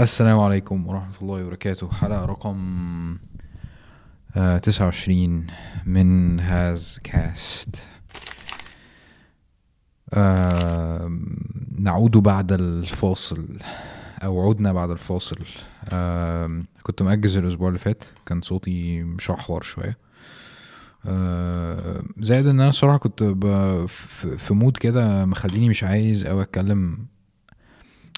السلام عليكم ورحمة الله وبركاته. حلقة رقم تسعة وعشرين من هاز كاست. نعود بعد الفاصل أو عدنا بعد الفاصل. آم، كنت مأجز الأسبوع اللي فات. كان صوتي مشحور شوية. آم، زائد إن أنا الصراحة كنت في مود كده مخليني مش عايز أو أتكلم آه،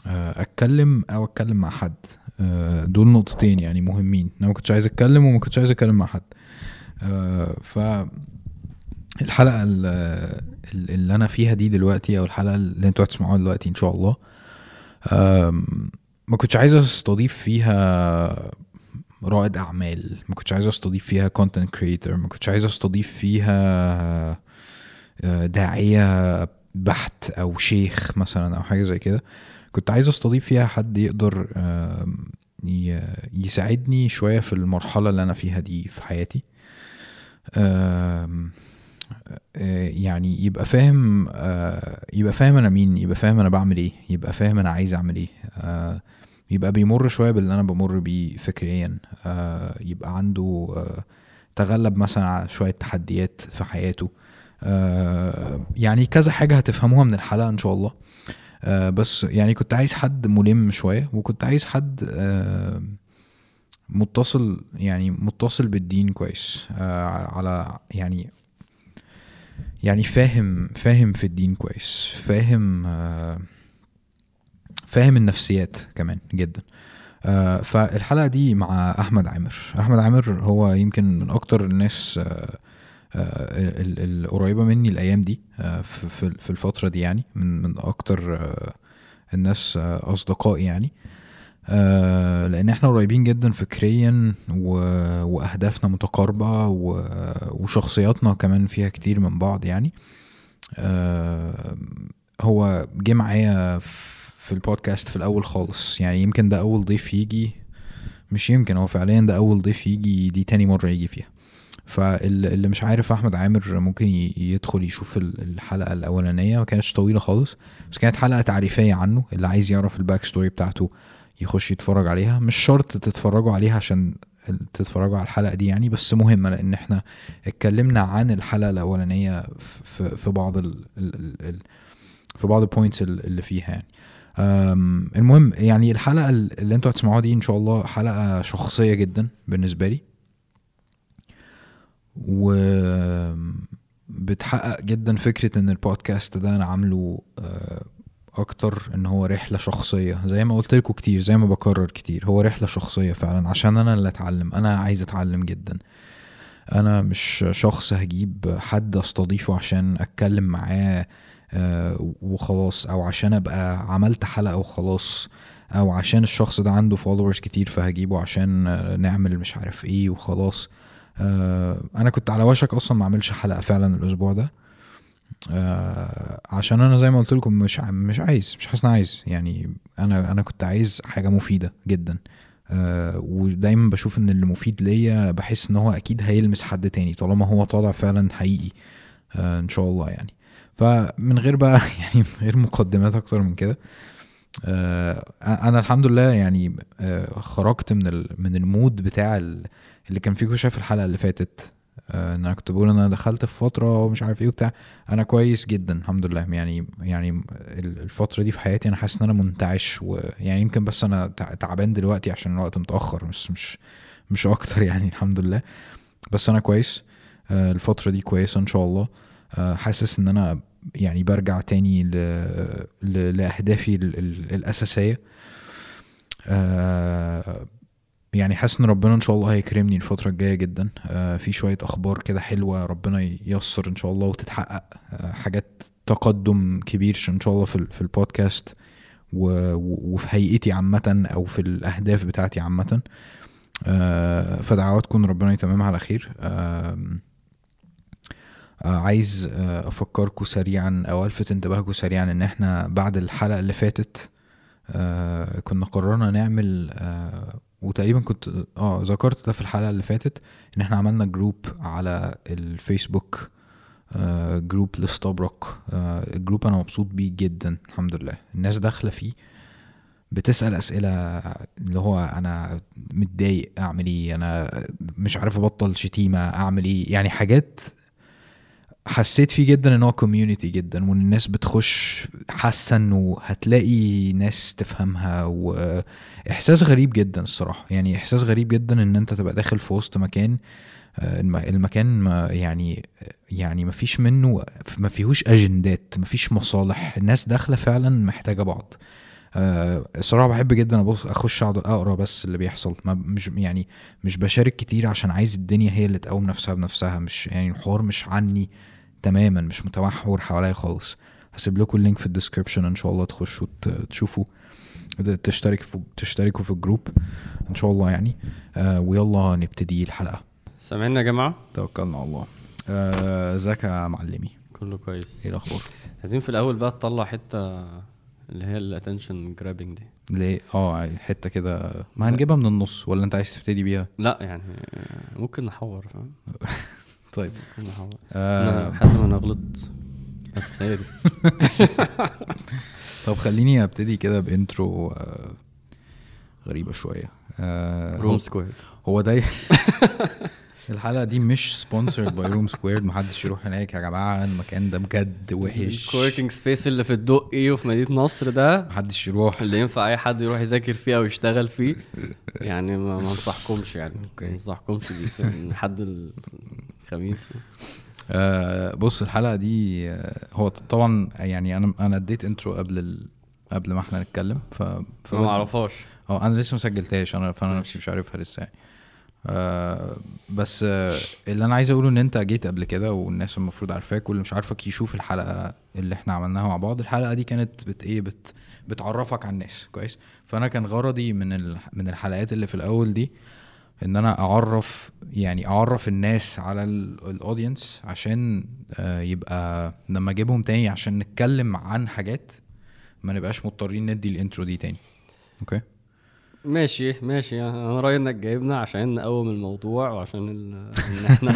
أتكلم أو أتكلم مع حد. آه، دول نقطتين يعني مهمين. أنا ما كنتش عايز أتكلم وما كنتش عايز أتكلم مع حد. آه، ف الحلقة ال- ال- اللي أنا فيها دي دلوقتي أو الحلقة اللي أنتوا هتسمعوها دلوقتي إن شاء الله ما كنتش عايز أستضيف فيها رائد أعمال. ما كنتش عايز أستضيف فيها content creator ما كنتش عايز أستضيف فيها آه، داعية بحت أو شيخ مثلا أو حاجة زي كده. كنت عايز أستضيف فيها حد يقدر يساعدني شوية في المرحلة اللي أنا فيها دي في حياتي. آه، يعني يبقى فاهم آه، يبقى فاهم أنا مين يبقى فاهم أنا بعمل إيه يبقى فاهم أنا عايز أعمل إيه. آه، يبقى بيمر شوية باللي أنا بمر بيه فكريا. يبقى عنده تغلب مثلا على شوية تحديات في حياته. يعني كذا حاجة هتفهموها من الحلقة إن شاء الله. آه، بس يعني كنت عايز حد ملم شوية وكنت عايز حد آه، متصل يعني متصل بالدين كويس آه، على يعني يعني فاهم فاهم في الدين كويس فاهم فاهم النفسيات كمان جدا. فالحلقة دي مع أحمد عامر. أحمد عامر هو يمكن من أكتر الناس ال- القريبة مني الأيام دي آه، في الفترة دي يعني من من أكتر آه، الناس آه، أصدقائي يعني. آه، لأن إحنا قريبين جدا فكريا و- وأهدافنا متقاربة و- وشخصياتنا كمان فيها كتير من بعض يعني. آه، هو جه معايا في البودكاست في الأول خالص يعني يمكن ده أول ضيف يجي مش يمكن هو فعليا ده أول ضيف يجي دي تاني مرة يجي فيها. فاللي مش عارف أحمد عامر ممكن يدخل يشوف ال- الحلقة الأولانية. ما كانتش طويلة خالص بس كانت حلقة تعريفية عنه اللي عايز يعرف ال back story بتاعته يخش يتفرج عليها. مش شرط تتفرجوا عليها عشان تتفرجوا على الحلقة دي يعني بس مهمة لأن إحنا اتكلمنا عن الحلقة الأولانية في في بعض ال ال ال ال في بعض البوينتس اللي فيها يعني. المهم يعني الحلقة اللي أنتوا هتسمعوها دي إن شاء الله حلقة شخصية جدا بالنسبة لي. و بتحقق جدا فكرة إن البودكاست ده أنا عامله آه، أكتر إن هو رحلة شخصية. زي ما قلت لكم كتير زي ما بكرر كتير هو رحلة شخصية فعلا عشان أنا اللي أتعلم. أنا عايز أتعلم جدا. أنا مش شخص هجيب حد أستضيفه عشان أتكلم معاه آه، وخلاص أو عشان أبقى عملت حلقة وخلاص أو عشان الشخص ده عنده فولورز كتير فهجيبه عشان آه، نعمل مش عارف إيه وخلاص. أنا كنت على وشك أصلا ما أعملش حلقة فعلا الأسبوع ده. آه، عشان أنا زي ما قلت لكم مش مش عايز مش حاسس عايز. يعني أنا أنا كنت عايز حاجة مفيدة جدا. آه، ودايما بشوف إن اللي مفيد ليا بحس إن هو أكيد هيلمس حد تاني طالما هو طالع فعلا حقيقي. آه، إن شاء الله يعني. فمن غير بقى يعني من غير مقدمات أكتر من كده آه، أنا الحمد لله يعني آه، خرجت من من المود بتاع ال- اللي كان فيكم شايف الحلقة اللي فاتت. آه، ان أنا كنت بقول إن أنا دخلت في فترة ومش عارف إيه وبتاع. أنا كويس جدا الحمد لله. يعني يعني ال- الفترة دي في حياتي أنا حاسس إن أنا منتعش ويعني يمكن بس أنا تع- تعبان دلوقتي عشان الوقت متأخر بس مش مش أكتر يعني الحمد لله. بس أنا كويس. آه، الفترة دي كويسة إن شاء الله. آه، حاسس إن أنا يعني برجع تاني. لأهدافي ال... ال... الأساسية. آه، يعني حاسس إن ربنا إن شاء الله هيكرمني الفترة الجاية جدا. آه، في شوية أخبار كده حلوة ربنا ييسر إن شاء الله وتتحقق. آه، حاجات تقدم كبير إن شاء الله في ال- في البودكاست وفي هيئتي عامة أو في الأهداف بتاعتي عامة. فدعواتكم ربنا يتممها على خير. عايز آه، افكركم سريعا أو ألفت انتباهكم سريعا إن إحنا بعد الحلقة اللي فاتت آه كنا قررنا نعمل آه وتقريبا كنت آه ذكرت ده في الحلقة اللي فاتت إن إحنا عملنا group على الفيسبوك آه group لاستبرق آه ال group أنا مبسوط بيه جدا الحمد لله. الناس داخلة فيه بتسأل أسئلة اللي هو أنا متضايق أعمل إيه أنا مش عارف أبطل شتيمة أعمل إيه يعني حاجات حسيت فيه جدا إن هو كوميونتي جدا وإن الناس بتخش حاسه انه هتلاقي ناس تفهمها وإحساس غريب جدا الصراحة. يعني إحساس غريب جدا إن أنت تبقى داخل في وسط مكان الم- المكان ما يعني يعني ما فيش منه ما فيهوش اجندات ما فيش مصالح. الناس داخلة فعلا محتاجة بعض. آه، الصراحة بحب جدا ابص أخش أقعد أقرأ بس اللي بيحصل. ما مش يعني مش بشارك كتير عشان عايز الدنيا هي اللي تقوم نفسها بنفسها. مش يعني الحوار مش عني. تماما مش متمحور حواليا خالص. هسيب لكم ال link في ال description إن شاء الله تخشوا تشوفوا تشترك في تشتركوا في ال group إن شاء الله يعني. آه ويلا نبتدي الحلقة. سامعين يا جماعة؟ توكلنا على الله. آه، ازيك يا معلمي؟ كله كويس. إيه الأخبار؟ عايزين في الأول بقى تطلع حتة اللي هي ال attention grabbing دي. ليه؟ آه حتة كده. ما هنجيبها من النص ولا أنت عايز تبتدي بيها؟ لا يعني ممكن نحور فاهم؟ طيب. آه. أنا حاسس إن أنا غلط بس هي دي. طب خليني أبتدي كده ب intro آه غريبة شوية. آه روم سكوير هو ده الحلقة دي مش sponsored by روم سكوير. محدش يروح هناك. يا جماعة المكان ده بجد وحش. ال co-working space اللي في الدقي وفي مدينة نصر ده محدش يروح. اللي ينفع أي حد يروح يذاكر فيه أو يشتغل فيه. يعني ما أنصحكمش يعني. ما أنصحكمش دي في- لحد الخميس. آه بص الحلقة دي آه هو طبعا يعني أنا أنا اديت intro قبل ال... قبل ما إحنا نتكلم ف, ف... ما أعرفهاش. آه أنا لسه ما سجلتهاش أنا فأنا نفسي مش عارفها لسه يعني. آه بس آه اللي أنا عايز أقوله إن أنت جيت قبل كده والناس المفروض عارفاك واللي مش عارفك يشوف الحلقة اللي إحنا عملناها مع بعض. الحلقة دي كانت بت إيه بت بتعرفك على الناس كويس؟ فأنا كان غرضي من ال... من الحلقات اللي في الأول دي إن أنا أعرف يعني أعرف الناس على ال audience عشان آه يبقى لما أجيبهم تاني عشان نتكلم عن حاجات ما نبقاش مضطرين ندي ال intro دي تاني. okay؟ ماشي ماشي. أنا رأيي إنك جايبنا عشان نقوم الموضوع وعشان ال... إن إحنا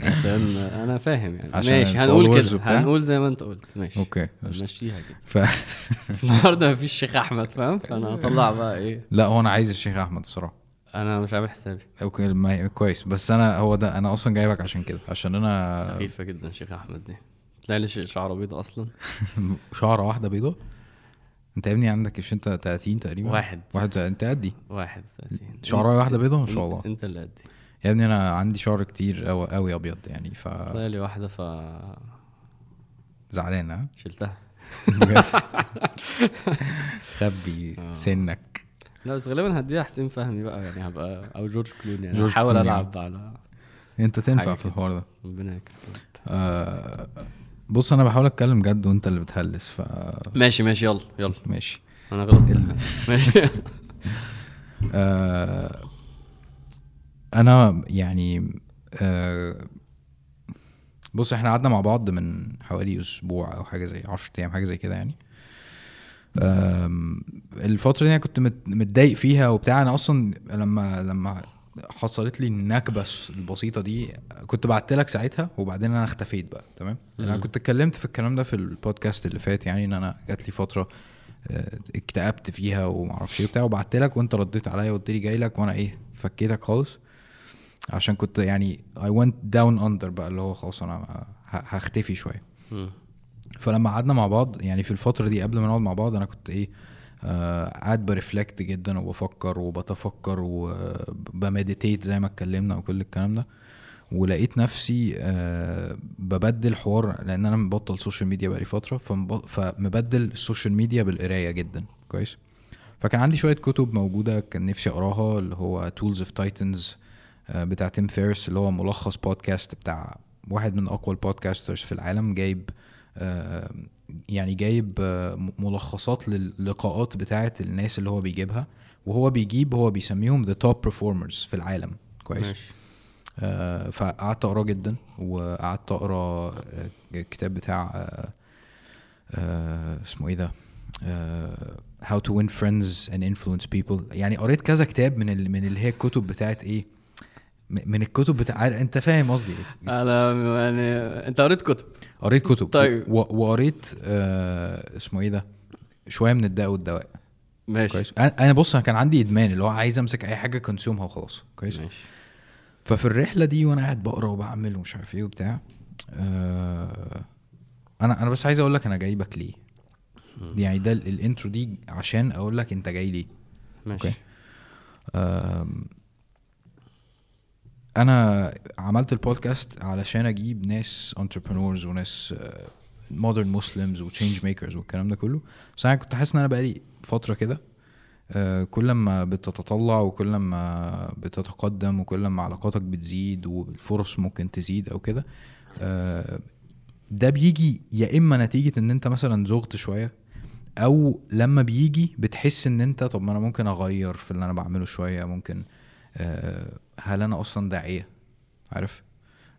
عشان أنا فاهم يعني. عشان ماشي هنقول كده؟ هنقول زي ما أنت قلت. ماشي. okay قشطة. نمشيها كده. ف... النهارده مفيش شيخ أحمد فاهم؟ فأنا هطلع بقى إيه. لا هو أنا عايز الشيخ أحمد الصراحة. أنا مش عامل حسابي. okay ما... كويس. بس أنا هو ده أنا أصلا جايبك عشان كده عشان أنا سخيفة جدا شيخ أحمد دي. تلاقي لي شعره بيض أصلا. شعرة واحدة بيضاء أنت يا ابني عندك مش أنت 30 تقريبا؟ واحد. واحد أنت قدي 31 شعرايه واحدة بيضاء ما شاء الله. أنت اللي قدي يا ابني أنا عندي شعر كتير قوي قوي أبيض يعني ف طلع لي واحدة ف زعلان ها؟ شلتها. خبي آه. سنك. لا بس غالبا هديها حسين فهمي بقى يعني هبقى أو جورج كلوني يعني جورج هحاول. ألعب على أنت تنفع في. الحوار ده؟ ربنا يكرمك. آه بص أنا بحاول أتكلم جد وأنت اللي بتهلس ف ماشي ماشي يلا يلا. ماشي. أنا غلطت. ماشي. آه أنا يعني آه بص إحنا قعدنا مع بعض من حوالي أسبوع أو حاجة زي 10 أيام حاجة زي كده يعني. الفترة دي أنا كنت مت- متضايق فيها وبتاع. أنا أصلا لما لما حصلت لي النكبة البسيطة دي كنت بعت لك ساعتها وبعدين أنا اختفيت بقى تمام؟ أنا. كنت اتكلمت في الكلام ده في البودكاست اللي فات يعني إن أنا جات لي فترة آه، اكتئبت فيها وما أعرفش إيه وبتاع. وبعت لك وأنت رديت عليا وقلت لي جاي لك وأنا إيه فكيتك خالص. عشان كنت يعني I went down under بقى اللي هو خلاص أنا هختفي شوية. فلما قعدنا مع بعض يعني في الفترة دي قبل ما نقعد مع بعض أنا كنت إيه آه قاعد ب reflect جدا وبفكر وبتفكر وب meditate زي ما اتكلمنا وكل الكلام ده. ولقيت نفسي آه ببدل حوار لأن أنا مبطل social media بقالي فترة فمب- فمبدل ال social media بالقراية جدا. كويس؟ فكان عندي شوية كتب موجودة كان نفسي أقراها اللي هو Tools of Titans بتاع تيم فيرس اللي هو ملخص بودكاست بتاع واحد من أقوى ال podcasters في العالم جايب يعني جايب آه، ملخصات للقاءات بتاعه الناس اللي هو بيجيبها وهو بيجيب هو بيسميهم ذا توب performers في العالم. كويس؟ ماشي. آه، فقعدت اقراه جدا وقعدت أقرأ آه، الكتاب بتاع آه، آه، اسمه إيه ده؟ آه، How to win friends and influence people. يعني قريت كذا كتاب من ال- من اللي هي الكتب بتاعت إيه؟ من الكتب بتاع انت فاهم قصدي إيه؟ أنا يعني انت قريت كتب. قريت كتب. طيب. و- وقريت آه اسمه إيه ده؟ شوية من الداء والدواء. ماشي. كويس. أنا بص أنا كان عندي إدمان اللي هو عايز أمسك أي حاجة consume ها وخلاص. كويس. ماشي. ففي الرحلة دي وأنا قاعد بقرا وبعمل ومش عارف إيه وبتاع آه أنا أنا بس عايز أقول لك أنا جايبك ليه. دي يعني ده ال- ال intro دي عشان أقول لك أنت جاي ليه. ماشي. okay. آم، أنا عملت البودكاست علشان أجيب ناس entrepreneurs وناس modern Muslims و change makers والكلام ده كله. بس أنا كنت حاسس إن أنا بقالي فترة كده آه، كل ما بتتطلع وكل ما بتتقدم وكل ما علاقاتك بتزيد والفرص ممكن تزيد أو كده آه، ده بيجي يا إما نتيجة إن أنت مثلا زغت شوية أو لما بيجي بتحس إن أنت طب ما أنا ممكن أغير في اللي أنا بعمله شوية ممكن هل أنا أصلا داعية؟ عارف؟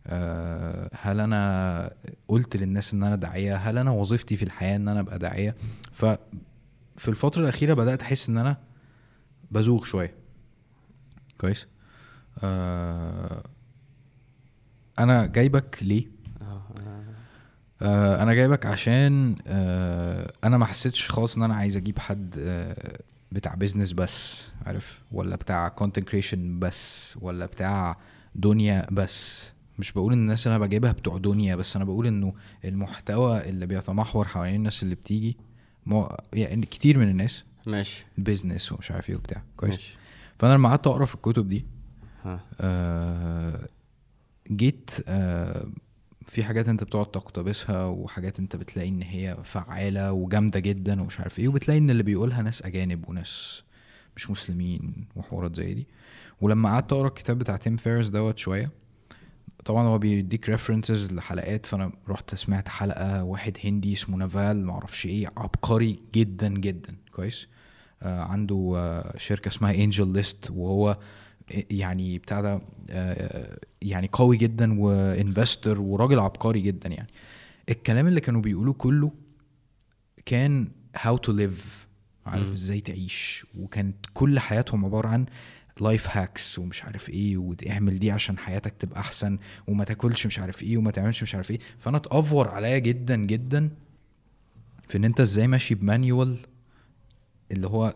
آه، هل أنا قلت للناس إن أنا داعية؟ هل أنا وظيفتي في الحياة إن أنا أبقى داعية؟ ففي الفترة الأخيرة بدأت أحس إن أنا بزوغ شوية. كويس؟ آه، أنا جايبك ليه؟ آه، آه. آه، أنا جايبك عشان آه، أنا ما حسيتش خالص إن أنا عايز أجيب حد آه، بتاع business بس عارف؟ ولا بتاع content creation بس ولا بتاع دنيا بس. مش بقول إن الناس اللي أنا بجيبها بتوع دنيا بس أنا بقول إنه المحتوى اللي بيتمحور حوالين الناس اللي بتيجي مو يعني كتير من الناس ماشي. business ومش عارف إيه وبتاع. كويس؟ ماشي. فأنا لما قعدت أقرأ في الكتب دي ها. آه، جيت آه، في حاجات انت بتقعد تقتبسها وحاجات انت بتلاقي ان هي فعالة وجامدة جدا ومش عارف إيه وبتلاقي ان اللي بيقولها ناس أجانب وناس مش مسلمين وحوارات زي دي. ولما قعدت أقرأ الكتاب بتاع تيم فيرس دوت شوية طبعا هو بيديك references لحلقات فأنا رحت سمعت حلقة واحد هندي اسمه نافال معرفش إيه عبقري جدا جدا كويس. آه عنده آه شركة اسمها AngelList وهو يعني بتاع ده آه، يعني قوي جدا و investor وراجل عبقري جدا يعني. الكلام اللي كانوا بيقولوه كله كان how to live عارف. إزاي تعيش؟ وكانت كل حياتهم عبارة عن life hacks ومش عارف إيه وتعمل دي عشان حياتك تبقى أحسن وما تاكلش مش عارف إيه وما تعملش مش عارف إيه. فأنا اتأفور عليا جدا جدا في إن أنت إزاي ماشي ب manual اللي هو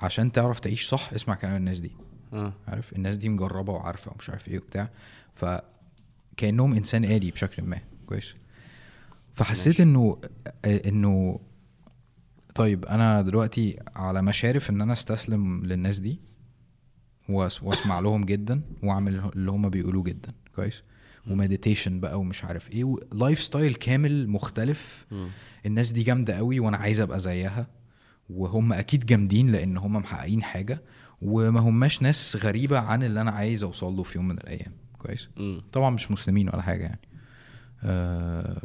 عشان تعرف تعيش صح اسمع كلام الناس دي. آه. عارف؟ الناس دي مجربة وعارفة ومش عارف إيه وبتاع. فكانهم إنسان آلي بشكل ما. كويس. فحسيت. إنه إنه طيب أنا دلوقتي على مشارف إن أنا أستسلم للناس دي وأسمع لهم جدا وأعمل اللي هم بيقولوه جدا. كويس؟ و meditation بقى ومش عارف إيه lifestyle كامل مختلف. مم. الناس دي جامدة قوي وأنا عايز أبقى زيها. وهم أكيد جامدين لأن هم محققين حاجة. وما هماش ناس غريبة عن اللي أنا عايز أوصل له في يوم من الأيام. كويس؟ مم. طبعا مش مسلمين ولا حاجة يعني. أه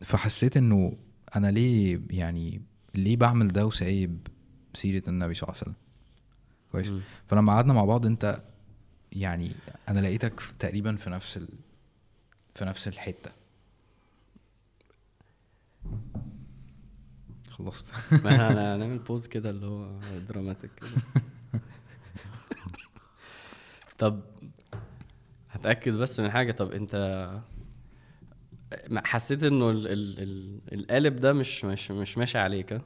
فحسيت إنه أنا ليه يعني ليه بعمل ده وسايب سيرة النبي صلى الله عليه وسلم؟ كويس؟ مم. فلما قعدنا مع بعض أنت يعني أنا لقيتك تقريبا في نفس ال... في نفس الحتة. خلصت. ما إحنا هنعمل بوز كده اللي هو dramatic كده. طب هتأكد بس من حاجة طب انت حسيت انه ال ال ال القالب ده مش مش مش ماشي عليك ها؟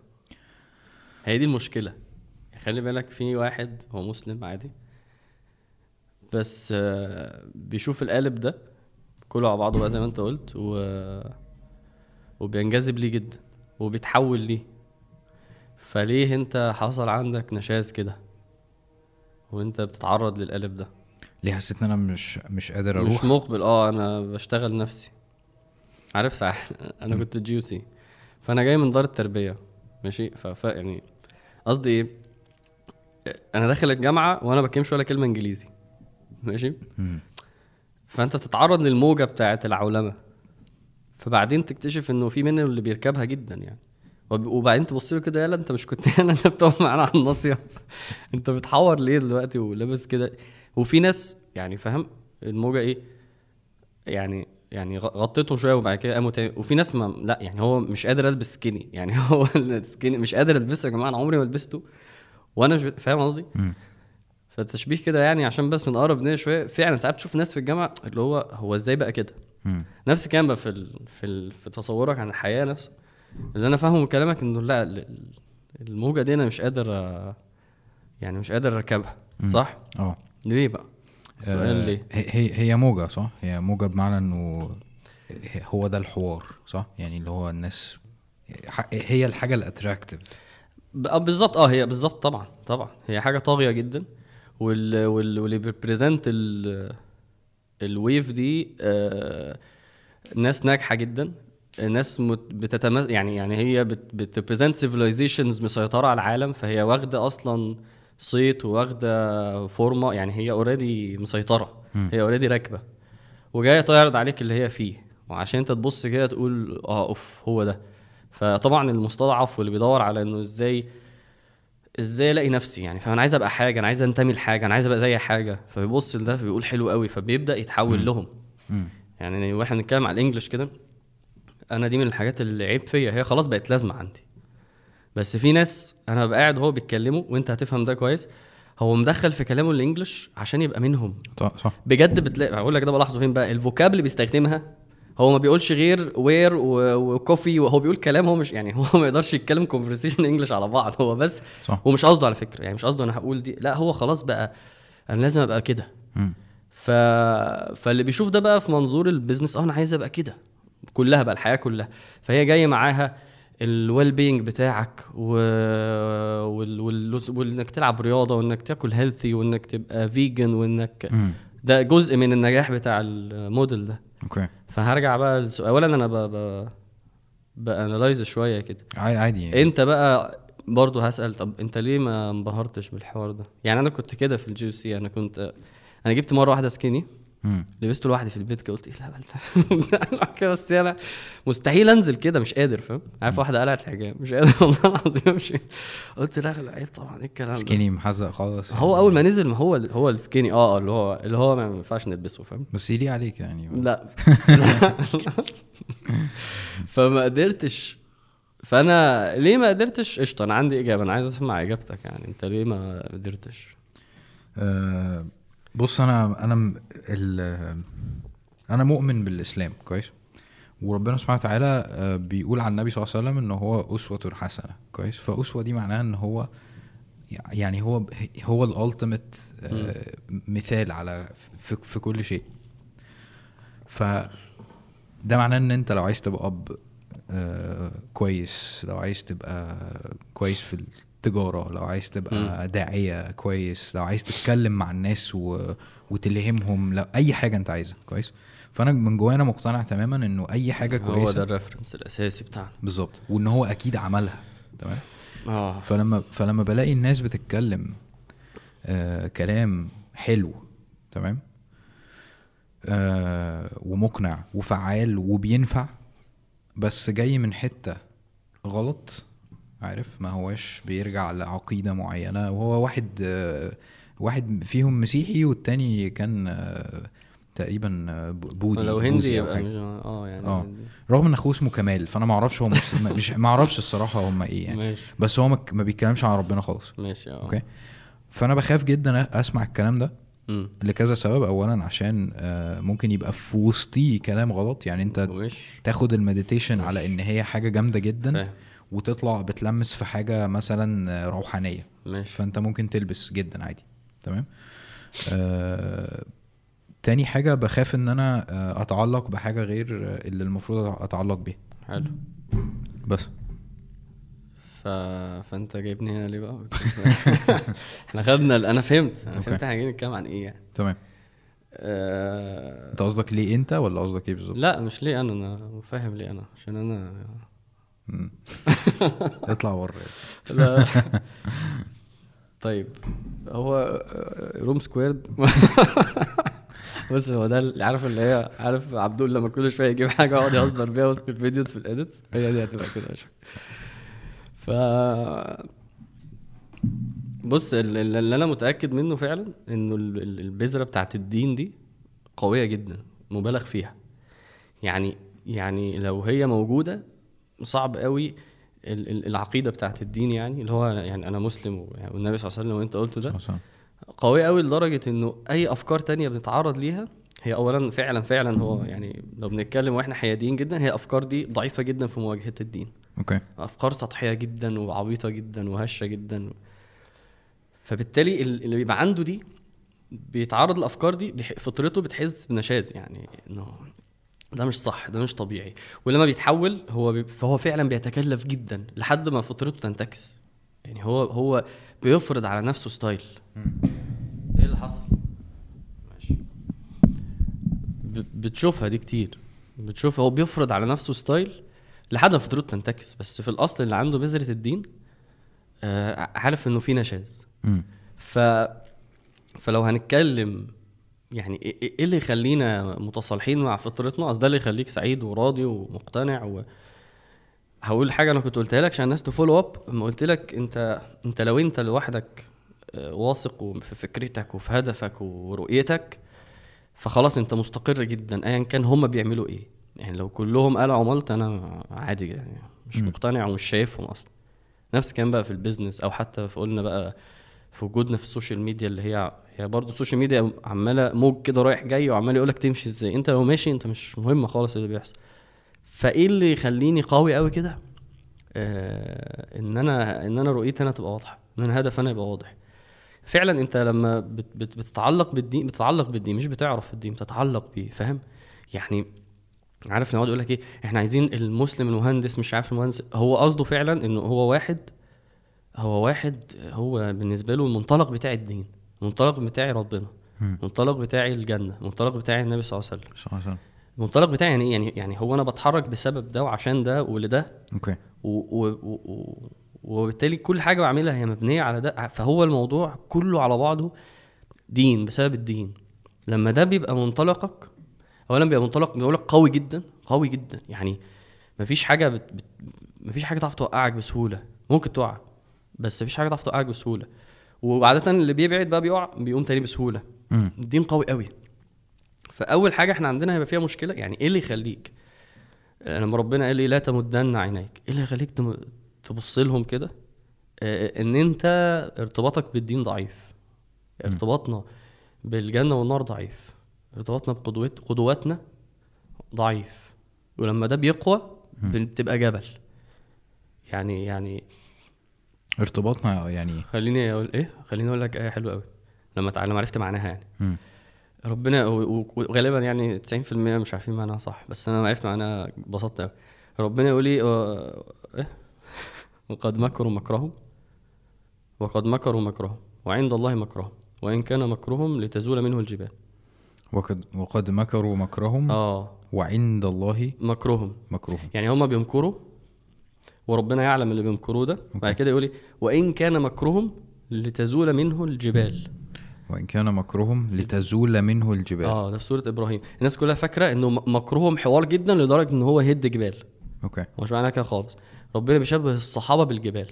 هي دي المشكلة. خلي بالك في واحد هو مسلم عادي بس بيشوف القالب ده كله على بعضه بقى زي ما انت قلت و وبينجذب ليه جدا وبيتحول ليه. فليه انت حصل عندك نشاز كده وانت بتتعرض للقالب ده؟ ليه حسيت إن أنا مش مش قادر أروح؟ مش مقبل. آه أنا بشتغل نفسي. عارف ساعات أنا كنت جيوسي فأنا جاي من دار التربية ماشي؟ ف يعني قصدي إيه؟ أنا داخل الجامعة وأنا بكلمش ولا كلمة إنجليزي ماشي. فأنت تتعرض للموجة بتاعه العولمة. فبعدين تكتشف إنه في منهم اللي بيركبها جدا يعني. وبعدين تبص له كده يلا انت مش كنت يلا انت بتقف معانا على الناصية. انت بتحور ليه دلوقتي ولابس كده؟ وفي ناس يعني فاهم الموجة إيه يعني يعني غطيتهم شوية وبعد كده قاموا تاني. وفي ناس ما لا يعني هو مش قادر ألبس skinny يعني هو ال skinny مش قادر ألبسه يا جماعة أنا عمري ما لبسته. وأنا مش فاهم قصدي. فالتشبيه كده يعني عشان بس نقرب نية شوية. فعلا ساعات تشوف ناس في الجامعة اللي هو هو إزاي بقى كده. نفس الكلام بقى في ال... في ال... في تصورك عن الحياة نفسه. اللي أنا فاهمه من كلامك إنه لأ ال- الموجة دي أنا مش قادر يعني مش قادر أركبها. صح؟ آه. ليه بقى؟ السؤال آه، ليه؟ هي هي- موجة صح؟ هي موجة بمعنى إنه هو ده الحوار صح؟ يعني اللي هو الناس هي الحاجة ال attractive آه، بالظبط آه هي بالظبط طبعا طبعا هي حاجة طاغية جدا وال وال واللي بي present ال ال wave دي آه ناس ناجحة جدا ناس بتتم يعني يعني هي بت present civilizations مسيطرة على العالم فهي واخدة أصلا صيت واخده فورمة يعني هي already مسيطرة هي already راكبة. وجاية تعرض عليك اللي هي فيه وعشان انت تبص كده تقول آه أوف هو ده. فطبعا المستضعف واللي بيدور على إنه إزاي إزاي ألاقي نفسي؟ يعني فأنا عايز أبقى حاجة أنا عايز أنتمي لحاجة أنا عايز أبقى زي حاجة. فبيبص لده فبيقول حلو قوي فبيبدأ يتحول لهم. يعني وإحنا بنتكلم على ال English كده أنا دي من الحاجات اللي عيب فيا هي خلاص بقت لازمة عندي. بس في ناس أنا ببقى قاعد وهو بيتكلموا وأنت هتفهم ده كويس هو مدخل في كلامه ال English عشان يبقى منهم. صح صح. بجد بتلاقي هقول لك ده بلاحظه فين بقى ال vocab اللي بيستخدمها هو ما بيقولش غير where و coffee وهو بيقول كلام هو مش يعني هو ما يقدرش يتكلم conversation English على بعض هو بس صح. ومش قصده على فكرة يعني مش قصده أنا هقول دي لا هو خلاص بقى أنا لازم أبقى كده. ف... فاللي بيشوف ده بقى في منظور ال business آه أنا عايز أبقى كده. كلها بقى الحياة كلها فهي جاية معاها ال well-being بتاعك و... وال... وال... وإنك تلعب رياضة وإنك تاكل healthy وإنك تبقى vegan وإنك مم. ده جزء من النجاح بتاع الموديل ده okay فهرجع بقى للسؤال. اولا أنا ب... ب... ب analyze شوية كده عادي يعني. أنت بقى برضه هسأل طب أنت ليه ما انبهرتش بالحوار ده يعني أنا كنت كده في ال GUC أنا كنت أنا جبت مرة واحدة skinny. لبسته لوحدي في البيت كده قلت إيه الهبل ده؟ بس أنا مستحيل أنزل كده مش قادر فاهم؟ عارف واحدة قلعت الحجاب مش قادر والله العظيم أمشي. قلت لا لا عيب طبعا إيه الكلام ده؟ skinny محزق خالص هو أول ما نزل ما هو هو ال skinny آه اللي هو اللي هو ما ينفعش نلبسه فاهم؟ بس يليق عليك يعني. لا. فما قدرتش. فأنا ليه ما قدرتش؟ قشطة أنا عندي إجابة أنا عايز أسمع إجابتك يعني. أنت ليه ما قدرتش؟ آه بص أنا أنا أنا مؤمن بالإسلام كويس؟ وربنا سبحانه وتعالى آه، بيقول عن النبي صلى الله عليه وسلم إن هو أسوة حسنة كويس؟ فأسوة دي معناها إن هو يعني هو هو الالتيميت مثال على في, في كل شيء. ف ده معناه إن أنت لو عايز تبقى أب آه، كويس لو عايز تبقى كويس في التجارة لو عايز تبقى داعية كويس لو عايز تتكلم مع الناس و... وتلهمهم لو أي حاجة أنت عايزها كويس؟ فأنا من جوايا أنا مقتنع تماما إنه أي حاجة كويسة هو ده الريفرنس الأساسي بتاعنا. بالظبط وإن هو أكيد عملها تمام؟ آه. فلما فلما بلاقي الناس بتتكلم آه كلام حلو تمام؟ آه ومقنع وفعال وبينفع بس جاي من حتة غلط عارف ما هواش بيرجع لعقيدة معينة. وهو واحد آه واحد فيهم مسيحي والتاني كان آه تقريبا آه، بوذي لو هندي يبقى آه يعني آه. رغم إن أخوه اسمه كمال فأنا ما أعرفش هو مسلم مش ما أعرفش الصراحة هم إيه يعني. ماشي. بس هو ما بيتكلمش عن ربنا خالص. ماشي آه. أوكي؟ فأنا بخاف جدا أسمع الكلام ده امم لكذا سبب. اولا عشان ممكن يبقى في وسطيه كلام غلط. يعني أنت مش تاخد المديتيشن على إن هي حاجة جامدة جدا. فاهم. وتطلع بتلمس في حاجة مثلا روحانية. ماشي. فأنت ممكن تلبس جدا عادي. تمام؟ آه تاني حاجة بخاف إن أنا آه، أتعلق بحاجة غير اللي المفروض أتعلق بيها. حلو. بس. ف... فأنت جايبني هنا ليه بقى؟ إحنا خدنا ال- أنا فهمت. أنا okay. فهمت إحنا جايين نتكلم عن إيه يعني. تمام. آه... أنت قصدك ليه أنت ولا قصدك إيه بالظبط؟ لا مش ليه أنا أنا فاهم ليه أنا عشان أنا. اطلع لا. طيب هو Room Squared. بس هو ده اللي عارف اللي هي عارف عبدول لما كل شوية يجيب حاجة يقعد يهزر بيها وسط ال videos في ال edit؟ هي دي هتبقى كده ف بص ال- ال- اللي أنا متأكد منه فعلا إنه ال- ال- البذرة بتاعت الدين دي قوية جدا مبالغ فيها. يعني يعني لو هي موجودة صعب قوي ال- ال- العقيدة بتاعت الدين يعني اللي هو يعني أنا مسلم يعني والنبي صلى الله عليه وسلم وانت قلته ده قوية قوي لدرجة إنه أي أفكار تانية بنتعرض ليها هي اولا فعلا فعلا هو يعني لو بنتكلم وإحنا حياديين جدا هي الافكار دي ضعيفة جدا في مواجهة الدين. okay. أفكار سطحية جدا وعبيطة جدا وهشة جدا. فبالتالي ال- اللي بيبقى عنده دي بيتعرض للأفكار دي فطرته بتحس بنشاز يعني إنه ده مش صح ده مش طبيعي. ولما بيتحول هو بي... فهو فعلا بيتكلف جدا لحد ما فطرته تنتكس. يعني هو هو بيفرض على نفسه style. إيه اللي حصل؟ ماشي. ب- بتشوفها دي كتير. بتشوف هو بيفرض على نفسه style لحد ما فطرته تنتكس. بس في الأصل اللي عنده بذرة الدين آه عارف إنه في نشاز. ف فلو هنتكلم يعني إيه إيه- إيه اللي يخلينا متصالحين مع فطرتنا اصل ده اللي يخليك سعيد وراضي ومقتنع و... هقول حاجة أنا كنت قلتها لك عشان الناس ت follow up لما قلت لك انت أنت لو أنت لوحدك آه، واثق في فكرتك وفي هدفك ورؤيتك فخلاص أنت مستقر جدا ايا كان هم بيعملوا إيه. يعني لو كلهم قالوا عملت أنا عادي يعني مش. مقتنع ومش شايفهم أصلا. نفس كان بقى في ال business أو حتى في قلنا بقى في وجودنا في ال social media اللي هي هي برضه ال social media عمالة موج كده رايح جاي وعمال يقولك تمشي إزاي. أنت لو ماشي أنت مش مهم خالص اللي بيحصل. فإيه اللي يخليني قوي قوي كده؟ آه إن أنا إن أنا رؤيتي أنا تبقى واضحة إن أنا هدف أنا يبقى واضح. فعلا أنت لما بت بت بتتعلق بالدين بتتعلق بالدين مش بتعرف الدين بتتعلق بيه فاهم؟ يعني عارف نقعد يقول لك إيه؟ إحنا عايزين المسلم المهندس مش عارف المهندس هو قصده فعلا إنه هو واحد هو واحد هو بالنسبة له المنطلق بتاع الدين المنطلق بتاعي ربنا. المنطلق بتاعي الجنة المنطلق بتاعي النبي صلى الله عليه وسلم. المنطلق بتاعي يعني؟ يعني يعني هو أنا بتحرك بسبب ده وعشان ده ولده أوكي و و و وبالتالي كل حاجة بعملها هي مبنية على ده فهو الموضوع كله على بعضه دين بسبب الدين لما ده بيبقى منطلقك اولا بيبقى منطلق بيقول لك قوي جدا قوي جدا يعني مفيش حاجة بت... بت... مفيش حاجة تعرف توقعك بسهولة ممكن تقع بس مفيش حاجة تعرف توقعك بسهولة. وعادة اللي بيبعد بقى بيقع بيقوم تاني بسهولة. مم. الدين قوي قوي. فأول حاجة إحنا عندنا هيبقى فيها مشكلة يعني إيه اللي يخليك؟ لما ربنا قال لي لا تمدن عينيك إيه اللي يخليك تبص لهم كده؟ آه، إن أنت ارتباطك بالدين ضعيف. ارتباطنا بالجنة والنار ضعيف. ارتباطنا بقدوت قدواتنا ضعيف. ولما ده بيقوى بتبقى جبل. يعني يعني ارتباطنا يعني. خليني أقول إيه؟ خليني أقول لك آية حلوة قوي لما لما عرفت معناها يعني. مم. ربنا وغالبا يعني 90% مش عارفين معناها صح بس أنا عرفت معناها اتبسطت قوي ربنا يقول لي آه، إيه؟ وقد مكروا مكرهم وقد مكروا مكرهم وعند الله مكرهم وإن كان مكرهم لتزول منه الجبال. وقد وقد مكروا مكرهم آه. وعند الله مكرهم. مكروهم يعني هما بيمكروا وربنا يعلم اللي بيمكروه ده. بعد كده يقول لي وإن كان مكرهم لتزول منه الجبال. وإن كان مكرهم لتزول منه الجبال. آه ده في سورة إبراهيم. الناس كلها فاكرة إنه مكرهم حوار جدا لدرجة إن هو هد جبال. أوكي. هو مش معناها كده خالص. ربنا بيشبه الصحابة بالجبال.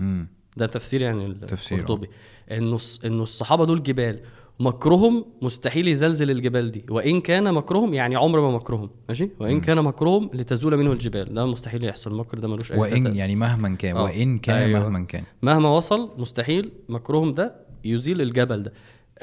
امم ده تفسير يعني تفسير، آه. القرطبي. إنه إنه الصحابة دول جبال. مكرهم مستحيل يزلزل الجبال دي. وإن كان مكرهم يعني عمر ما مكرهم ماشي؟ وإن كان مكرهم لتزول منه الجبال. ده مستحيل يحصل. المكر ده ملوش أي وإن فتاة. يعني مهما كان آه. وإن كان أيوة. مهما كان. مهما وصل مستحيل مكرهم ده يزيل الجبل ده.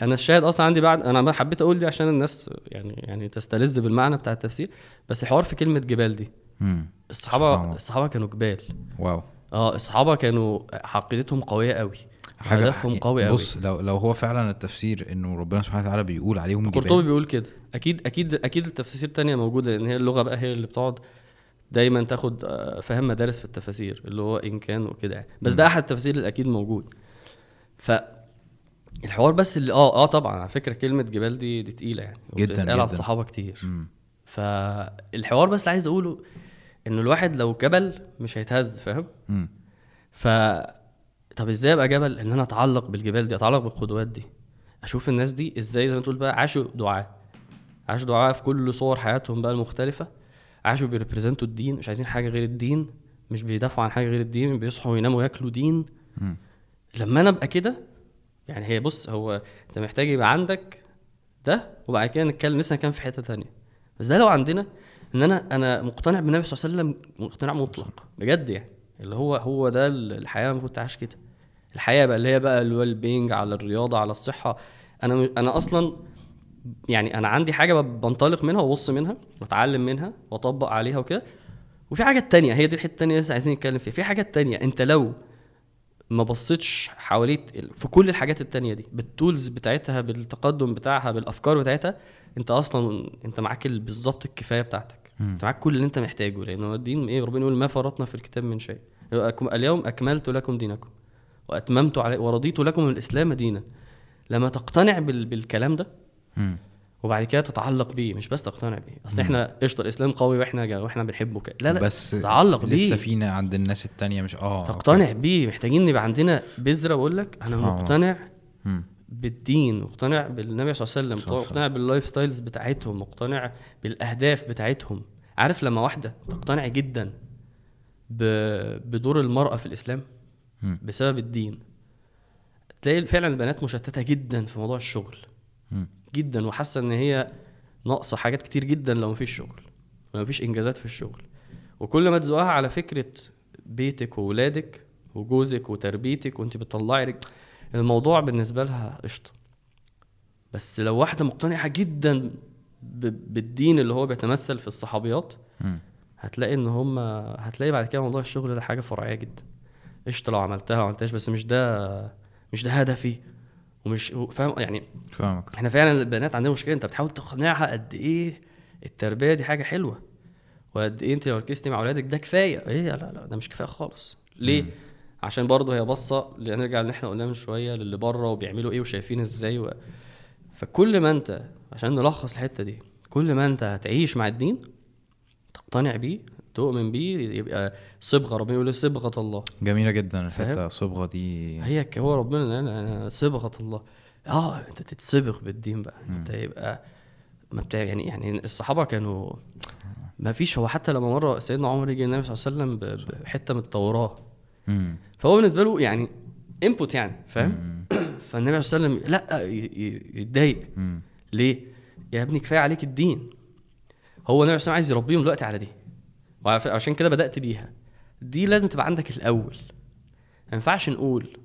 أنا الشاهد أصلا عندي بعد أنا ما حبيت أقول دي عشان الناس يعني يعني تستلذ بالمعنى بتاع التفسير بس الحوار في كلمة جبال دي. سبحان الصحابه. الصحابة كانوا جبال. واو. آه الصحابة كانوا عقيدتهم قوية قوي. هدفهم قوي قوي بص لو لو هو فعلا التفسير إنه ربنا سبحانه وتعالى بيقول عليهم جبال بيقول كده. أكيد أكيد أكيد التفاسير التانية موجودة لأن هي اللغة بقى هي اللي بتقعد دايما تاخد آه، فهم مدارس في التفاسير اللي هو إن كان وكده يعني. بس ده أحد التفاسير اللي أكيد موجود. ف الحوار بس اللي آه آه طبعا على فكرة كلمة جبال دي دي تقيلة يعني جداً، جداً. على الصحابة كتير. امم فالحوار بس اللي عايز أقوله إنه الواحد لو جبل مش هيتهز فاهم؟ ف طب إزاي أبقى جبل إن أنا أتعلق بالجبال دي أتعلق بالقدوات دي؟ أشوف الناس دي إزاي زي ما تقول بقى عاشوا دعاء عاشوا دعاء في كل صور حياتهم بقى المختلفة. عاشوا بيريبريزنتوا الدين مش عايزين حاجة غير الدين مش بيدافعوا عن حاجة غير الدين بيصحوا ويناموا ياكلوا دين. مم. لما أنا أبقى كده يعني هي بص هو أنت محتاج يبقى عندك ده وبعد كده نتكلم لسه كان في حتة تانية. بس ده لو عندنا إن أنا أنا مقتنع بالنبي صلى الله عليه وسلم مقتنع مطلق بجد يعني. اللي هو هو ده الحياة المفروض تعيش كده. الحياة بقى اللي هي بقى الويل بينج على الرياضة على الصحة. أنا م- أنا أصلا يعني أنا عندي حاجة بنطلق منها وأبص منها وأتعلم منها وأطبق عليها وكده. وفي حاجات تانية هي دي الحتة التانية لسه عايزين نتكلم فيها. في حاجات تانية أنت لو ما بصيتش حواليك ال- في كل الحاجات التانية دي بالتولز بتاعتها بالتقدم بتاعها بالأفكار بتاعتها أنت أصلا أنت معاك ال- بالظبط الكفاية بتاعتك. مم. أنت معاك كل اللي أنت محتاجه. لأن الدين إيه؟ ربنا يقول ما فرطنا في الكتاب من شيء. اليوم أكملت لكم دينكم. وأتممت علي ورضيت لكم الإسلام دينا. لما تقتنع بال... بالكلام ده. وبعد كده تتعلق بيه مش بس تقتنع بيه. أصل إحنا قشطة الإسلام قوي وإحنا جا... وإحنا بنحبه كده. لا لا بس تعلق بيه. لسه فينا عند الناس التانية مش آه تقتنع بيه. محتاجين يبقى عندنا بذرة بقول لك أنا آه. مقتنع. بالدين مقتنع بالنبي صلى الله عليه وسلم مقتنع بال lifestyles بتاعتهم مقتنع بالأهداف بتاعتهم. عارف لما واحدة تقتنع جدا ب... بدور المرأة في الإسلام؟ بسبب الدين. تلاقي فعلا البنات مشتتة جدا في موضوع الشغل. جدا وحاسة إن هي ناقصة حاجات كتير جدا لو مفيش شغل لو مفيش إنجازات في الشغل. وكل ما تزقها على فكرة بيتك وولادك وجوزك وتربيتك وأنت بتطلعي رج... الموضوع بالنسبة لها قشطة. بس لو واحدة مقتنعة جدا ب... بالدين اللي هو بيتمثل في الصحابيات. هتلاقي إن هم هتلاقي بعد كده موضوع الشغل ده حاجة فرعية جدا. قشطه لو عملتها ما عملتهاش بس مش ده مش ده هدفي. ومش فاهم؟ يعني فاهمك. إحنا فعلا البنات عندنا مشكلة انت بتحاول تقنعها قد إيه التربية دي حاجة حلوة وقد إيه انت لو ركزتي مع اولادك ده كفاية. إيه لا لا ده مش كفاية خالص. ليه؟ مم. عشان برضه هي باصة نرجع اللي إحنا قلناه من شوية للي بره وبيعملوا إيه وشايفين إزاي و... فكل ما انت عشان نلخص الحتة دي كل ما انت هتعيش مع الدين تقتنع بيه تؤمن بيه يبقى صبغة ربنا يقول صبغة الله جميلة جدا الحتة فاهم؟ صبغة دي هي هو ربنا أنا أنا صبغة الله آه أنت تتصبغ بالدين بقى. أنت يبقى ما بتاع يعني يعني الصحابة كانوا ما فيش هو حتى لما مرة سيدنا عمر يجي النبي صلى الله عليه وسلم بحته من التوراة. فهو بالنسبة له يعني انبوت يعني فاهم. فالنبي صلى الله عليه وسلم لأ يتضايق. ليه؟ يا ابني كفاية عليك الدين هو النبي صلى الله عليه وسلم عايز يربيهم دلوقتي على دي وعلى فكرة عشان كده بدأت بيها. دي لازم تبقى عندك الأول. ما ينفعش نقول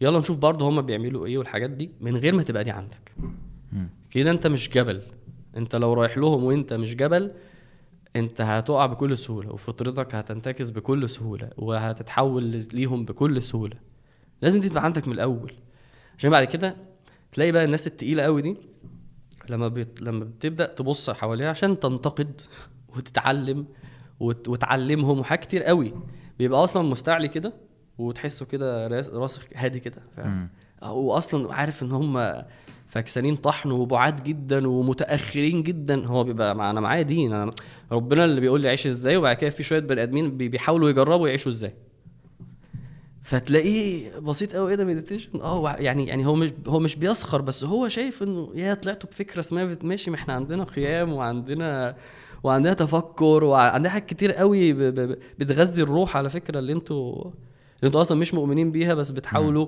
يلا نشوف برضه هما بيعملوا إيه والحاجات دي من غير ما تبقى دي عندك. كده أنت مش جبل. أنت لو رايح لهم وأنت مش جبل أنت هتقع بكل سهولة وفطرتك هتنتكس بكل سهولة وهتتحول ليهم بكل سهولة. لازم دي تبقى عندك من الأول. عشان بعد كده تلاقي بقى الناس التقيلة قوي دي لما بت... لما بتبدأ تبص حواليها عشان تنتقد وتتعلم وت... وتعلمهم وحاجات كتير قوي. بيبقى أصلا مستعلي كده وتحسه كده راس- راسخ هادي كده فاهم مم. هو أصلا عارف إن هم فاكسانين طحن وبعاد جدا ومتأخرين جدا. هو بيبقى مع أنا معايا دين أنا ربنا اللي بيقول لي عيش إزاي وبعد كده في شوية بني آدمين بي- بيحاولوا يجربوا يعيشوا إزاي. فتلاقيه بسيط قوي إيه ده مديتيشن آه يعني يعني هو مش هو مش بيسخر بس هو شايف إنه يا طلعتوا بفكرة اسمها ماشي ما إحنا عندنا قيام وعندنا وعندنا تفكر وعندنا حاجات كتير قوي بتغذي الروح على فكرة اللي أنتوا اللي أنتوا أصلا مش مؤمنين بيها بس بتحاولوا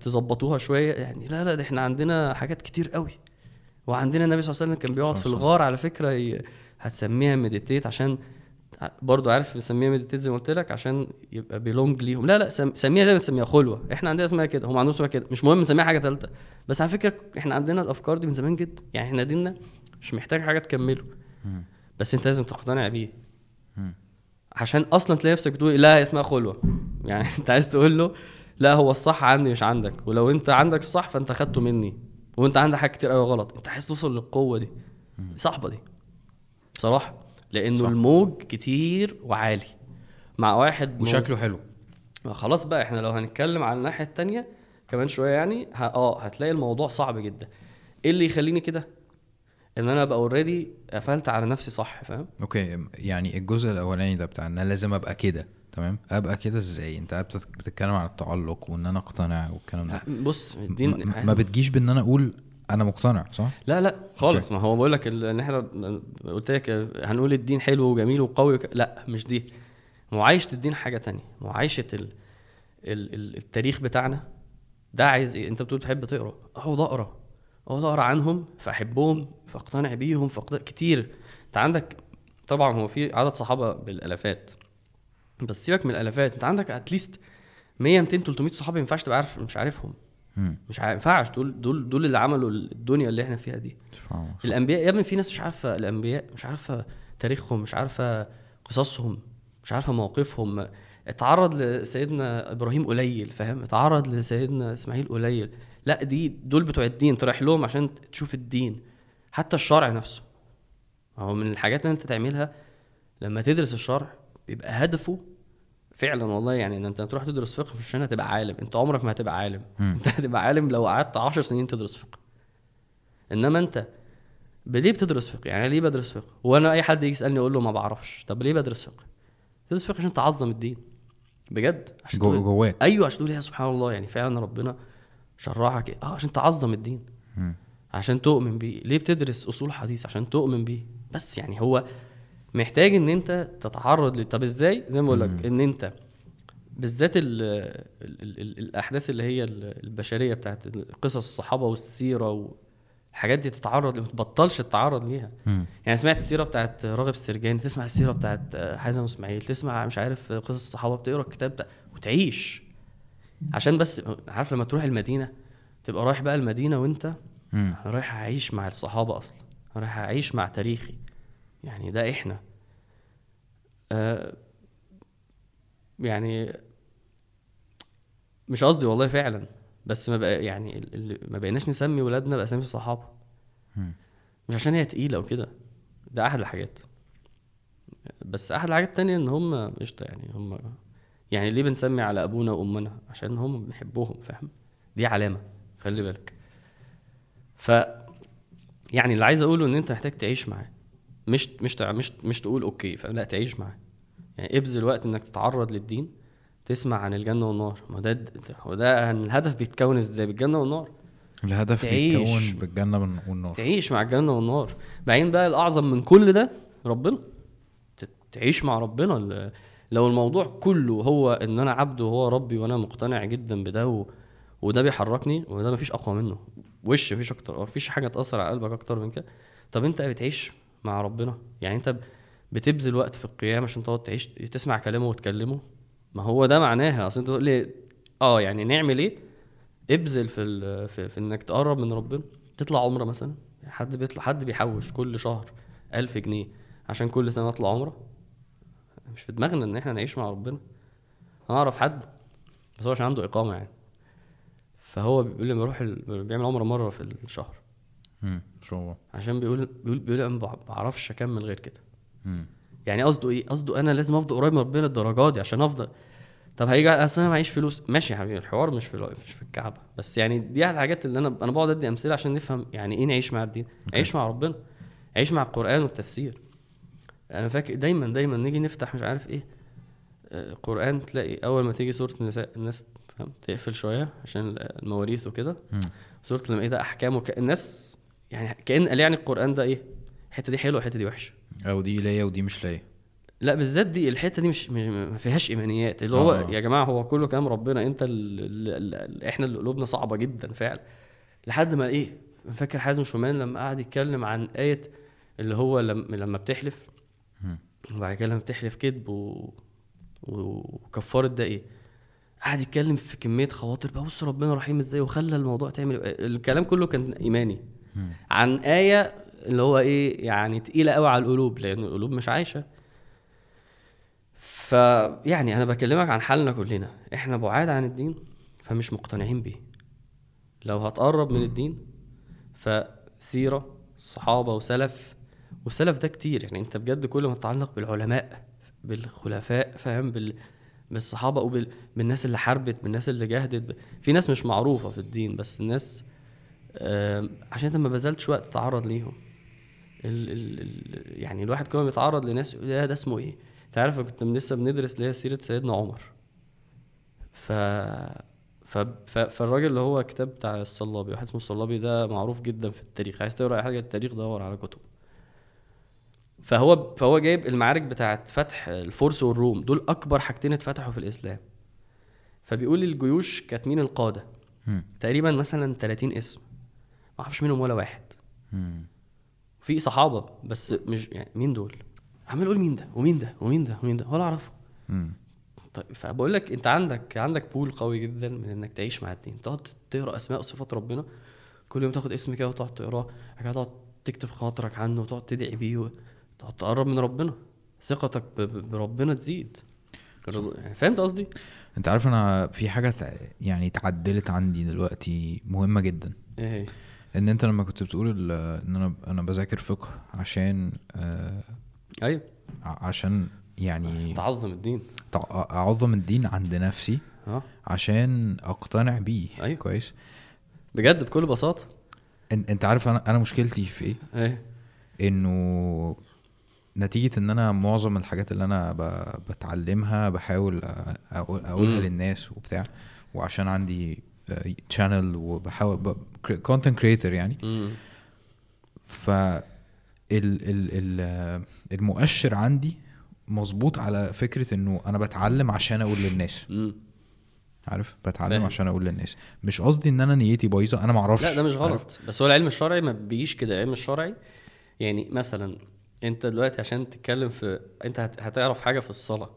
تظبطوها شوية. يعني لا لا ده إحنا عندنا حاجات كتير قوي. وعندنا النبي صلى الله عليه وسلم كان بيقعد في الغار على فكرة. هتسميها مديتيت عشان برضو عارف بنسميها مديتيت زي ما قلت لك عشان يبقى بيلونج ليهم. لا لا سم... سميها زي ما بنسميها خلوة. إحنا عندنا اسمها كده هم عندهم اسمها كده. مش مهم نسميها حاجة ثالثه بس على فكرة إحنا عندنا الأفكار دي من زمان جدا. يعني إحنا ديننا مش محتاج حاجة تكمله. بس انت لازم تقتنع بيه. عشان أصلا تلاقي نفسك تقول لا هي اسمها خلوة. يعني انت عايز تقول له لا هو الصح عندي مش عندك. ولو انت عندك الصح فانت خدته مني. وانت عندك حاجات كتير قوي غلط. انت عايز توصل للقوة دي. صعبه دي. بصراحه لأنه صح. الموج كتير وعالي. مع واحد وشكله حلو. ما خلاص بقى إحنا لو هنتكلم على الناحية التانية كمان شوية يعني ه... آه هتلاقي الموضوع صعب جدا. إيه اللي يخليني كده؟ إن أنا أبقى already قفلت على نفسي صح فاهم؟ okay يعني الجزء الأولاني ده بتاع إن أنا لازم أبقى كده تمام؟ أبقى كده إزاي؟ أنت قاعد بتت- بتتكلم عن التعلق وإن أنا أقتنع والكلام ده. بص الدين ما, ما بتجيش بإن أنا أقول أنا مقتنع صح؟ لا لا خالص. ما هو بقول لك إن إحنا قلت لك هنقول الدين حلو وجميل وقوي وك... لا مش دي. معايشة الدين حاجة تانية. معايشة ال... ال... ال- التاريخ بتاعنا ده عايز إيه؟ أنت بتقول بتحب تقرأ. اقعد أقرأ. اقعد أقرأ عنهم فأحبهم. فاقتنع بيهم فاقتنع كتير. انت عندك طبعا هو في عدد صحابة بالألافات بس سيبك من الألافات انت عندك اتليست 100 200 300 صحابه ما ينفعش تبقى عارف مش عارفهم. مش ما ينفعش. دول دول دول اللي عملوا الدنيا اللي إحنا فيها دي. الأنبياء يا ابني في ناس مش عارفة الأنبياء مش عارفة تاريخهم مش عارفة قصصهم مش عارفة مواقفهم. اتعرض لسيدنا إبراهيم قليل فاهم؟ اتعرض لسيدنا إسماعيل قليل. لا دي دول بتوع الدين تروح لهم عشان تشوف الدين. حتى الشرع نفسه. هو من الحاجات اللي انت تعملها لما تدرس الشرع بيبقى هدفه فعلا والله يعني إن انت تروح تدرس فقه مش عشان تبقى عالم. انت عمرك ما هتبقى عالم. مم. انت هتبقى عالم لو قعدت 10 سنين تدرس فقه. إنما انت ليه بتدرس فقه؟ يعني ليه بدرس فقه؟ وأنا أي حد يجي يسألني أقول له ما بعرفش. طب ليه بدرس فقه؟ تدرس فقه عشان تعظم الدين. بجد. عشان جو جواك. أيوه عشان تقول يا سبحان الله. يعني فعلا ربنا شرعك إيه؟ آه عشان تعظم الدين. مم. عشان تؤمن بيه. ليه بتدرس أصول حديث؟ عشان تؤمن بيه. بس يعني هو محتاج إن أنت تتعرض ل... طب إزاي؟ زي ما بقول لك إن أنت بالذات ال... ال... ال... ال... الأحداث اللي هي ال- البشرية بتاعت قصص الصحابة والسيرة والحاجات دي تتعرض ما تبطلش تتعرض ليها. مم. يعني سمعت السيرة بتاعت راغب السرجاني تسمع السيرة بتاعت حازم إسماعيل تسمع مش عارف قصص الصحابة بتقرأ الكتاب بتاع وتعيش. عشان بس عارف لما تروح المدينة تبقى رايح بقى المدينة وأنت. أنا رايح أعيش مع الصحابة أصلا. رايح أعيش مع تاريخي. يعني ده إحنا. آه يعني مش قصدي والله فعلا بس ما بقى يعني ما بقيناش نسمي ولادنا بأسامي الصحابة. مش عشان هي تقيلة وكده ده أحد الحاجات. بس أحد الحاجات التانية إن هم قشطة يعني هم يعني ليه بنسمي على أبونا وأمنا؟ عشان هم بنحبهم فاهم؟ دي علامة خلي بالك. ف يعني اللي عايز أقوله إن أنت محتاج تعيش معاه. مش مش مش مش تقول أوكي فلا تعيش معاه. يعني ابذل وقت إنك تتعرض للدين تسمع عن الجنة والنار. ما ده هو ده الهدف بيتكون إزاي؟ بالجنة والنار. الهدف. بيتكون بالجنة والن- والنار. تعيش مع الجنة والنار. بعدين بقى الأعظم من كل ده ربنا. تعيش مع ربنا. لو الموضوع كله هو إن أنا عبد وهو ربي وأنا مقتنع جدا بده و... وده بيحركني وده مفيش أقوى منه. وش مفيش أكتر مفيش حاجة تأثر على قلبك أكتر من كده؟ طب أنت بتعيش مع ربنا؟ يعني أنت بتبذل وقت في القيام عشان تقعد تعيش تسمع كلامه وتكلمه؟ ما هو ده معناها. أصل أنت تقول لي آه يعني نعمل إيه؟ ابذل في. في في إنك تقرب من ربنا. تطلع عمرة مثلا؟ حد بيطلع حد بيحوش كل شهر ألف جنيه عشان كل سنة أطلع عمرة؟ مش في دماغنا إن إحنا نعيش مع ربنا. أنا أعرف حد بس هو عشان عنده إقامة يعني. فهو بيقول لي بيروح ال... بيعمل عمرة مرة في الشهر. مم. شو هو. عشان بيقول بيقول بيقول أنا ما بعرفش أكمل غير كده. مم. يعني قصده إيه؟ قصده أنا لازم أفضل قريب من ربنا الدرجات دي عشان أفضل. طب هيجي أصل أنا معيش فلوس. ماشي يا حبيبي الحوار مش في مش في الكعبة. بس يعني دي احد الحاجات اللي أنا أنا بقعد أدي أمثلة عشان نفهم يعني إيه نعيش مع الدين. عيش مع ربنا. عيش مع القرآن والتفسير. أنا فاكر دايما دايما نيجي نفتح مش عارف إيه آه، قرآن تلاقي أول ما تيجي سورة النساء الناس فاهم تقفل شوية عشان المواريث وكده. سورة المائده أحكام وك... الناس يعني كأن قال يعني القرآن ده إيه؟ الحتة دي حلوة الحتة دي وحشة. أو دي ليا ودي مش ليا لا بالذات دي الحتة دي مش ما فيهاش إيمانيات. اللي هو آه. يا جماعة هو كله كلام ربنا. أنت ال ال ال إحنا اللي قلوبنا صعبة جدا فعلا. لحد ما إيه؟ فاكر حازم شومان لما قعد يتكلم عن آية اللي هو لما لما بتحلف. وبعد كده لما بتحلف كذب و... وكفارة ده إيه؟ قعد يتكلم في كمية خواطر بقى. بص ربنا رحيم إزاي وخلى الموضوع تعمل. الكلام كله كان إيماني. عن آية اللي هو إيه يعني تقيلة قوي على القلوب لأن القلوب مش عايشة. فيعني أنا بكلمك عن حالنا كلنا. إحنا بعاد عن الدين فمش مقتنعين بيه. لو هتقرب من الدين فسيرة صحابة وسلف. والسلف ده كتير. يعني أنت بجد كل ما تتعلق بالعلماء بالخلفاء فاهم؟ بال بالصحابه بالناس اللي حاربت بالناس اللي جاهدت. في ناس مش معروفة في الدين بس الناس عشان انت ما بذلتش وقت تتعرض ليهم. ال ال ال يعني الواحد كل ما بيتعرض لناس يقول ده اسمه إيه؟ انت عارف كنت لسه بندرس اللي هي سيرة سيدنا عمر. ف ف... ف... فالراجل اللي هو كتاب بتاع الصلابي واحد اسمه الصلابي ده معروف جدا في التاريخ. عايز تقرأ أي حاجة التاريخ دور على كتب فهو فهو جايب المعارك بتاعت فتح الفرس والروم. دول أكبر حاجتين اتفتحوا في الإسلام. فبيقول الجيوش كانت مين القادة؟ مم. تقريبا مثلا 30 اسم. ما أعرفش منهم ولا واحد. في صحابة بس مش يعني مين دول؟ عمال أقول مين ده؟ ومين ده؟ ومين ده؟ ومين ده؟ ولا أعرفه. طيب فبقول لك أنت عندك عندك بول قوي جدا من إنك تعيش مع الدين. تقعد تقرأ أسماء وصفات ربنا. كل يوم تاخد اسم كده وتقعد تقراه. تقعد تكتب خاطرك عنه وتقعد تدعي بيه تقرب من ربنا. ثقتك بربنا تزيد. فهمت قصدي؟ انت عارف أنا في حاجة يعني اتعدلت عندي دلوقتي مهمة جدا. إيه؟ ان انت لما كنت بتقول ان أنا أنا بذاكر فقه عشان آه أيوه. عشان يعني تعظم الدين. أعظم الدين عند نفسي آه. عشان أقتنع بيه. أيوة. كويس؟ بجد بكل بساطة؟ إن- انت عارف أنا أنا مشكلتي في إيه؟ إيه؟ إنه نتيجة إن أنا معظم الحاجات اللي أنا بتعلمها بحاول أقول- أقولها. للناس وبتاع وعشان عندي channel وبحاول content creator يعني. ف ال ال ال المؤشر عندي مظبوط على فكرة إنه أنا بتعلم عشان أقول للناس. عارف؟ بتعلم. عشان أقول للناس. مش قصدي إن أنا نيتي بايظة أنا ما أعرفش لا ده مش عارف؟ غلط. بس هو العلم الشرعي ما بيجيش كده. العلم الشرعي يعني مثلا انت دلوقتي عشان تتكلم في انت هت... هتعرف حاجة في الصلاة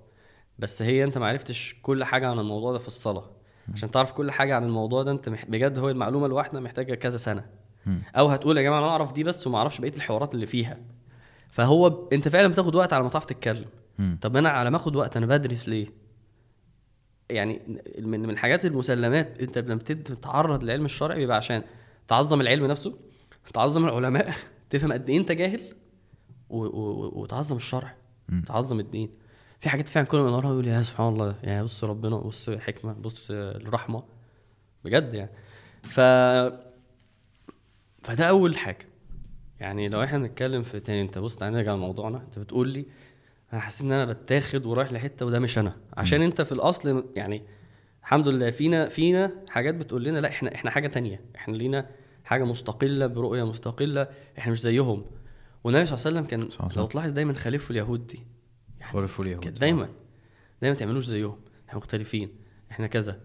بس هي انت ما عرفتش كل حاجة عن الموضوع ده في الصلاة. عشان تعرف كل حاجة عن الموضوع ده انت مح... بجد هو المعلومة الواحدة محتاجة كذا سنة. أو هتقول يا جماعة أنا أعرف دي بس وما أعرفش بقية الحوارات اللي فيها. فهو ب... انت فعلا بتاخد وقت على ما تعرف تتكلم. طب أنا على ما أخد وقت أنا بدرس ليه؟ يعني من من الحاجات المسلمات انت لما تتعرض للعلم الشرعي بيبقى عشان تعظم العلم نفسه تعظم العلماء تفهم قد إيه أنت جاهل وتعظم الشرع مم. تعظم الدين. في حاجات فعلا كل ما نقراها يقول يا سبحان الله يا بص ربنا بص الحكمه بص الرحمة. بجد يعني. ف فده أول حاجة. يعني لو إحنا بنتكلم في تاني أنت بص تعالى نرجع لموضوعنا. أنت بتقول لي أنا حاسس إن أنا بتاخد ورايح لحتة وده مش أنا. عشان أنت في الأصل يعني الحمد لله فينا فينا حاجات بتقول لنا لا إحنا إحنا حاجة تانية. إحنا لينا حاجة مستقلة برؤية مستقلة. إحنا مش زيهم. والنبي صلى الله عليه وسلم كان لو. تلاحظ دايما خليفة اليهود دي خلفوا اليهود كده دايما دايما ما تعملوش زيهم إحنا مختلفين إحنا كذا.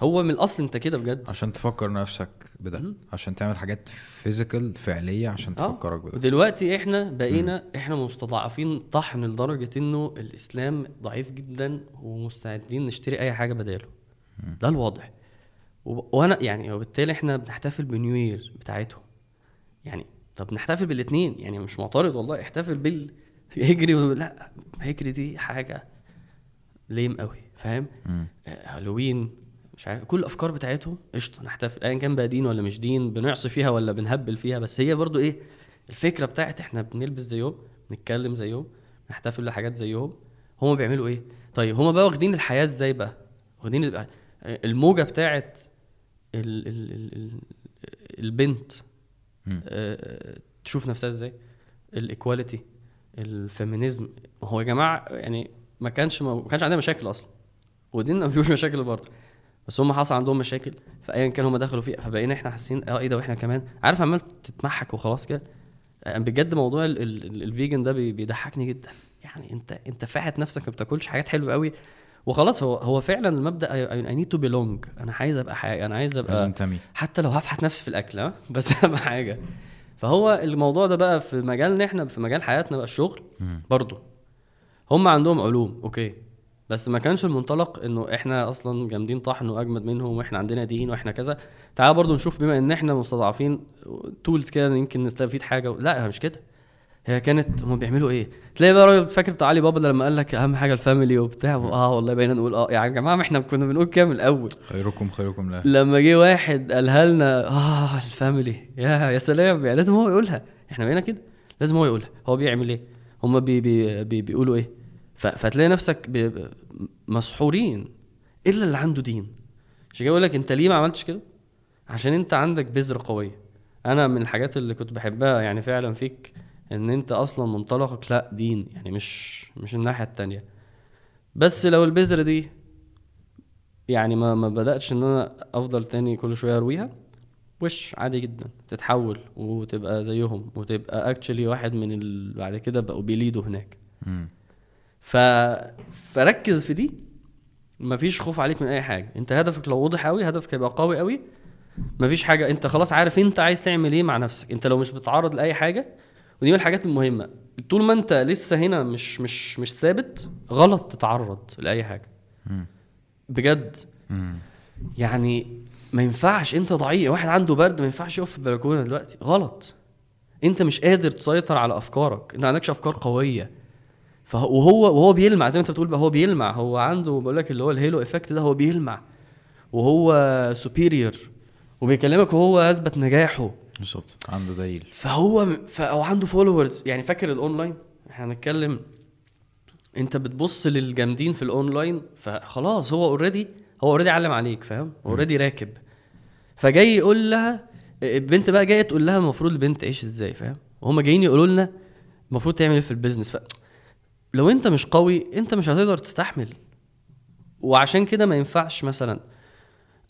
هو من الأصل أنت كده بجد. عشان تفكر نفسك بده عشان تعمل حاجات فيزيكال فعلية عشان آه. تفكرك بده. ودلوقتي إحنا بقينا إحنا مستضعفين طحن لدرجة إنه الإسلام ضعيف جدا ومستعدين نشتري أي حاجة بداله. ده الواضح. و- وأنا يعني وبالتالي إحنا بنحتفل بنيو يير بتاعتهم. يعني طب نحتفل بالاثنين يعني مش معترض والله احتفل بال هجري و- لا هجري دي حاجة ليم قوي فاهم. آه، هالوين مش عارف كل الأفكار بتاعتهم قشطة نحتفل ايا كان بقى دين ولا مش دين بنعصي فيها ولا بنهبل فيها بس هي برضو إيه الفكرة بتاعت إحنا بنلبس زيهم نتكلم زيهم نحتفل بحاجات زيهم هما بيعملوا إيه طيب هما بقى واخدين الحياة إزاي بقى واخدين ال- الموجة بتاعت ال ال ال ال البنت. آه، تشوف نفسها إزاي؟ ال equality ال feminism. هو يا جماعة يعني ما كانش ما كانش عندنا مشاكل أصلا. وديننا ما فيهوش مشاكل برضه. بس هم حصل عندهم مشاكل فأيا كان هم دخلوا فيها فبقينا إحنا حاسين آه إيه ده؟ وإحنا كمان عارف عمال تتمحك وخلاص كده. آه، بجد موضوع ال- ال- ال- ال vegan ده بي- بيضحكني جدا. يعني أنت أنت فاحت نفسك ما بتاكلش حاجات حلوة قوي وخلاص هو هو فعلا المبدأ I need to belong أنا عايز أبقى حاجة أنا عايز أبقى لازم أنتمي حتى لو هفحت نفسي في الأكل بس أهم حاجة. فهو الموضوع ده بقى في مجالنا إحنا في مجال حياتنا بقى الشغل. برضه. هم عندهم علوم okay. بس ما كانش المنطلق إنه إحنا أصلا جامدين طحن وأجمد منهم وإحنا عندنا دين وإحنا كذا. تعال برضه نشوف بما إن إحنا مستضعفين tools كده يمكن نستفيد حاجة لا مش كده. هي كانت هم بيعملوا إيه؟ تلاقي بقى راجل فاكر بتاع علي بابا لما قال لك أهم حاجة ال family وبتاع آه والله بقينا نقول آه يا جماعة ما إحنا كنا بنقول كده من الأول. خيركم خيركم لا لما جه واحد قالها لنا آه ال family يا يا سلام يعني لازم هو يقولها. إحنا بقينا كده لازم هو يقولها. هو بيعمل إيه؟ هم بي بي بي بيقولوا إيه؟ فتلاقي نفسك مسحورين إلا اللي عنده دين. عشان كده بقول لك أنت ليه ما عملتش كده؟ عشان أنت عندك بذره قوية. أنا من الحاجات اللي كنت بحبها يعني فعلا فيك إن أنت أصلا منطلقك لا دين يعني مش مش الناحية التانية. بس لو البذرة دي يعني ما ما بدأتش إن أنا أفضل تاني كل شوية أرويها وش عادي جدا. تتحول وتبقى زيهم وتبقى اكشلي واحد من ال... بعد كده بقوا بيليدوا هناك. ف... فركز في دي مفيش خوف عليك من أي حاجة. أنت هدفك لو واضح قوي هدفك هيبقى قوي قوي مفيش حاجة أنت خلاص عارف أنت عايز تعمل إيه مع نفسك. أنت لو مش بتتعرض لأي حاجة ودي من الحاجات المهمة. طول ما انت لسه هنا مش مش مش ثابت غلط تتعرض لأي حاجة. بجد. يعني ما ينفعش انت ضعيف. واحد عنده برد ما ينفعش يقف في البلكونة دلوقتي. غلط. انت مش قادر تسيطر على أفكارك. انت عندكش أفكار قوية. فهو وهو وهو بيلمع زي ما انت بتقول بقى هو بيلمع. هو عنده بقول لك اللي هو ال halo effect ده هو بيلمع. وهو superior وبيكلمك وهو أثبت نجاحه. بالظبط عنده دليل. فهو أو عنده followers يعني فاكر الاونلاين إحنا هنتكلم. انت بتبص للجامدين في الاونلاين فخلاص هو already هو already علم عليك فاهم؟ already راكب. فجاي يقول لها البنت بقى جاية تقول لها المفروض البنت تعيش إزاي فاهم؟ وهم جايين يقولوا لنا المفروض تعمل إيه في ال business ف لو انت مش قوي انت مش هتقدر تستحمل. وعشان كده ما ينفعش مثلا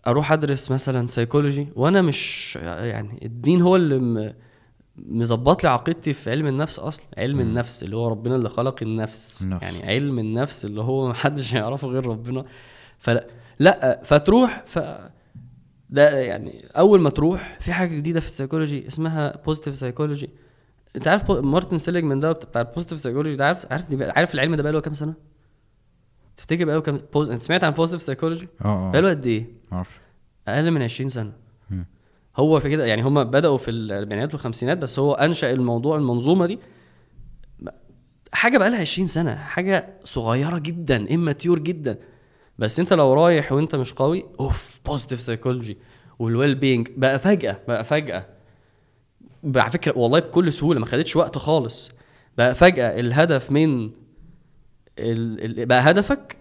أروح أدرس مثلا سيكولوجي وأنا مش يعني الدين هو اللي م- مظبط لي عقيدتي في علم النفس أصلا علم مم. النفس اللي هو ربنا اللي خلق النفس النفس. يعني علم النفس اللي هو محدش يعرفه غير ربنا فلا لا فتروح ف ده يعني أول ما تروح في حاجة جديدة في ال psychology اسمها positive psychology أنت عارف مارتن سيليجمان ده بتاع ال positive psychology ده عارف عارف دي عارف العلم ده بقى له كام سنة؟ تفتكر بقى له كام pos... أنت سمعت عن positive psychology؟ آه بقى آه له قد إيه؟ معرفش أقل من 20 سنة. هو في كده يعني هم بدأوا في الاربعينات والخمسينات بس هو أنشأ الموضوع المنظومة دي حاجة بقى لها 20 سنة حاجة صغيرة جدا amateur جدا. بس أنت لو رايح وأنت مش قوي of positive psychology وال well-being بقى فجأة بقى فجأة. على فكرة والله بكل سهولة ما خدتش وقت خالص. بقى فجأة الهدف من ال... ال... بقى هدفك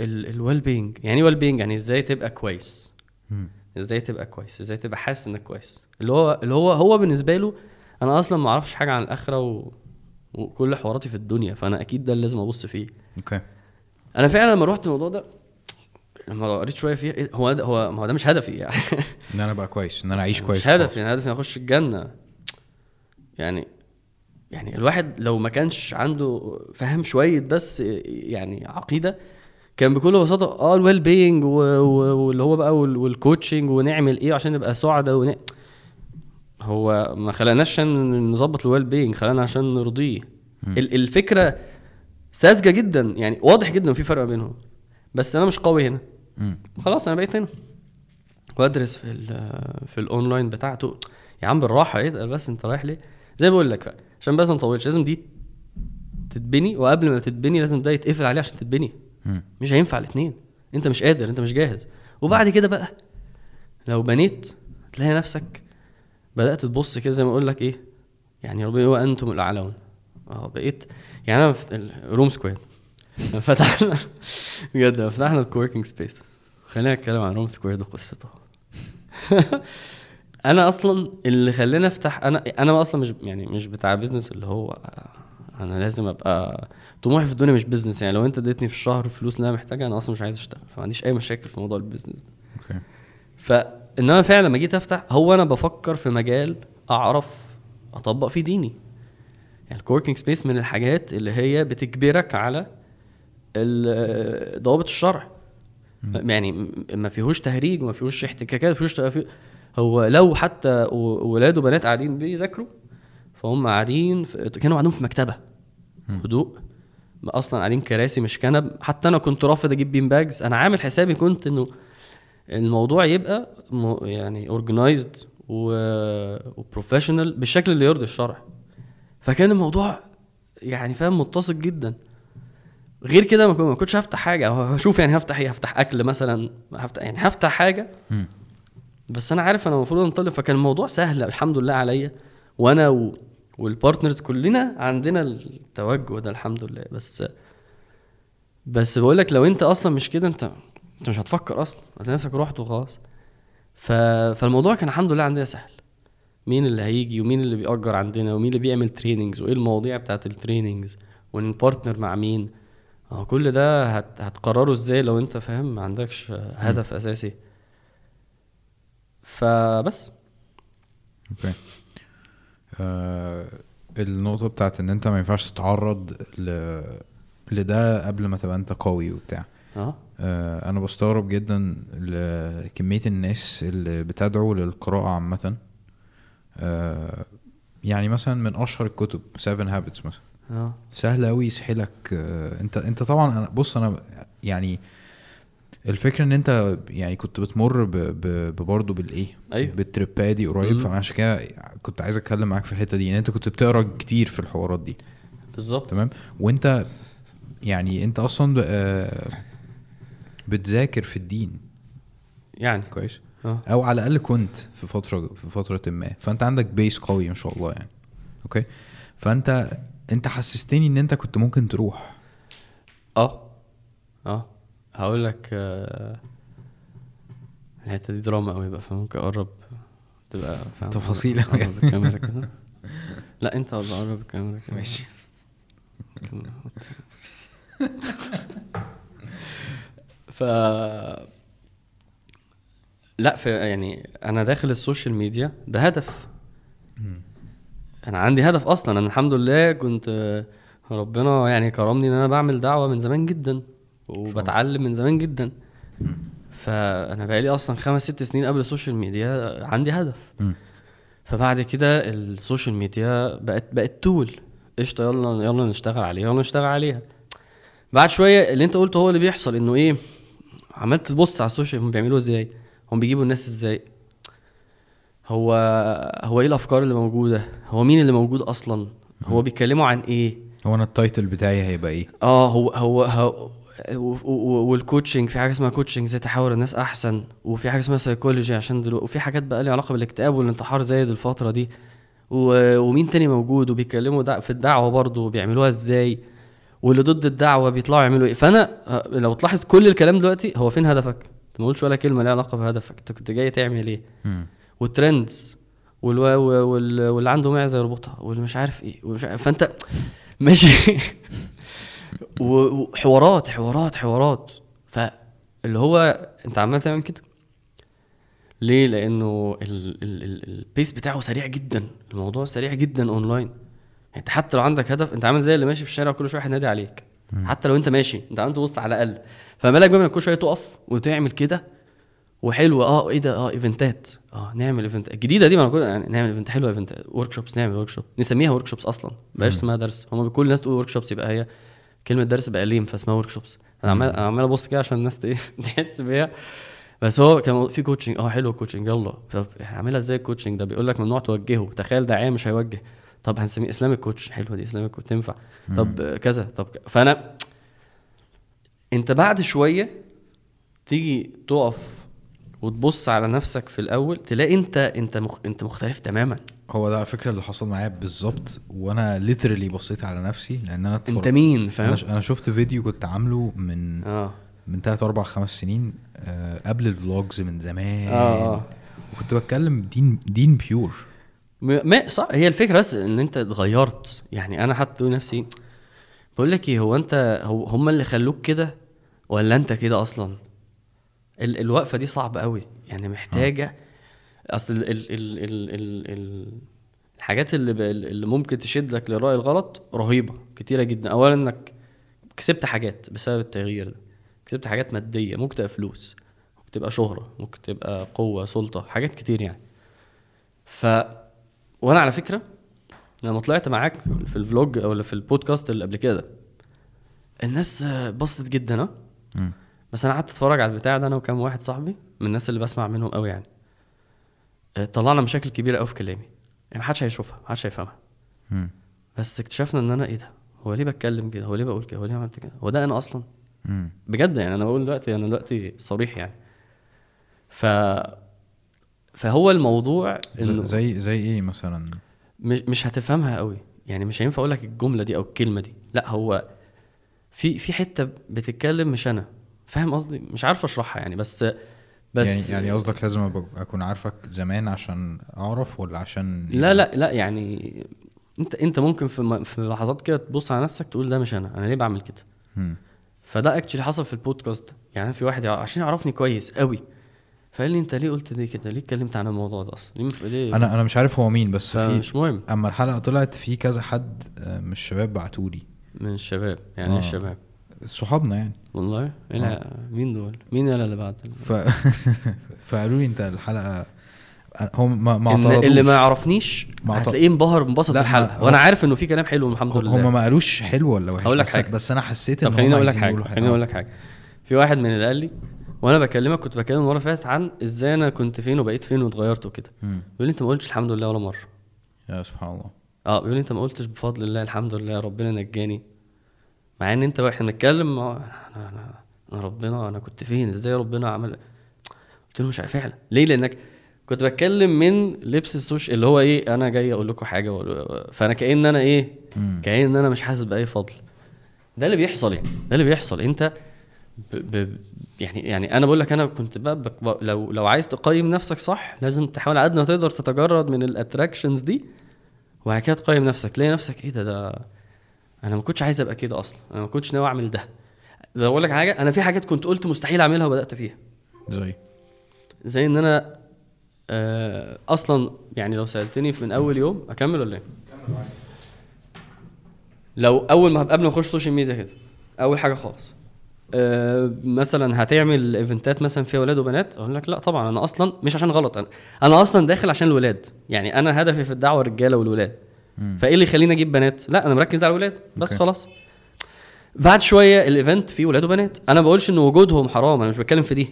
ال well-being يعني إيه well-being يعني إزاي تبقى كويس. إزاي تبقى كويس؟ إزاي تبقى حاسس إنك كويس؟ اللي هو اللي هو هو بالنسبة له أنا أصلا ما أعرفش حاجة عن الآخرة و... وكل حواراتي في الدنيا فأنا أكيد ده اللي لازم أبص فيه. okay. أنا فعلا لما رحت الموضوع ده لما قريت شوية فيه إيه، هو ده هو ما هو ده مش هدفي يعني. إن أنا أبقى كويس إن أنا أعيش كويس مش هدفي يعني هدفي إني أخش الجنة. يعني يعني الواحد لو ما كانش عنده فهم شوية بس يعني عقيدة كان بكل بساطة آه ال well-being واللي هو بقى وال- وال coaching ونعمل إيه عشان نبقى سعداء ون... هو ما خلقناش عشان نظبط ال well-being خلقنا عشان نرضيه. ال- الفكرة ساذجة جدا يعني واضح جدا في فرق بينهم. بس أنا مش قوي هنا. خلاص أنا بقيت هنا. وأدرس في ال- في الاونلاين بتاعته. يا عم بالراحة إيه بس أنت رايح ليه؟ زي ما بقول لك بقى عشان بس ما نطولش لازم دي تتبني وقبل ما تتبني لازم ده يتقفل عليه عشان تتبني. مش هينفع الاثنين انت مش قادر انت مش جاهز. وبعد كده بقى لو بنيت تلاقي نفسك بدأت تبص كده زي ما أقول لك إيه يعني ربنا هو أنتم الأعلون. أه بقيت يعني أنا في ال Room Square فتحنا بجد فتحنا ال co-working space خلينا نتكلم عن Room Square ده قصته أنا أصلا اللي خلاني أفتح أنا أنا أصلا مش يعني مش بتاع business اللي هو أنا لازم ابقى طموحي في الدنيا مش business يعني لو انت اديتني في الشهر الفلوس اللي أنا محتاجها أنا أصلا مش عايز اشتغل فما عنديش اي مشاكل في موضوع ال business ده. okay. فانما فعلا لما جيت أفتح هو أنا بفكر في مجال أعرف أطبق فيه ديني. يعني ال coworking space من الحاجات اللي هي بتجبرك على ال- ضوابط الشرع. مم. يعني م- ما فيهوش تهريج وما فيهوش احتكاكات ما فيهوش هو لو حتى ولاد وبنات قاعدين بيذاكروا فهم قاعدين كانوا قاعدين في مكتبة. هدوء. أصلا قاعدين كراسي مش كنب. حتى أنا كنت رافض أجيب bean bags أنا عامل حسابي كنت إنه الموضوع يبقى يعني organized و professional بالشكل اللي يرضي الشرع. فكان الموضوع يعني فاهم متصل جدا. غير كده ما كنت- ما كنتش هفتح حاجة. هشوف يعني هفتح إيه؟ هفتح أكل مثلا. هفتح يعني هفتح حاجة. بس أنا عارف أنا المفروض أنطلق. فكان الموضوع سهل الحمد لله عليا. وأنا و... وال partners كلنا عندنا التوجه ده الحمد لله. بس بس بقول لك لو انت أصلا مش كده انت انت مش هتفكر أصلا. هتلاقي نفسك رحت وخلاص. ف... فالموضوع كان الحمد لله عندنا سهل. مين اللي هيجي ومين اللي بيأجر عندنا ومين اللي بيعمل trainings وإيه المواضيع بتاعت ال trainings ون partner مع مين. آه كل ده هت... هتقرره إزاي لو انت فاهم ما عندكش هدف أساسي. فبس. okay. آه النقطة بتاعت إن أنت ما ينفعش تتعرض ل... لده قبل ما تبقى أنت قوي وبتاع. آه. آه أنا بستغرب جدا لكمية الناس اللي بتدعو للقراءة عامة. آه يعني مثلا من أشهر الكتب 7 هابتس مثلا. آه. سهل قوي يسحلك. آه، أنت أنت طبعا أنا بص أنا يعني الفكرة إن أنت يعني كنت بتمر ب- ب- ببرضه بالإيه؟ أيوة. بالتربايه دي قريب. فانا عشان كده كنت عايز أتكلم معاك في الحتة دي إن أنت كنت بتقرأ كتير في الحوارات دي. بالظبط. تمام؟ وأنت يعني أنت أصلا آه، بتذاكر في الدين. يعني. كويس. آه. أو على الأقل كنت في فترة في فترة ما. فأنت عندك base قوي ما شاء الله يعني. okay؟ فأنت أنت حسستني إن أنت كنت ممكن تروح. آه. آه. هقول لك آه، الحتة دي دراما قوي بقى فممكن أقرب تبقى تفاصيل. أقرب الكاميرا كده. لا أنت والله قرب الكاميرا كده. ماشي. ف لا في يعني أنا داخل ال social media بهدف. أنا عندي هدف أصلا. أنا الحمد لله كنت ربنا يعني كرمني إن أنا بعمل دعوة من زمان جدا. وبتعلم من زمان جدا. فأنا بقالي أصلا خمس ست سنين قبل ال social media عندي هدف. فبعد كده ال social media بقت بقت tool قشطة يلا يلا نشتغل عليها يلا نشتغل عليها. بعد شوية اللي أنت قلته هو اللي بيحصل إنه إيه عملت تبص على ال social هم بيعملوا إزاي؟ هم بيجيبوا الناس إزاي؟ هو هو إيه الأفكار اللي موجودة؟ هو مين اللي موجود أصلا؟ هو بيتكلموا عن إيه؟ هو أنا ال title بتاعي هيبقى إيه؟ آه هو هو, هو وال coaching في حاجة اسمها coaching إزاي تحول الناس أحسن وفي حاجة اسمها سيكولوجي عشان دلوقتي وفي حاجات بقى ليها علاقة بالاكتئاب والانتحار زايد الفترة دي. ومين تاني موجود وبيتكلموا. في الدعوة برضه وبيعملوها إزاي واللي ضد الدعوة بيطلعوا يعملوا إيه فأنا آه، لو تلاحظ كل الكلام دلوقتي هو فين هدفك ما قلتش ولا كلمة ليها علاقة بهدفك أنت كنت جاي تعمل إيه. وال trends وال... وال... واللي عنده معزة يربطها واللي مش عارف إيه ومش عارف فأنت ماشي وحوارات حوارات حوارات فاللي هو انت عمال تعمل كده. ليه؟ لأنه ال- ال- ال- ال pace بتاعه سريع جدا. الموضوع سريع جدا أونلاين. انت حتى لو عندك هدف انت عامل زي اللي ماشي في الشارع كل شوية هينادي عليك. حتى لو انت ماشي انت عم تبص على الأقل. فما بالك بقى انك كل شوية تقف وتعمل كده. وحلو آه إيه ده؟ آه event ات. آه نعمل event. الجديدة دي ما أنا كل يعني نعمل event. حلوة event workshops نعمل workshop نسميها workshops أصلا بلاش اسمها درس. هم كل الناس تقول workshops يبقى هي كلمة درس بقى lame فاسمها workshops أنا عمال أنا عمال أبص كده عشان الناس تحس بيها. بس هو كان في coaching آه حلو ال coaching يلا. طب هعملها إزاي ال coaching ده بيقول لك ممنوع توجهه. تخيل داعيه مش هيوجه. طب هنسميه Islamic coach حلوة دي Islamic coach تنفع. طب كذا. طب ك- فأنا أنت بعد شوية تيجي تقف وتبص على نفسك في الأول تلاقي انت أنت مخ... أنت مختلف تماما. هو ده على فكرة اللي حصل معايا بالظبط وأنا literally بصيت على نفسي لأن أنا أنت مين؟ فاهم؟ أنا ش- أنا شفت فيديو كنت عامله من آه. من 3 4 5 سنين آه، قبل ال vlogs من زمان. آه آه. وكنت بتكلم دين دين بيور ما صح هي الفكرة بس إن أنت اتغيرت. يعني أنا حتى نفسي بقول لك إيه هو أنت هو هم اللي خلوك كده ولا أنت كده أصلا؟ ال الوقفة دي صعبة قوي يعني محتاجة أصل ال ال ال ال ال ال الحاجات اللي ب... اللي ممكن تشدك للراي الغلط رهيبة كتيرة جدا. اولا إنك كسبت حاجات بسبب التغيير ده. كسبت حاجات مادية ممكن تبقى فلوس ممكن تبقى شهرة ممكن تبقى قوة سلطة حاجات كتير يعني. ف وأنا على فكرة لما طلعت معاك في الفلوج أو في البودكاست اللي قبل كده الناس آه، بسطت جدا ها مم. بس أنا قعدت أتفرج على البتاع ده أنا وكام واحد صاحبي من الناس اللي بسمع منهم قوي يعني. آه، طلعنا مشاكل كبيرة قوي في كلامي. يعني محدش هيشوفها محدش هيفهمها. بس اكتشفنا إن أنا إيه ده؟ هو ليه بتكلم كده؟ هو ليه بقول كده؟ هو ليه عملت كده؟ هو ده أنا أصلا؟ مم. بجد يعني أنا بقول دلوقتي أنا دلوقتي صريح يعني. ف فهو الموضوع إنه ز- زي زي إيه مثلا؟ مش مش هتفهمها قوي يعني مش هينفع أقول لك الجملة دي أو الكلمة دي. لا هو في في حتة بتتكلم مش أنا. فاهم قصدي؟ مش عارف أشرحها يعني بس بس يعني يعني قصدك لازم أكون عارفك زمان عشان أعرف ولا عشان لا لا لا يعني انت أنت ممكن في في لحظات كده تبص على نفسك تقول ده مش أنا أنا ليه بعمل كده. فده اكشلي حصل في البودكاست. يعني في واحد عشان يعرفني كويس قوي. فقال لي أنت ليه قلت دي كده؟ ليه اتكلمت عن الموضوع ده أصلا؟ ليه مف- ليه؟ أنا أنا مش عارف هو مين بس في فمش مهم. أما الحلقة طلعت في كذا حد آه، من الشباب بعتولي. من الشباب يعني إيه آه. الشباب. صحابنا يعني. والله؟ إيه لا مين دول؟ مين يلا اللي بعد ف فقالوا لي أنت الحلقة هم ما ما إن اللي ما يعرفنيش ما هتلاقيه انبهر انبسط ما- وأنا عارف إنه في كلام حلو الحمد لله. هم ما قالوش حلو ولا وحش هقول لك بس, حاجة. بس أنا حسيت إن طب خليني أقول لك حاجة خليني أقول لك حاجة. في واحد من اللي قال لي وأنا بكلمك كنت بكلم المره فاتت عن إزاي أنا كنت فين وبقيت فين واتغيرت وكده. بيقول لي أنت ما قلتش الحمد لله ولا مرة. يا سبحان الله. آه بيقول لي أنت ما قلتش بفضل الله الحمد لله ربنا نجاني. مع إن أنت وإحنا بنتكلم أنا أنا أنا ربنا أنا كنت فين؟ إزاي ربنا عمل؟ قلت له مش عارف فعلا. ليه؟ لأنك كنت بتكلم من لبس ال social اللي هو إيه أنا جاي أقول لكم حاجة فأنا كأن أنا إيه. كأن أنا مش حاسس بأي فضل. ده اللي بيحصل يعني ده اللي بيحصل. أنت ب... ب... يعني يعني أنا بقول لك أنا كنت بقى بك... ب- لو لو عايز تقيم نفسك صح لازم تحاول على قد ما تقدر تتجرد من ال attractions دي وبعد كده تقيم نفسك. تلاقي نفسك إيه ده؟ ده أنا ما كنتش عايز أبقى كده أصلا. أنا ما كنتش ناوي أعمل ده. ده أقول لك حاجة أنا في حاجات كنت قلت مستحيل أعملها وبدأت فيها. زي؟ زي إن أنا آه أصلا يعني لو سألتني من أول يوم أكمل ولا إيه؟ لو أول ما قبل ما أخش social media كده أول حاجة خالص. آه مثلا هتعمل event ات مثلا فيها ولاد وبنات؟ أقول لك لا طبعا أنا أصلا مش عشان غلط أنا أنا أصلا داخل عشان الولاد. يعني أنا هدفي في الدعوة الرجالة والولاد. فإيه اللي يخليني أجيب بنات؟ لا أنا مركز على الولاد بس okay. خلاص. بعد شوية ال event فيه ولاد وبنات. أنا ما بقولش إن وجودهم حرام أنا مش بتكلم في دي.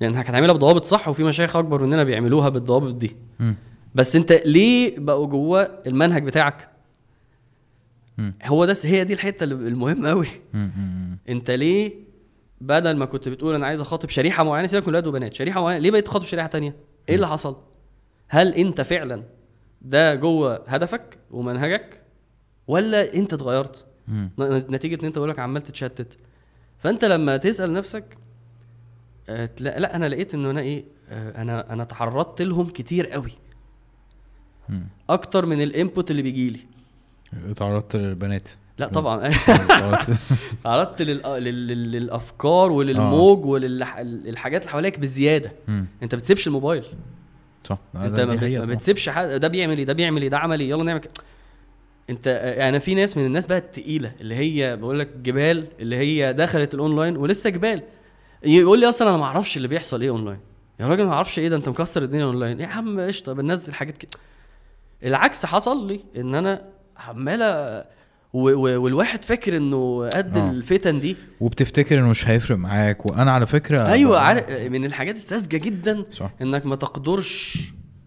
لأن هتعملها بضوابط صح وفي مشايخ أكبر مننا بيعملوها بالضوابط دي. مم. بس أنت ليه بقوا جوه المنهج بتاعك؟ مم. هو ده هي دي الحتة المهمه قوي. أنت ليه بدل ما كنت بتقول أنا عايز أخاطب شريحة معينة سيبك من ولاد وبنات شريحة معينة ليه بقيت تخاطب شريحة تانية؟ إيه اللي حصل؟ هل أنت فعلا ده جوه هدفك ومنهجك ولا انت اتغيرت؟ نتيجة إن انت بقولك عمال تتشتت. فأنت لما تسأل نفسك آه، لأ أنا لقيت إنه أنا إيه آه، أنا أنا تعرضت لهم كتير قوي. أكتر من الانبوت اللي بيجي لي. اتعرضت للبنات. لأ طبعا. اتعرضت- تعرضت. لل- للأفكار وللموج وللحاجات اللي حواليك بزيادة. أنت بتسيبش الموبايل. صح. انت ما, بت... ما بتسيبش حد ده بيعمل إيه؟ ده بيعمل إيه؟ ده عمل إيه؟ يلا نعمل كده انت أنا في ناس من الناس بقى التقيلة اللي هي بقول لك جبال اللي هي دخلت الاونلاين ولسه جبال. يقول لي أصلا أنا ما أعرفش اللي بيحصل إيه اونلاين. يا راجل ما أعرفش إيه ده انت مكسر الدنيا اونلاين. يا عم قشطة بننزل حاجات كده العكس حصل لي ان أنا عمال. والواحد فاكر إنه قد آه. الفتن دي. وبتفتكر إنه مش هيفرق معاك. وأنا على فكرة أيوه عارف من الحاجات الساذجة جدا صح. إنك ما تقدرش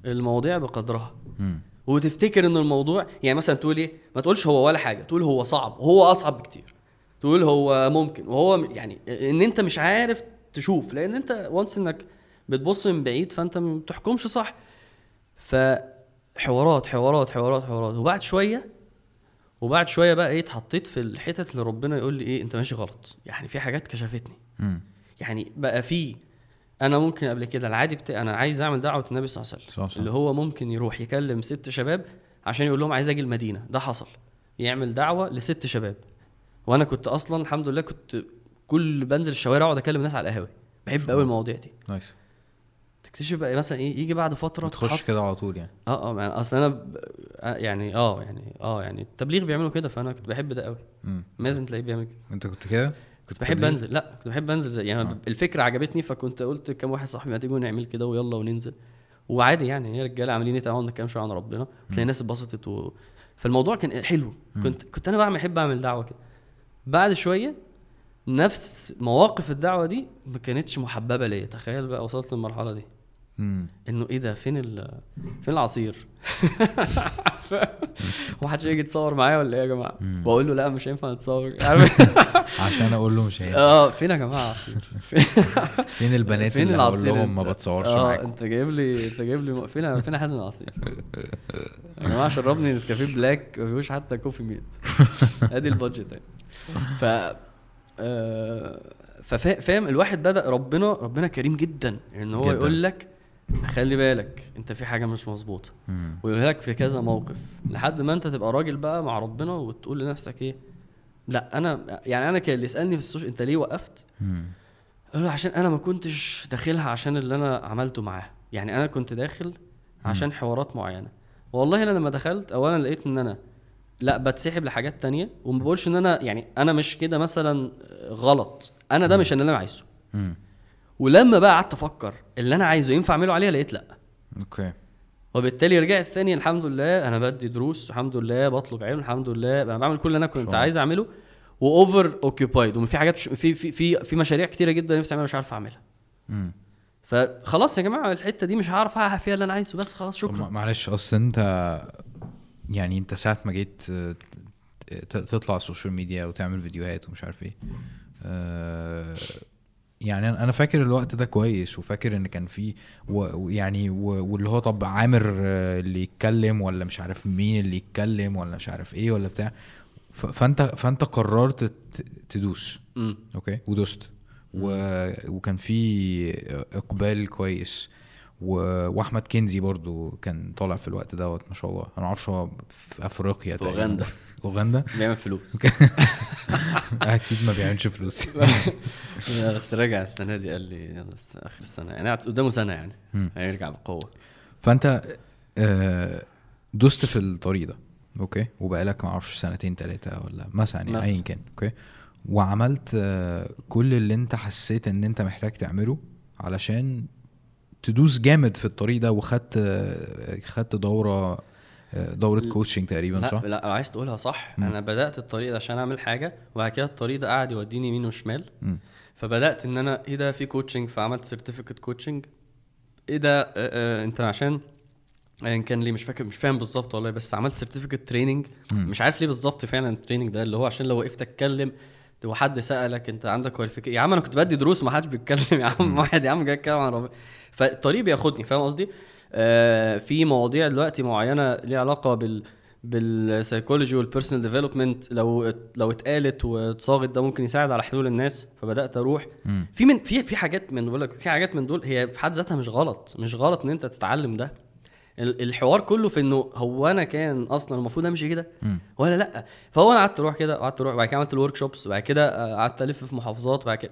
المواضيع بقدرها. مم. وتفتكر ان الموضوع يعني مثلا تقول إيه ما تقولش هو ولا حاجة تقول هو صعب هو أصعب بكتير. تقول هو ممكن وهو م- يعني إن أنت مش عارف تشوف لأن أنت وانس إنك بتبص من بعيد فأنت ما بتحكمش صح. فحوارات حوارات حوارات حوارات. وبعد شوية وبعد شوية بقى إيه اتحطيت في الحتت اللي ربنا يقول لي إيه أنت ماشي غلط. يعني في حاجات كشفتني. يعني بقى في أنا ممكن قبل كده العادي بتاعي أنا عايز أعمل دعوة النبي صلى الله عليه وسلم. اللي هو ممكن يروح يكلم ست شباب عشان يقول لهم عايز أجي المدينة. ده حصل. يعمل دعوة لست شباب. وأنا كنت أصلا الحمد لله كنت كل بنزل الشوارع أقعد أكلم الناس على القهاوي. بحب قوي المواضيع دي. نايس. تكتشف بقى مثلا إيه يجي بعد فترة تتحط- كده على طول يعني. آه آه يعني أصل أنا ب... آه يعني آه يعني آه يعني التبليغ بيعملوا كده فأنا كنت بحب ده قوي. مازن تلاقيه بيعمل كده. أنت كنت كده؟ كنت بحب تبليغ؟ أنزل. لأ كنت بحب أنزل زي يعني آه. الفكرة عجبتني فكنت قلت كام واحد صاحبي ما تيجوا نعمل كده ويلا وننزل. وعادي يعني هي رجالة عاملين إيه تعالوا نتكلم شوية عن ربنا. تلاقي الناس اتبسطت و... فالموضوع كان حلو. كنت كنت أنا بعمل أحب أعمل دعوة كده. بعد شوية نفس مواقف الدعوة دي ما كانتش محببة ليا. تخيل بقى وصلت للمرحلة دي. إنه إيه ده؟ فين ال... فين العصير؟ محدش يجي يتصور معايا ولا إيه يا جماعة. واقول له لا مش هينفع نتصور. عشان أقول له مش هينفع. آه فين يا جماعة عصير فين, البنات فين اللي العصير؟ لهم ما؟ بتصورش معاكم؟ أنت جايب لي أنت جايب لي فين فين حازم العصير؟ يا جماعة شربني نسكافيه black ما فيهوش حتى coffee mate. أدي ال budget يعني ف آه، ففا- فاهم؟ الواحد بدأ ربنا ربنا كريم جدا. إن هو جداً. يقول لك خلي بالك انت في حاجة مش مظبوطة. ويقولها لك في كذا موقف. لحد ما انت تبقى راجل بقى مع ربنا وتقول لنفسك إيه لا أنا يعني أنا كان اللي يسألني في السوشيال انت ليه وقفت. قال له عشان أنا ما كنتش داخلها عشان اللي أنا عملته معاه يعني أنا كنت داخل عشان حوارات معينة. والله أنا لما دخلت اولا لقيت إن أنا لا بتسحب لحاجات تانية. وما بقولش إن أنا يعني أنا مش كده مثلا غلط. أنا ده مش اللي أنا عايزه. ولما بقى قعدت أفكر اللي أنا عايزه ينفع أعمله عليها لقيت لأ. okay. وبالتالي رجعت ثاني الحمد لله أنا بدي دروس الحمد لله بطلب علم الحمد لله أنا بعمل كل اللي أنا كنت عايز أعمله و over occupied وفي حاجات مش في في في في مشاريع كتيرة جدا نفسي أعملها مش عارف أعملها. مم. فخلاص يا جماعة الحتة دي مش هعرف احقق فيها اللي أنا عايزه بس خلاص شكرا. معلش أصل أنت يعني أنت ساعة ما جيت تطلع على ال social media وتعمل فيديوهات ومش عارف إيه آه، يعني أنا أنا فاكر الوقت ده كويس وفاكر إن كان في ويعني واللي هو طب عامر آه، اللي يتكلم ولا مش عارف مين اللي يتكلم ولا مش عارف إيه ولا بتاع. فانت فأنت قررت تدوس. مم. okay؟ ودوست. و... وكان في إقبال كويس. وأحمد كنزي برضو كان طالع في الوقت دوت ما شاء الله. أنا ما أعرفش هو في أفريقيا في تقريبا. أوغندا. أوغندا؟ بيعمل فلوس. أكيد ما بيعملش فلوس. بس راجع السنة دي قال لي يلا آخر السنة يعني قدامه سنة يعني. هيرجع بقوة. فأنت آه، دوست في الطريق ده. okay؟ وبقالك ما أعرفش سنتين ثلاثة ولا مثلا يعني. ايا كان. okay؟ وعملت آه، كل اللي أنت حسيت إن أنت محتاج تعمله علشان تدوس جامد في الطريق ده وخدت خدت دورة دورة coaching تقريبا لا صح؟ لا لو عايز تقولها صح مم. أنا بدأت الطريق ده عشان أعمل حاجة وبعد كده الطريق ده قاعد يوديني يمين وشمال مم. فبدأت إن أنا إيه ده في coaching فعملت certificate coaching إيه ده آه آه أنت عشان ايا كان ليه مش فاكر مش فاهم بالظبط والله بس عملت certificate training. مش عارف ليه بالظبط فعلا ال training ده اللي هو عشان لو وقفت أتكلم وحد سألك أنت عندك qualification يا عم أنا كنت بدي دروس ما حدش بيتكلم يا عم واحد يا عم جاي يتكلم عن ربنا فالطريق بياخدني فاهم قصدي؟ آه في مواضيع دلوقتي معينة ليها علاقة بال بالسايكولوجي وال personal development لو لو اتقالت واتصاغت ده ممكن يساعد على حلول الناس فبدأت أروح مم. في من في في حاجات من بقول لك في حاجات من دول هي في حد ذاتها مش غلط مش غلط إن أنت تتعلم ده ال- الحوار كله في إنه هو أنا كان أصلا المفروض أمشي كده. ولا لأ فهو أنا قعدت أروح كده قعدت أروح بعد كده عملت ال workshops بعد كده آه، قعدت ألف في محافظات بعد كده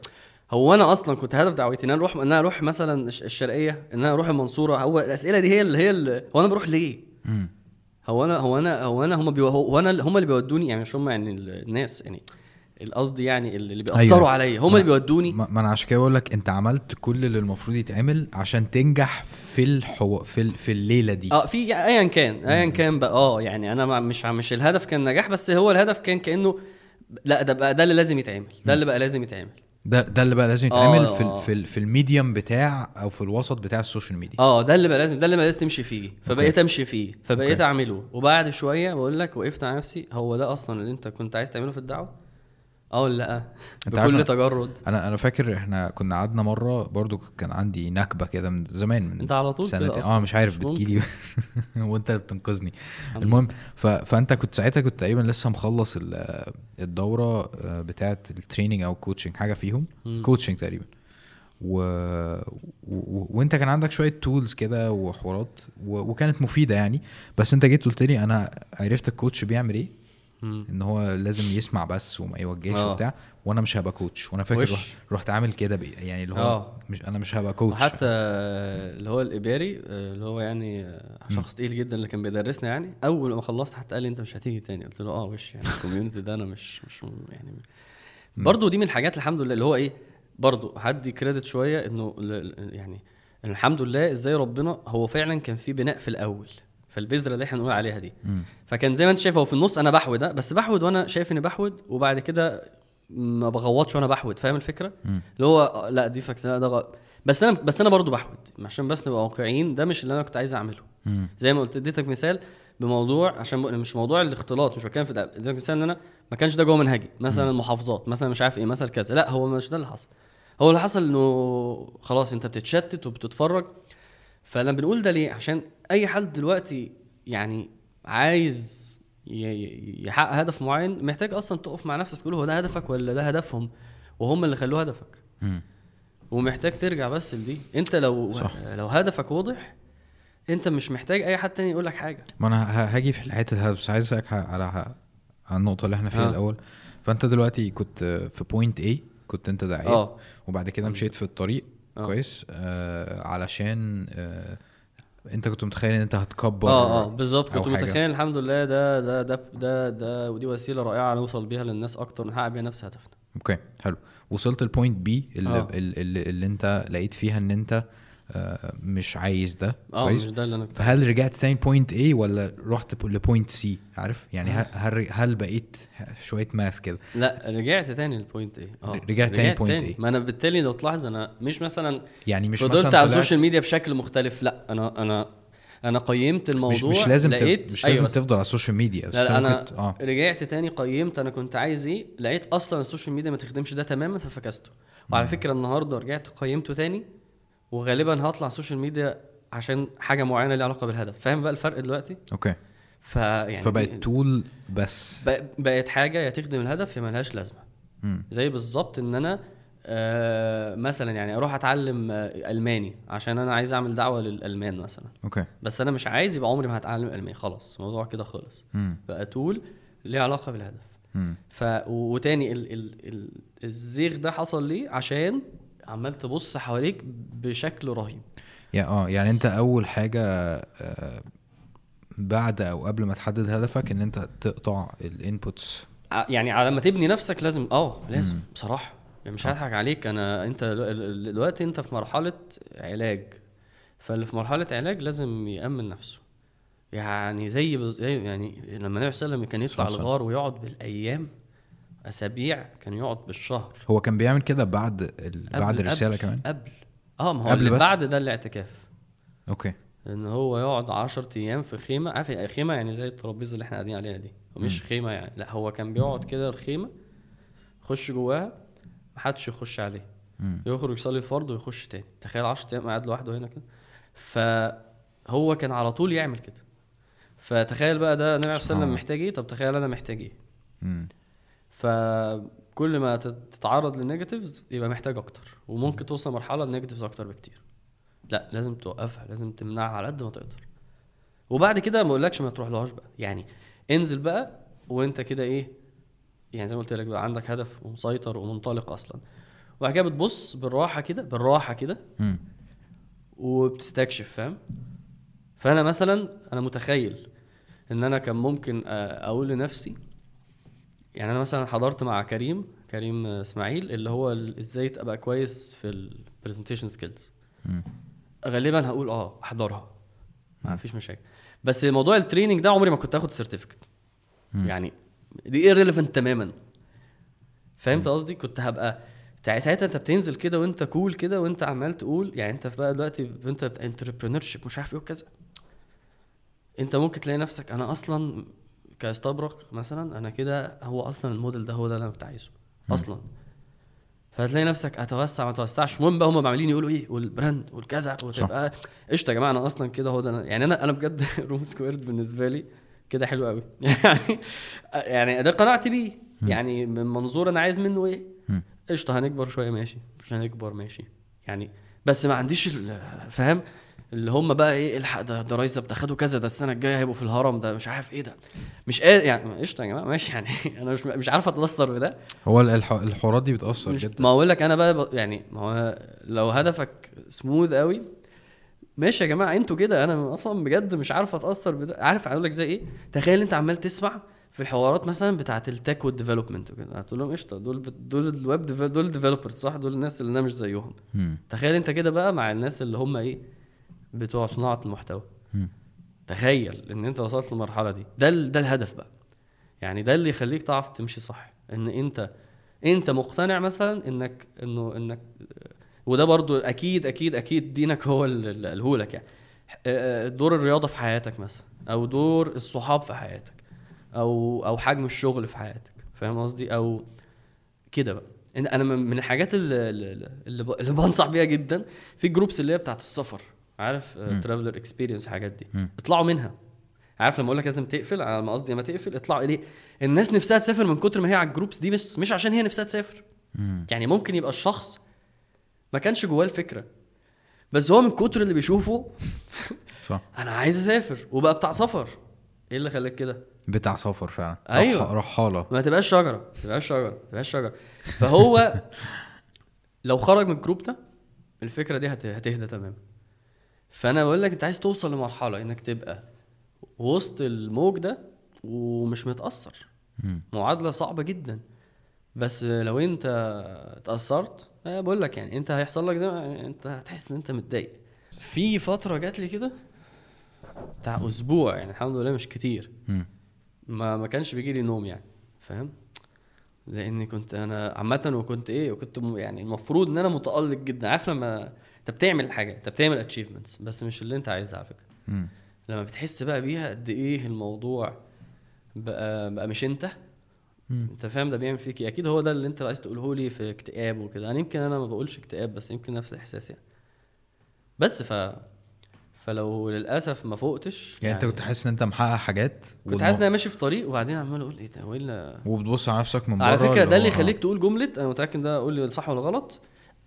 هو أنا أصلا كنت هدف دعوتي إن أنا أروح إن أنا أروح مثلا الش- الشرقية إن أنا أروح المنصورة. هو الأسئلة دي هي اللي هي اللي هو أنا بروح ليه؟ مم. هو أنا هو أنا هو أنا هم بيو هو أنا هم اللي بيودوني يعني مش هم يعني الناس يعني القصدي يعني اللي بيأثروا أيوة. عليا. هم اللي بيودوني. ما أنا عشان كده بقول لك أنت عملت كل اللي المفروض يتعمل عشان تنجح في الحو... في ال... في الليلة دي. آه في ايا كان ايا كان بقى آه يعني أنا ما- مش مش الهدف كان نجاح بس هو الهدف كان كأنه لا ده بقى ده اللي لازم يتعمل ده اللي بقى لازم يتعمل. ده ده اللي بقى لازم يتعمل آه. في ال... في. في ال medium بتاع أو في الوسط بتاع ال social media آه ده اللي بقى لازم ده اللي بقى لازم تمشي فيه فبقيت أمشي فيه فبقيت okay. أعمله وبعد شوية بقول لك وقفت على نفسي هو ده أصلا اللي أنت كنت عايز تعمله في الدعوة آه ولا لا بكل تجرد أنا أنا فاكر إحنا كنا قعدنا مرة برضو كان عندي نكبة كده من زمان من انت على طول كده سنتين. آه مش عارف. بتجيلي وأنت اللي بتنقذني المهم ف... فأنت كنت ساعتها كنت تقريبا لسه مخلص ال... الدورة آه، بتاعه ال training أو ال coaching حاجة فيهم. coaching تقريبا و... و... وأنت كان عندك شوية tools كده وحوارات و... وكانت مفيدة يعني بس أنت جيت قلت لي أنا عرفت ال coach بيعمل إيه. إن هو لازم يسمع بس وما يوجهش آه. وبتاع وأنا مش هبقى coach وأنا فاكر. رحت, رحت عامل كده بي- يعني اللي هو آه. مش أنا مش هبقى coach وحتى اللي هو الإباري آه، اللي هو يعني شخص تقيل جدا اللي كان بيدرسنا يعني أول ما خلصت حتى قال لي أنت مش هتيجي تاني. قلت له آه وش يعني الكوميونتي ده أنا مش مش يعني برضو دي من الحاجات الحمد لله اللي هو إيه برضو هدي كريدت شوية إنه يعني الحمد لله إزاي ربنا هو فعلا كان في بناء في الأول. فالبذره اللي إحنا بنقول عليها دي. مم. فكان زي ما انت شايف هو في النص أنا بحود بس بحود وأنا شايف اني بحود وبعد كده ما بغوطش وأنا بحود. فاهم الفكرة. اللي هو لا دي فاكس لا ده غ... بس أنا بس أنا برضو بحود عشان بس نبقى واقعيين ده مش اللي أنا كنت عايز اعمله. مم. زي ما قلت اديتك مثال بموضوع عشان مش موضوع الاختلاط مش بتكلم في ده. اديتك مثال ان أنا ما كانش ده جوه منهجي. مثلا المحافظات مثلا مش عارف إيه مثلا كذا. لا هو مش ده اللي حصل. هو اللي حصل إنه خلاص انت بتتشتت وبتتفرج فلما بنقول ده ليه؟ عشان أي حد دلوقتي يعني عايز يحقق هدف معين محتاج أصلا تقف مع نفسك تقول هو ده هدفك ولا ده هدفهم؟ وهم اللي خلوه هدفك. مم. ومحتاج ترجع بس لدي. أنت لو صح. لو هدفك واضح أنت مش محتاج أي حد تاني يقول لك حاجة. ما أنا هاجي في الحته دي بس عايز أسألك على النقطة اللي إحنا فيها آه. الأول. فأنت دلوقتي كنت في بوينت A كنت أنت داعية آه. وبعد كده مشيت في الطريق. آه. كويس آه علشان آه انت كنت متخيل ان انت هتكبر آه آه بالظبط كنت حاجة. متخيل الحمد لله ده ده ده ده ده ودي وسيلة رائعة نوصل بيها للناس أكتر ونحقق بيها نفس هدفنا okay حلو وصلت ال point B اللي, آه. اللي, اللي انت لقيت فيها إن انت آه مش عايز ده. آه مش ده اللي أنا كنت فهل رجعت تاني point A ولا رحت ل point C عارف؟ يعني هل هل, هل بقيت شوية math كده؟ لا رجعت تاني لل point A آه. رجعت تاني point A. ما أنا بالتالي لو تلاحظ أنا مش مثلا يعني مش فضلت على ال social media بشكل مختلف. لا أنا أنا أنا قيمت الموضوع مش مش لازم لقيت. مش أيوة لازم بس- تفضل على ال social media بس لا لا أنا ممكن- آه. رجعت تاني قيمت أنا كنت عايز إيه. لقيت أصلا ال social media ما تخدمش ده تماما ففكسته. وعلى فكرة النهارده رجعت قيمته تاني. وغالبا هطلع ال social media عشان حاجة معينة ليها علاقة بالهدف. فاهم بقى الفرق دلوقتي؟ okay. فيعني فبقت tool بس. بق- بقت حاجة يا تخدم الهدف يا ملهاش لازمة. مم. زي بالظبط إن أنا آه مثلا يعني أروح أتعلم آه ألماني عشان أنا عايز أعمل دعوة للألمان مثلا. okay. بس أنا مش عايز يبقى عمري ما هتعلم ألماني. خلاص الموضوع كده خلص. بقى tool ليه علاقة بالهدف. ف وتاني ال... ال... ال... الزيغ ده حصل ليه؟ عشان عمال تبص حواليك بشكل رهيب. يا آه يعني أنت أول حاجة آه، بعد أو قبل ما تحدد هدفك إن أنت تقطع ال inputs ع- يعني على ما تبني نفسك لازم آه لازم بصراحة. يعني مش هضحك عليك أنا أنت دلوقتي أنت في مرحلة علاج. فاللي في مرحلة علاج لازم يأمن نفسه. يعني زي بز... يعني لما النبي صلى الله عليه وسلم كان يطلع الغار ويقعد بالأيام أسابيع كان يقعد بالشهر. هو كان بيعمل كده بعد ال... بعد الرسالة قبل كمان؟ قبل. آه ما هو قبل اللي بس؟ بعد ده الاعتكاف. أوكي. إن هو يقعد 10 أيام في خيمة. عارف خيمة يعني زي الترابيزة اللي إحنا قاعدين عليها دي. ومش خيمة يعني. لا هو كان بيقعد كده الخيمة يخش جواها محدش يخش عليه. مم. يخرج يصلي الفرض ويخش تاني. تخيل 10 أيام قاعد لوحده هنا كده. فهو كان على طول يعمل كده. فتخيل بقى ده النبي عليه الصلاة. محتاج إيه؟ طب تخيل أنا محتاج إيه. فكل ما تت- تتعرض لل negatives يبقى محتاج أكتر وممكن توصل مرحله ال negatives أكتر بكتير. لا لازم توقفها لازم تمنعها على قد ما تقدر. وبعد كده ما أقولكش ما تروح لهاش بقى. يعني انزل بقى وانت كده إيه يعني زي ما قلت لك بقى عندك هدف ومسيطر ومنطلق أصلا. وبعد كده بتبص بالراحة كده بالراحة كده. وبتستكشف فاهم؟ فأنا مثلا أنا متخيل إن أنا كان ممكن أقول لنفسي يعني أنا مثلا حضرت مع كريم كريم إسماعيل اللي هو إزاي تبقى كويس في ال presentation skills. غالبا هقول آه أحضرها. ما فيش مشاكل. بس موضوع التريننج ده عمري ما كنت اخد سيرتيفيكت. يعني دي irrelevant تماما. فهمت قصدي؟ كنت هبقى ساعتها أنت بتنزل كده وأنت كول كده وأنت عمال تقول يعني أنت في بقى دلوقتي انت انتربرينور شيب مش عارف إيه وكذا. أنت ممكن تلاقي نفسك أنا أصلا كاستبرق مثلا أنا كده هو أصلا الموديل ده هو ده اللي أنا كنت عايزه أصلا. فهتلاقي نفسك اتوسع ما اتوسعش المهم بقى هم عمالين يقولوا إيه؟ والبراند والكذا وتبقى قشطة يا جماعة أنا أصلا كده هو ده أنا. يعني أنا أنا بجد Room Squared بالنسبة لي كده حلو قوي يعني يعني ده قنعت بيه. يعني من منظور أنا عايز منه إيه. قشطة هنكبر شوية ماشي. مش هنكبر ماشي. يعني بس ما عنديش فاهم؟ اللي هم بقى إيه إلحق ده ده رايزه ده خدوا كذا ده السنة الجاية هيبقوا في الهرم ده مش عارف إيه ده. مش قادر يعني قشطة يا جماعة ماشي يعني. أنا مش مش عارف أتأثر بده. هو الح... الحوارات دي بتأثر جدا. ما أقول لك أنا بقى يعني ما هو لو هدفك سموث قوي ماشي يا جماعة أنتوا كده أنا أصلا بجد مش عارف أتأثر بده. عارف أقول لك زي إيه؟ تخيل أنت عمال تسمع في الحوارات مثلا بتاعة ال tech وال development وكده. هتقول لهم قشطة دول دول الويب دول ال developers صح؟ دول الناس اللي أنا مش زيهم. تخيل أنت كده بقى مع الناس اللي هم إيه؟ بتوع صناعة المحتوى. تخيل إن أنت وصلت للمرحلة دي. ده ده الهدف بقى. يعني ده اللي يخليك تعرف تمشي صح. إن أنت أنت مقتنع مثلا إنك إنه إنك وده برضو أكيد أكيد أكيد دينك هو اللي قاله لك يعني. آه، دور الرياضة في حياتك مثلا أو دور الصحاب في حياتك أو أو حجم الشغل في حياتك. فاهم قصدي؟ أو كده بقى. أنا من الحاجات اللي اللي بنصح بيها جدا في groups اللي هي بتاعت السفر. عارف. traveler experience الحاجات دي. اطلعوا منها. عارف لما أقول لك لازم تقفل على ما قصدي ما تقفل اطلعوا ليه الناس نفسها تسافر من كتر ما هي على ال groups دي بس مش عشان هي نفسها تسافر. مم. يعني ممكن يبقى الشخص ما كانش جواه الفكرة بس هو من كتر اللي بيشوفه صح. أنا عايز أسافر وبقى بتاع سفر. إيه اللي خلاك كده؟ بتاع سفر فعلا. رح... رحالة. ما تبقاش شجرة ما تبقاش شجرة ما تبقاش شجرة. فهو لو خرج من ال group ده الفكرة دي هت- هتهدى تماما. فأنا بقول لك أنت عايز توصل لمرحلة إنك تبقى وسط الموج ده ومش متأثر. معادلة صعبة جدا. بس لو أنت اتاثرت أه بقول لك يعني أنت هيحصل لك زي ما أنت هتحس إن أنت متضايق. في فترة جات لي كده بتاع أسبوع يعني الحمد لله مش كتير. ما ما كانش بيجي لي نوم يعني فاهم؟ لأني كنت أنا عامة وكنت إيه وكنت يعني المفروض إن أنا متألق جدا. عارف لما انت بتعمل حاجة انت بتعمل achievements بس مش اللي انت عايزها على فكرة. مم. لما بتحس بقى بيها قد إيه الموضوع بقى بقى مش انت مم. انت فاهم ده بيعمل فيك إيه؟ أكيد هو ده اللي انت عايز تقوله لي في اكتئاب وكده. أنا يمكن أنا ما بقولش اكتئاب بس يمكن نفس الإحساس يعني. بس ف فلو للأسف ما فوقتش يعني, أنت كنت حاسس إن أنت محقق حاجات؟ كنت حاسس إن أنا ماشي في طريق وبعدين عمال أقول إيه ده هو إيه اللي- وبتبص على نفسك من بره على فكره ده اللي هو- يخليك تقول جملة أنا متأكد ده قول لي صح ولا غلط.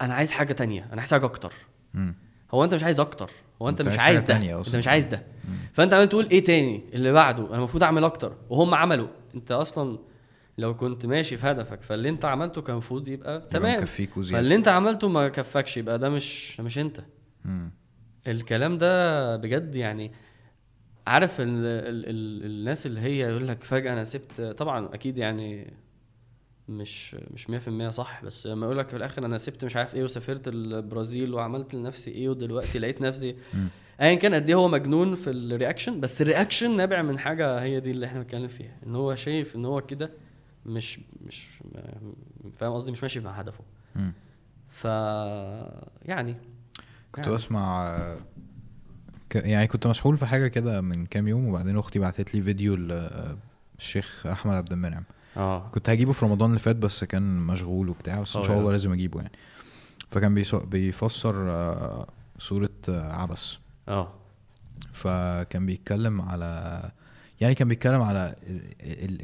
أنا عايز حاجة تانية أنا عايز حاجة أكتر. مم. هو انت مش عايز أكتر هو انت, انت مش عايز ده انت. مش عايز ده فانت عمال تقول إيه تاني اللي بعده أنا المفروض اعمل أكتر وهم عملوا انت أصلا لو كنت ماشي في هدفك فاللي انت عملته كان المفروض يبقى تمام مكفيك وزيادة فاللي انت عملته ما كفكش يبقى ده مش ده مش انت مم. الكلام ده بجد يعني عارف ال ال ال الناس اللي هي يقول لك فجأة أنا سبت طبعا أكيد يعني مش مش 100% صح بس لما يقول لك في الآخر أنا سبت مش عارف إيه وسافرت البرازيل وعملت لنفسي إيه ودلوقتي لقيت نفسي. ايا كان قد إيه هو مجنون في ال reaction بس ال reaction نابع من حاجة هي دي اللي إحنا بنتكلم فيها إن هو شايف إن هو كده مش مش فاهم قصدي مش ماشي مع هدفه. ف يعني كنت يعني. بسمع آه،. يعني كنت مسحول في حاجة كده من كام يوم وبعدين أختي بعتت لي فيديو للشيخ أحمد عبد المنعم آه. كنت هجيبه في رمضان اللي فات بس كان مشغول وبتاع بس إن آه شاء الله يعني. لازم أجيبه يعني. فكان. بيفسر آه، سوره آه، عبس. آه. فكان بيتكلم على يعني كان بيتكلم على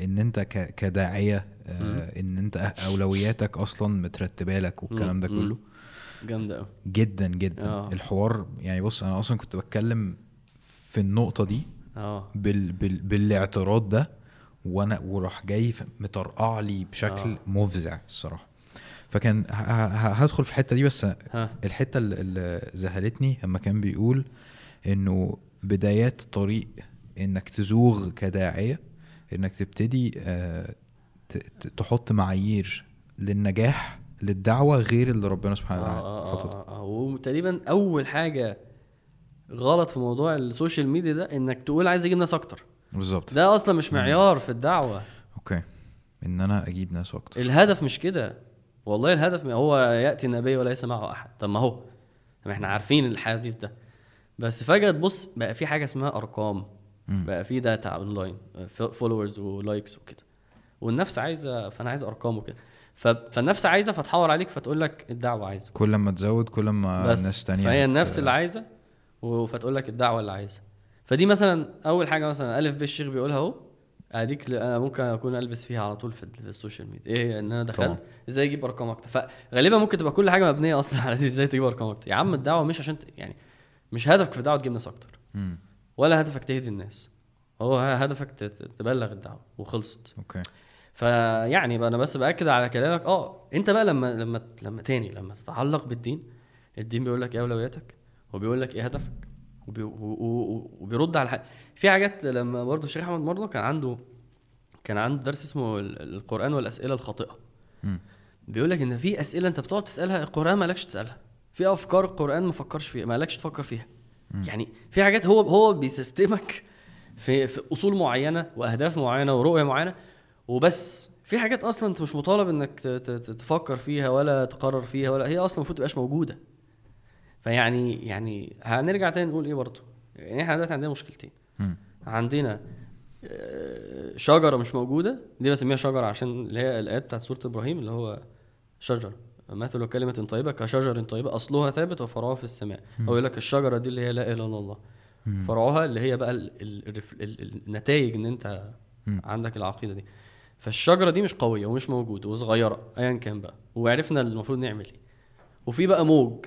إن أنت ك- كداعية آه، إن أنت أولوياتك أصلا مترتبة لك والكلام ده. كله. جامدة قوي جدا جدا. آه. الحوار يعني بص أنا أصلا كنت بتكلم في النقطة دي آه. بال بال بالإعتراض ده وأنا وراح جاي مطرقع لي بشكل آه. مفزع الصراحة فكان هدخل في الحتة دي بس ها الحتة اللي- ذهلتني لما كان بيقول إنه بدايات طريق إنك تزوغ كداعية إنك تبتدي آه، تحط معايير للنجاح للدعوة غير اللي ربنا سبحانه وتعالى آه حاططها آه آه آه. وتقريبا أول حاجة غلط في موضوع ال social media ده إنك تقول عايز أجيب ناس أكتر بالظبط. ده أصلا مش معيار في الدعوة. okay. إن أنا أجيب ناس أكتر الهدف مش كده. والله الهدف هو يأتي النبي وليس معه أحد. طب ما هو. طب إحنا عارفين الحديث ده. بس فجأة تبص بقى في حاجة اسمها أرقام. مم. بقى في data online followers و likes وكده. والنفس عايزة فأنا عايز أرقام وكده. فالنفس عايزة فتحور عليك فتقول لك الدعوة عايزة. كل ما تزود كل ما بس ناس تانية فهي النفس اللي عايزة فتقول لك الدعوة اللي عايزة. فدي مثلا أول حاجة مثلا ألف ب الشيخ بيقولها أهو. أديك أنا ممكن أكون ألبس فيها على طول في, ال- في ال social media. إيه إن أنا طبعا. دخلت إزاي أجيب أرقام أكتر؟ فغالبا ممكن تبقى كل حاجة مبنية أصلا على دي إزاي تجيب أرقام أكتر؟ يا عم الدعوة مش عشان ت... يعني مش هدفك في الدعوه تجيب ناس أكتر. ولا هدفك تهدي الناس. هو هدفك تبلغ الدعوة وخلصت. أوكي. فيعني أنا بس بأكد على كلامك. آه أنت بقى لما لما لما تاني لما تتعلق بالدين الدين بيقول لك إيه أولوياتك؟ وبيقول لك إيه هدفك؟ وبي وبيرد على حاجة. في حاجات لما برضه الشيخ أحمد برضه كان عنده كان عنده درس اسمه ال- القرآن والأسئلة الخاطئة. بيقول لك إن في أسئلة أنت بتقعد تسألها القرآن مالكش تسألها. في أفكار القرآن ما فكرش فيها مالكش تفكر فيها. يعني في حاجات هو هو بيسيستمك في في أصول معينة وأهداف معينة ورؤية معينة وبس. في حاجات أصلا أنت مش مطالب إنك تفكر فيها ولا تقرر فيها ولا هي أصلا المفروض تبقاش موجودة. فيعني يعني هنرجع تاني نقول إيه برضه؟ يعني إحنا دلوقتي عندنا مشكلتين. مم. عندنا آه، شجرة مش موجودة دي بسميها شجرة عشان اللي هي الآيات بتاعت سورة إبراهيم اللي هو شجره مثل كلمة طيبة كشجر طيبة أصلها ثابت وفرعها في السماء. أو يقول لك الشجرة دي اللي هي لا إله إلا الله. فرعها اللي هي بقى ال- ال- الرف- ال- ال- النتائج إن أنت مم. عندك العقيدة دي. فالشجرة دي مش قوية ومش موجودة وصغيرة أيا كان بقى. وعرفنا المفروض نعمل إيه. وفي بقى موج.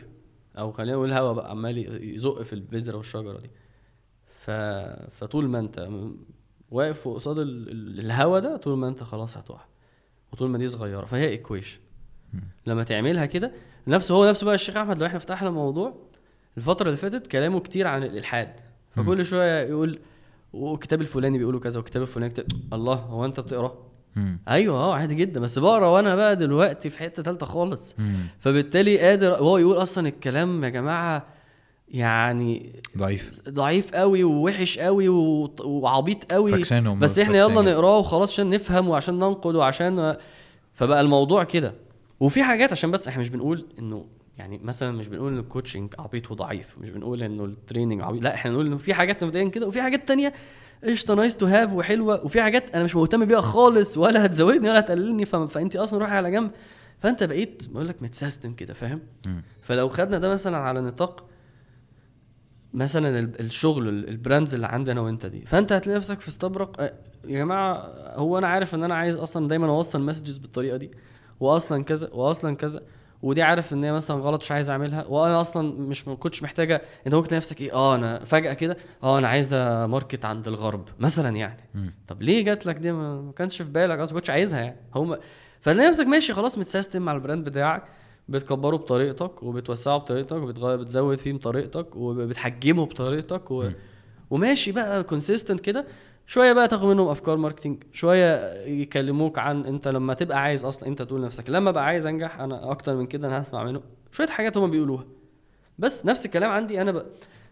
أو خلينا نقول هوا بقى عمال يزق في البذرة والشجرة دي. ف... فطول ما أنت م- واقف قصاد ال- ال- الهوا ده طول ما أنت خلاص هتقع. وطول ما دي صغيرة. فهي ايكويشن لما تعملها كده نفسه هو نفسه بقى الشيخ أحمد لو إحنا فتحنا الموضوع الفترة اللي فاتت كلامه كتير عن الالحاد فكل شوية يقول والكتاب الفلاني بيقولوا كذا والكتاب الفلاني كتاب الله هو أنت بتقرا مم. أيوه آه عادي جدا بس بقرا وأنا بقى دلوقتي في حتة ثالثه خالص مم. فبالتالي قادر هو يقول أصلا الكلام يا جماعة يعني ضعيف ضعيف قوي ووحش قوي وعبيط قوي بس إحنا يلا. نقراه وخلاص عشان نفهم وعشان ننقد وعشان فبقى الموضوع كده وفي حاجات عشان بس إحنا مش بنقول إنه يعني مثلا مش بنقول ان ال coaching عبيط وضعيف مش بنقول إنه ال training عبيط لا إحنا بنقول إنه في حاجات مبدئيا كده وفي حاجات تانية قشطة nice to have وحلوة وفي حاجات أنا مش مهتم بيها خالص ولا هتزودني ولا هتقللني. فانت أصلا روحي على جنب فأنت بقيت بقول لك مت system كده فاهم. فلو خدنا ده مثلا على نطاق مثلا ال- الشغل ال- ال brands اللي عندي أنا وأنت دي فأنت هتلاقي نفسك في استبرق أه، يا جماعة هو أنا عارف إن أنا عايز أصلا دايما أوصل messages بالطريقة دي واصلا كذا واصلا كذا ودي عارف إن هي مثلا غلط مش عايز أعملها. وأنا أصلا مش ما كنتش محتاجة أنت ممكن نفسك إيه آه أنا فجأة كده آه أنا عايزه market عند الغرب مثلا يعني. مم. طب ليه جات لك دي؟ ما كانش في بالك أصلا ما كنتش عايزها يعني. هم فتلاقي نفسك ماشي خلاص مت system مع ال brand بتاعك بتكبره بطريقتك وبتوسعه بطريقتك وبتغير بتزود فيه بطريقتك وبتحجمه بطريقتك و... وماشي بقى consistent كده. شوية بقى تاخد منهم أفكار marketing شوية يكلموك عن أنت لما تبقى عايز أصلا أنت تقول لنفسك لما أبقى عايز أنجح أنا أكتر من كده أنا هسمع منه. شوية حاجات هم بيقولوها. بس نفس الكلام عندي أنا ب...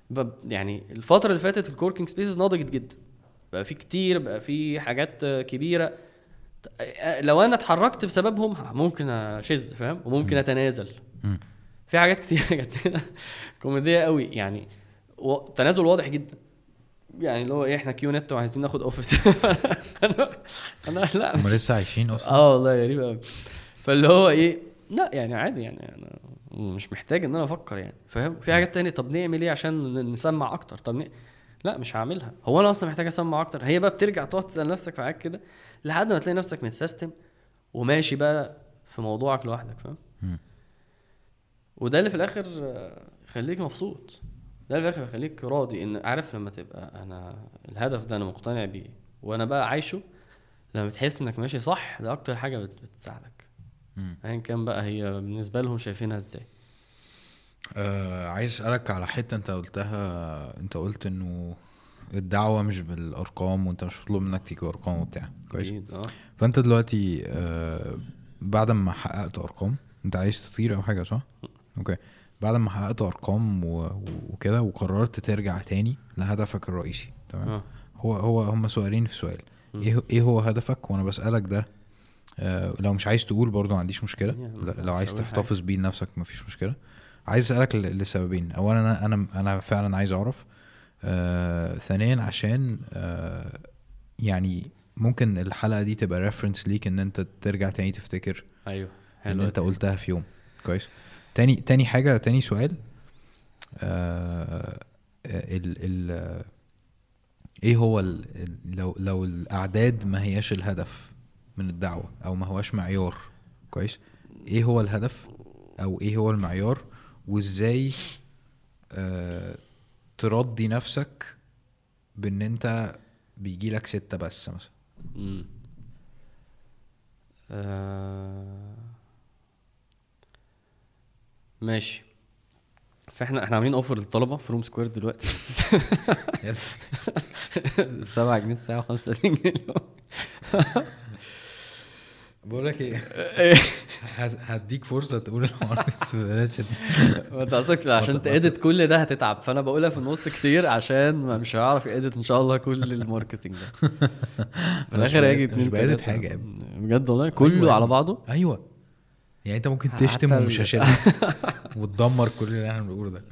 ب... يعني الفترة اللي فاتت ال coworking spaces نضجت جدا. بقى في كتير بقى في حاجات كبيرة. لو أنا اتحركت بسببهم ممكن اشذ فاهم؟ وممكن أتنازل. في حاجات كتير جت كوميدية قوي يعني. تنازل واضح جدا. يعني اللي هو إيه إحنا QNET وعايزين ناخد office أنا أنا لا. هم لسه عايشين أصلا. آه والله غريب قوي فاللي هو إيه لا يعني عادي يعني أنا مش محتاج إن أنا أفكر يعني فاهم؟ في حاجات تانية طب نعمل إيه عشان نسمع أكتر؟ طب ن... لا مش هعملها. هو أنا أصلا محتاج أسمع أكتر. هي بقى بترجع تقعد تسأل نفسك في حاجات كده لحد ما تلاقي نفسك متسيستم وماشي بقى في موضوعك لوحدك فاهم. وده اللي في الآخر يخليك مبسوط. ده اللي في الآخر يخليك راضي ان عارف لما تبقى أنا الهدف ده أنا مقتنع بيه وأنا بقى عايشه لما بتحس إنك ماشي صح ده أكتر حاجة بت- بتساعدك. ايا كان بقى هي بالنسبة لهم شايفينها إزاي. آه عايز أسألك على حتة أنت قلتها أنت قلت إنه الدعوة مش بالأرقام وأنت مش مطلوب منك تيجي بأرقام وبتاع. كويس. آه. فأنت دلوقتي آه بعد ما حققت أرقام أنت عايز تطير أو حاجة صح؟ أوكي. بعد ما حققت أرقام وكده وقررت ترجع تاني لهدفك الرئيسي تمام؟ آه. هو هو هم سؤالين في سؤال. إيه إيه هو هدفك؟ وأنا بسألك ده آه لو مش عايز تقول برضو ما عنديش مشكلة. لو عايز تحتفظ بيه لنفسك مفيش مشكلة. عايز أسألك لسببين. اولا أنا أنا أنا فعلا عايز أعرف آه ثانيا عشان آه يعني ممكن الحلقة دي تبقى ريفرنس ليك إن أنت ترجع تاني تفتكر أيوه اللي حلو أنت قلتها في يوم. كويس؟ تاني تاني حاجة تاني سؤال. آه ال ال إيه هو ال ال- لو لو الأعداد ما هياش الهدف من الدعوة أو ما هواش معيار كويس؟ إيه هو الهدف أو إيه هو المعيار؟ وازاي آه ترضي نفسك بإن انت بيجي لك ستة بس مثلا مم. آه... ماشي. فاحنا إحنا عاملين offer للطلبة في Room Square دلوقتي. 7 جنيه الساعة و35 جنيه. بقول لك إيه؟ هديك فرصة تقول الحوار بس بلاش ما انت قصدك عشان تأدت كل ده هتتعب. فأنا بقولها في النص كتير عشان ما مش هعرف يأدت إن شاء الله كل الماركتنج ده. في الآخر هيجي مش بأدت يا بجد والله؟ كله أيوة. على بعضه؟ أيوه. يعني انت ممكن تشتم ال- ومش هشتم وتدمر كل اللي إحنا بنقوله ده.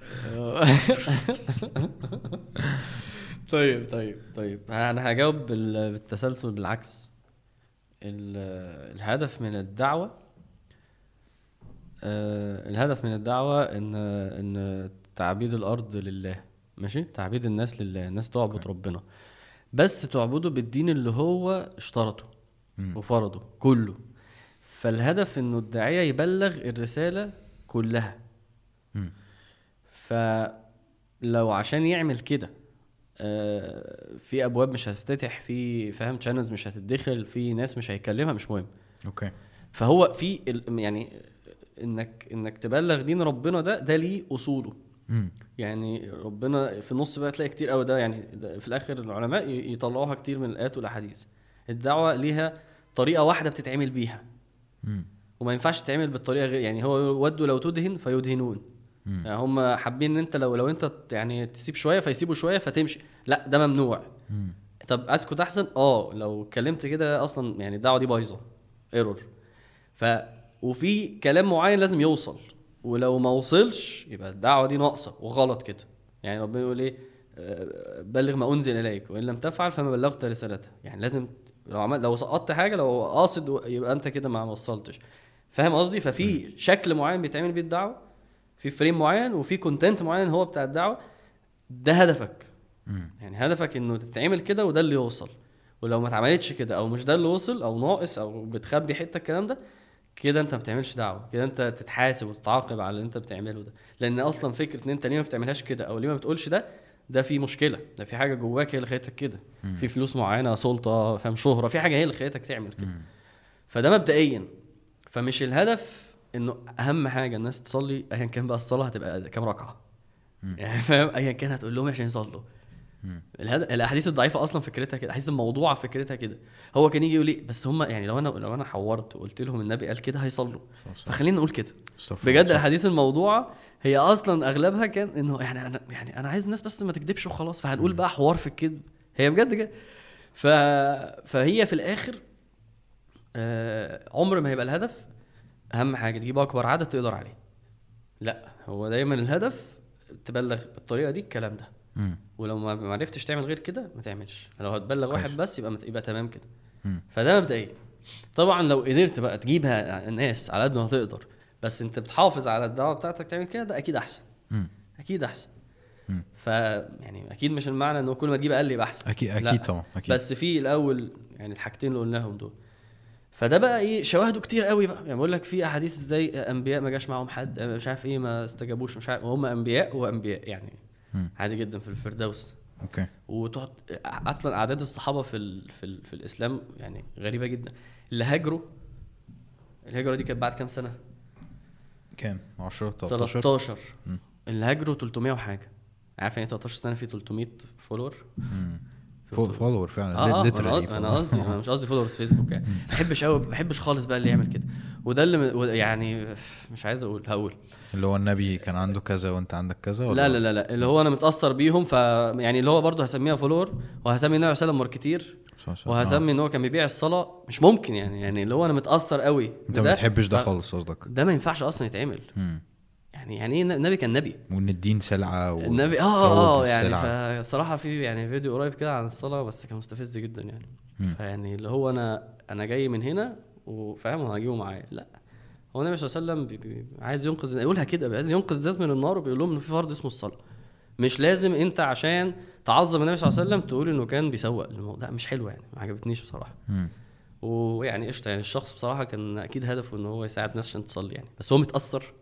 طيب طيب طيب. أنا هجاوب بال- بالتسلسل بالعكس. ال- الهدف من الدعوة آه، الهدف من الدعوة ان إن تعبيد الأرض لله. ماشي؟ تعبيد الناس لله الناس تعبد ربنا. بس تعبده بالدين اللي هو اشترطه. وفرضه كله. فالهدف إنه الداعية يبلغ الرسالة كلها. مم. فلو عشان يعمل كده آه، في أبواب مش هتفتتح في فاهم channels مش هتتدخل في ناس مش هيكلمها مش مهم. okay. فهو في يعني إنك إنك تبلغ دين ربنا ده ده ليه أصوله. مم. يعني ربنا في النص بقى تلاقي كتير قوي ده يعني ده في الآخر العلماء يطلعوها كتير من الآيات والأحاديث. الدعوة ليها طريقة واحدة بتتعمل بيها. وما ينفعش تتعمل بالطريقة غير يعني هو ودوا لو تدهن فيدهنون. يعني هم حابين إن أنت لو لو أنت يعني تسيب شوية فيسيبوا شوية فتمشي. لا ده ممنوع. مم. طب أسكت أحسن؟ آه لو اتكلمت كده أصلا يعني الدعوة دي بايظة. ايرور ف وفي كلام معين لازم يوصل. ولو ما وصلش يبقى الدعوة دي ناقصة وغلط كده. يعني ربنا يقول إيه؟ آه، بلغ ما أنزل إليك وإن لم تفعل فما بلغت رسالته. يعني لازم لو عملت لو سقطت حاجة لو قاصد يبقى أنت كده ما وصلتش. فاهم قصدي؟ ففي شكل معين بيتعمل بيه الدعوة في frame معين وفي content معين هو بتاع الدعوة. ده هدفك. يعني هدفك إنه تتعمل كده وده اللي يوصل. ولو ما اتعملتش كده أو مش ده اللي وصل أو ناقص أو بتخبي حتة الكلام ده كده أنت ما بتعملش دعوة. كده أنت تتحاسب وتتعاقب على اللي أنت بتعمله ده. لأن أصلا فكرة إن أنت ليه ما بتعملهاش كده أو ليه ما بتقولش ده ده في مشكلة ده في حاجة جواك هي اللي خلتك كده. في فلوس معينة سلطة فاهم شهرة في حاجة هي اللي خلتك تعمل كده. فده مبدئيا. فمش الهدف إنه أهم حاجة الناس تصلي ايا كان بقى الصلاة هتبقى كام ركعة؟ يعني فاهم ايا كان هتقول لهم عشان يصلوا. مم. الهد... الأحاديث الضعيفة أصلا فكرتها كده الاحاديث الموضوعه فكرتها كده. هو كان يجي يقول لي بس هم يعني لو أنا لو أنا حورت وقلت لهم النبي قال كده هيصلوا. فخلينا نقول كده. بجد. الاحاديث الموضوعه هي أصلا أغلبها كان إنه يعني أنا يعني أنا عايز الناس بس ما تكذبش وخلاص فهنقول بقى حوار في الكذب. هي بجد كده. ف... فهي في الآخر آه عمر ما هيبقى الهدف أهم حاجة تجيب أكبر عدد تقدر عليه. لا هو دايما الهدف تبلغ بالطريقة دي الكلام ده. ولو ما عرفتش تعمل غير كده ما تعملش. لو هتبلغ. واحد بس يبقى مت... يبقى تمام كده. فده مبدئيا. طبعا لو قدرت بقى تجيبها الناس على قد ما تقدر بس انت بتحافظ على الدعوه بتاعتك تعمل كده ده أكيد أحسن مم. أكيد أحسن. ف يعني أكيد مش المعنى إنه كل ما تجيب أقل يبقى أحسن أكيد. أكيد طبعا أكيد بس في الأول يعني الحاجتين اللي قلناهم دول فده بقى إيه شواهده كتير قوي بقى يعني بقول لك في أحاديث إزاي أنبياء ما جاش معاهم حد مش عارف إيه ما استجابوش مش عارف وهم أنبياء وأنبياء يعني مم. عادي جدا في الفردوس أوكي وتقعد أصلا أعداد الصحابة في ال... في, ال... في الإسلام يعني غريبة جدا اللي هاجروا الهجره دي كانت بعد كام سنة؟ كام؟ 10 13 13 مم. اللي هاجروا 300 وحاجة. عارف يعني إيه 13 سنة في 300 follower؟ follower فعلا آه literally أنا قصدي- أنا مش قصدي followers فيسبوك يعني. ما بحبش قوي ما بحبش خالص بقى اللي يعمل كده. وده اللي يعني مش عايز أقول هقول. اللي هو النبي كان عنده كذا وأنت عندك كذا ولا؟ لا لا لا لا. اللي هو أنا متأثر بيهم ف يعني اللي هو برضه هسميها follower وهسمي النبي عليه marketer. آه. وهسمي إن هو كان بيبيع الصلاة. مش ممكن يعني يعني اللي هو أنا متأثر قوي أنت ما بتحبش ده خالص قصدك. ده ما ينفعش أصلا يتعمل. يعني يعني إيه النبي كان نبي. وإن الدين سلعة و... النبي آه آه يعني. فبصراحه في يعني فيديو قريب كده عن الصلاة بس كان مستفز جدا يعني. فيعني اللي هو أنا أنا جاي من هنا وفاهم وهجيبه معايا. لا. هو النبي صلى الله عليه وسلم بي بي عايز ينقذ يقولها كده عايز ينقذ الناس من النار وبيقول لهم إن في فرض اسمه الصلاة. مش لازم أنت عشان تعظم النبي صلى الله عليه وسلم تقول إنه كان بيسوق للموضوع لا مش حلوة يعني ما عجبتنيش بصراحة. ويعني قشطة يعني الشخص بصراحة كان أكيد هدفه إن هو يساعد ناس عشان تصلي يعني. بس هو متأثر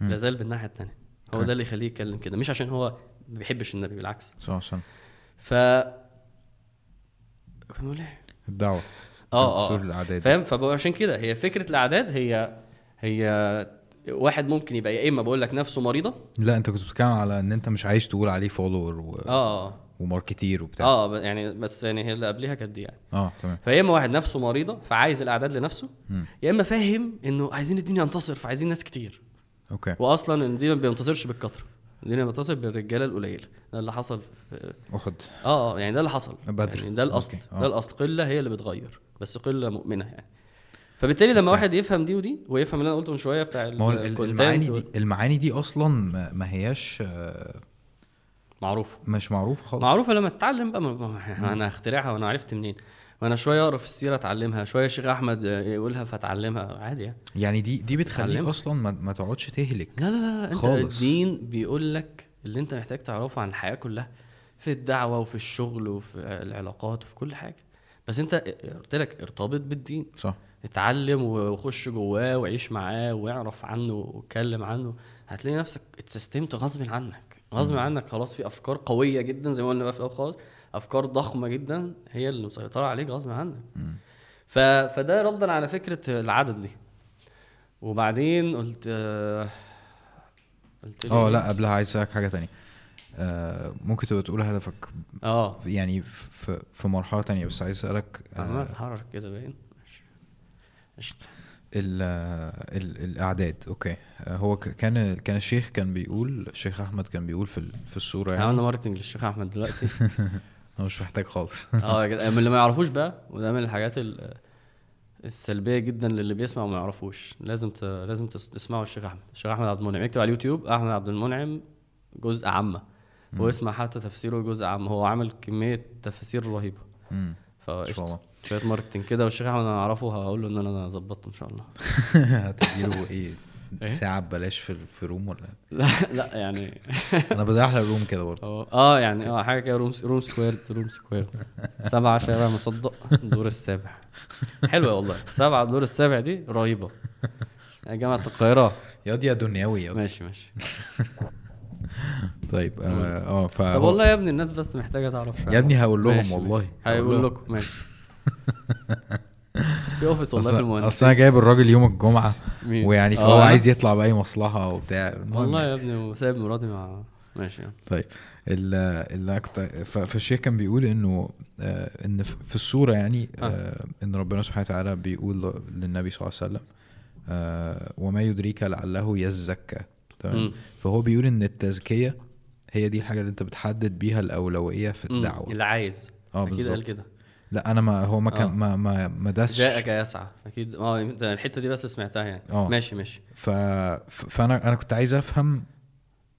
مم. لازال بالناحية الثانية هو. ده اللي يخليه يتكلم كده. مش عشان هو ما بيحبش النبي بالعكس. صح صح ف كنا بنقول إيه؟ الدعوة. آه آه الاعداد فاهم؟ فعشان كده هي فكرة الأعداد هي هي واحد ممكن يبقى يا إما بقول لك نفسه مريضة. لا أنت كنت بتتكلم على إن أنت مش عايز تقول عليه follower و... آه آه. و marketer وبتاع. آه يعني بس يعني هي اللي قبلها كانت دي يعني. آه تمام. فيا إما واحد نفسه مريضة فعايز الأعداد لنفسه. يا إما فاهم إنه عايزين الدين ينتصر فعايزين ناس كتير. okay. واصلا الدين ما بينتصرش بالكثره الدين بينتصر بالرجالة القليلة. ده اللي حصل في أحد. آه آه يعني ده اللي حصل. بدر. يعني ده الأصل. okay، آه. ده الأصل. قلة هي اللي بتغير بس قلة مؤمنة يعني. فبالتالي لما واحد يفهم دي ودي ويفهم اللي أنا قلته من شوية بتاع ما هو المعاني دي المعاني دي أصلا ما, ما هياش آه، معروفة. مش معروفة خالص. معروفة لما تتعلم بقى. ما- ما أنا اخترعها وأنا عرفت منين. وأنا شوية أقرأ في السيرة أتعلمها شوية الشيخ أحمد يقولها فأتعلمها عادي يعني. يعني دي دي بتخليك. أصلا ما, ما تقعدش تهلك لا لا لا, لا أنت خالص. الدين بيقول لك اللي أنت محتاج تعرفه عن الحياة كلها في الدعوة وفي الشغل وفي العلاقات وفي كل حاجة. بس أنت قلت لك ارتبط بالدين. صح. اتعلم وخش جواه وعيش معاه واعرف عنه واتكلم عنه. هتلاقي نفسك اتسيستمت غصب عنك. غصب عنك خلاص في أفكار قوية جدا زي ما قلنا بقى في الأول خالص. أفكار ضخمة جدا هي اللي مسيطرة عليك غصب عنك. ف... فده ردا على فكرة العدد دي. وبعدين قلت آه، قلت آه؟ لا قبلها عايز أسألك حاجة تانية. آه ممكن تبقى تقول هدفك آه. يعني في في مرحلة تانية بس عايز أسألك آه اتحرك كده باين. ال ال الأعداد. okay. آه هو كان كان الشيخ كان بيقول الشيخ أحمد كان بيقول في في الصورة إحنا عملنا يعني marketing للشيخ أحمد دلوقتي. هو مش محتاج خالص. آه من اللي ما يعرفوش بقى وده من الحاجات ال- السلبية جدا للي بيسمع وما يعرفوش. لازم ت... لازم تس- تسمعوا الشيخ أحمد. الشيخ أحمد عبد المنعم. اكتب على اليوتيوب أحمد عبد المنعم جزء عم. واسمع حتى تفسيره جزء عم هو عامل كمية تفاسير رهيبة. الله. شوية marketing كده والشيخ أحمد أنا أعرفه هقول له إن أنا ظبطته إن شاء الله. هتديله إيه؟ إيه؟ ساعة ببلاش في في Room ولا لا لا يعني أنا بزحلق Room كده برضه. آه يعني آه حاجة كده Room Room Square Room Square. سبعة شارع مصدق الدور السابع. حلوة والله. سبعة الدور السابع دي رهيبة. يا جامعه القاهرة. ياض يا دنيوي ياض. ماشي ماشي. طيب آه آه ف طب والله يا ابني الناس بس محتاجة تعرف شوية. يا ابني هقول لهم والله. هقول لكم ماشي. في اوفيس والله في المهندس أصل أنا جايب الراجل يوم الجمعة؟ ويعني آه، فهو؟ عايز يطلع بأي مصلحة وبتاع والله يعني. يا ابني وسايب مراتي مع ماشي يعني. طيب ال- اللي كنت فالشيخ كان بيقول إنه آه، إن في السوره يعني آه، إن ربنا سبحانه وتعالى بيقول للنبي صلى الله عليه وسلم وما يدريك لعله يزكى تمام. فهو بيقول إن التزكية هي دي الحاجة اللي أنت بتحدد بيها الأولوية في. الدعوة اللي عايز آه بالظبط كده لا أنا ما هو ما كان آه. ما ما ما دسش جاءك يسعى أكيد آه الحتة دي بس سمعتها يعني آه. ماشي ماشي ف... فانا أنا كنت عايز أفهم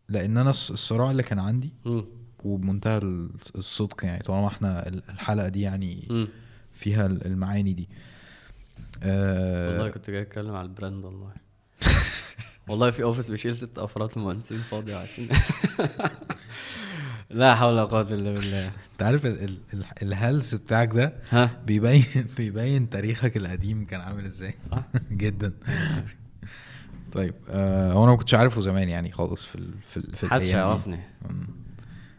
لأن أنا الص- الصراع اللي كان عندي مم. وبمنتهى الص- الصدق يعني طالما إحنا ال- الحلقة دي يعني مم. فيها ال- المعاني دي والله آه كنت جاي أتكلم على ال brand والله والله في office بيشيل ست أفراد مهندسين فاضي وعايزين لا حول ولا قوة إلا بالله. انت عارف ال... ال... ال... الهلس بتاعك ده ها؟ بيبين بيبين تاريخك القديم كان عامل إزاي. صح. جدا. طيب آه هو أنا ما كنتش عارفه زمان يعني خالص في ال... في, ال... في محدش. يعرفني.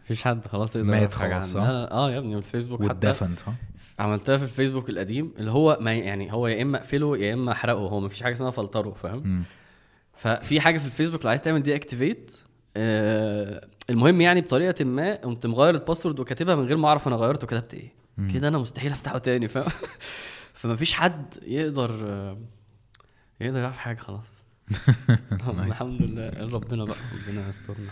مفيش حد خلاص يقدر مات خلاص، آه يا ابني والفيسبوك واتدفن صح؟ عملتها في الفيسبوك القديم اللي هو ما يعني هو يا إما أقفله يا إما أحرقه. هو مفيش حاجة اسمها فلتره فاهم. ففي حاجة في الفيسبوك لو عايز تعمل deactivate آه المهم يعني بطريقة ما قمت مغير ال password وكاتبها من غير ما أعرف أنا غيرته كتبت إيه. كده أنا مستحيل أفتحه تاني فاهم؟ فمفيش حد يقدر يقدر يعرف حاجة خلاص. الحمد لله ربنا بقى ربنا يسترنا.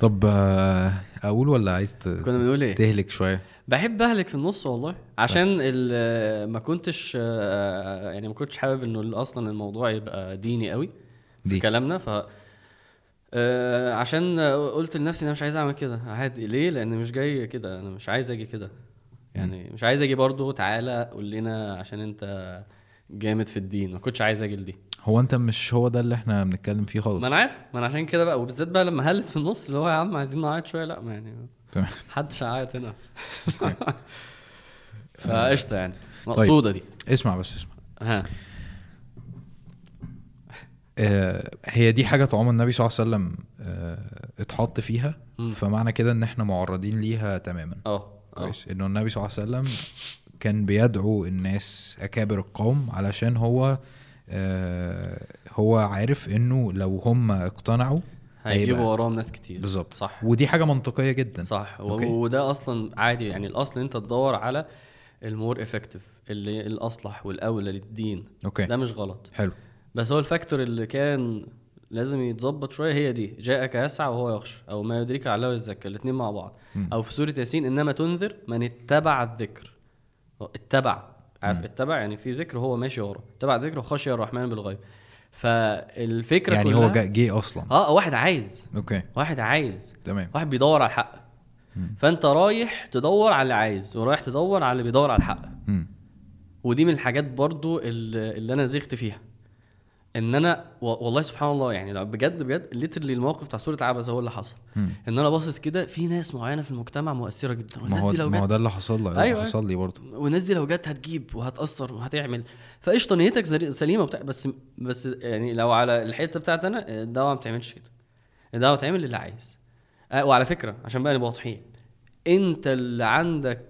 طب آه أقول ولا عايز. كنا بنقول إيه؟ تهلك شوية؟ بحب أهلك في النص والله. عشان ال- ما كنتش آه، يعني ما كنتش حابب إنه أصلا الموضوع يبقى ديني قوي في دي كلامنا ف آه، عشان قلت لنفسي أنا مش عايز أعمل كده. عادي. ليه؟ لأن مش جاي كده. أنا مش عايز أجي كده. يعني مش عايز أجي برضو تعالى قول لنا عشان أنت جامد في الدين. ما كنتش عايز أجي لدي. هو أنت مش هو ده اللي إحنا بنتكلم فيه خالص؟ ما أنا عارف. ما أنا عشان كده بقى. وبالذات بقى لما هلت في النص اللي هو يا عم عايزين نعيط شوية. لأ ما يعني تمام. محدش هيعيط هنا. فقشطة يعني. مقصودة دي. اسمع بس اسمع. ها. هي دي حاجة طالما النبي صلى الله عليه وسلم آه اتحط فيها. فمعنى كده إن إحنا معرضين ليها تماما. آه آه. كويس. إنه النبي صلى الله عليه وسلم كان بيدعو الناس أكابر القوم علشان هو آه هو عارف إنه لو هم اقتنعوا هيجيبوا وراهم ناس كتير. بالظبط. صح. ودي حاجة منطقية جدا. صح. okay. وده أصلا عادي. يعني الأصل أنت تدور على ال more effective اللي الأصلح والأولى للدين. okay. ده مش غلط. حلو. بس هو ال factor اللي كان لازم يتظبط شوية هي دي. جاءك يسعى وهو يخشى أو ما يدريك لعله يزكى الاثنين مع بعض. مم. أو في سورة ياسين إنما تنذر من اتبع الذكر. اتبع. عارف. اتبع يعني في ذكر هو ماشي ورا. اتبع الذكر وخشي الرحمن بالغيب. فالفكرة يعني كلها هو جه أصلا. آه واحد عايز. okay. واحد عايز. تمام. واحد بيدور على الحق. مم. فأنت رايح تدور على اللي عايز ورايح تدور على اللي بيدور على الحق. مم. ودي من الحاجات برضو اللي, اللي أنا زغت فيها. ان أنا والله سبحان الله يعني لو بجد بجد literally الموقف بتاع سوره عبس هو اللي حصل. ان أنا باصص كده في ناس معينة في المجتمع مؤثرة جدا. ما والناس هو دي لو ما هو جت ده اللي حصل لي أيوة، أيوة حصل لي برضه. والناس دي لو جت هتجيب وهتأثر وهتعمل. فقشطة نيتك سليمة وبتاع. بس بس يعني لو على الحتة بتاعت أنا الدعوة ما بتعملش كده. الدعوة بتعمل اللي عايز. وعلى فكرة عشان بقى نبقى واضحين. انت اللي عندك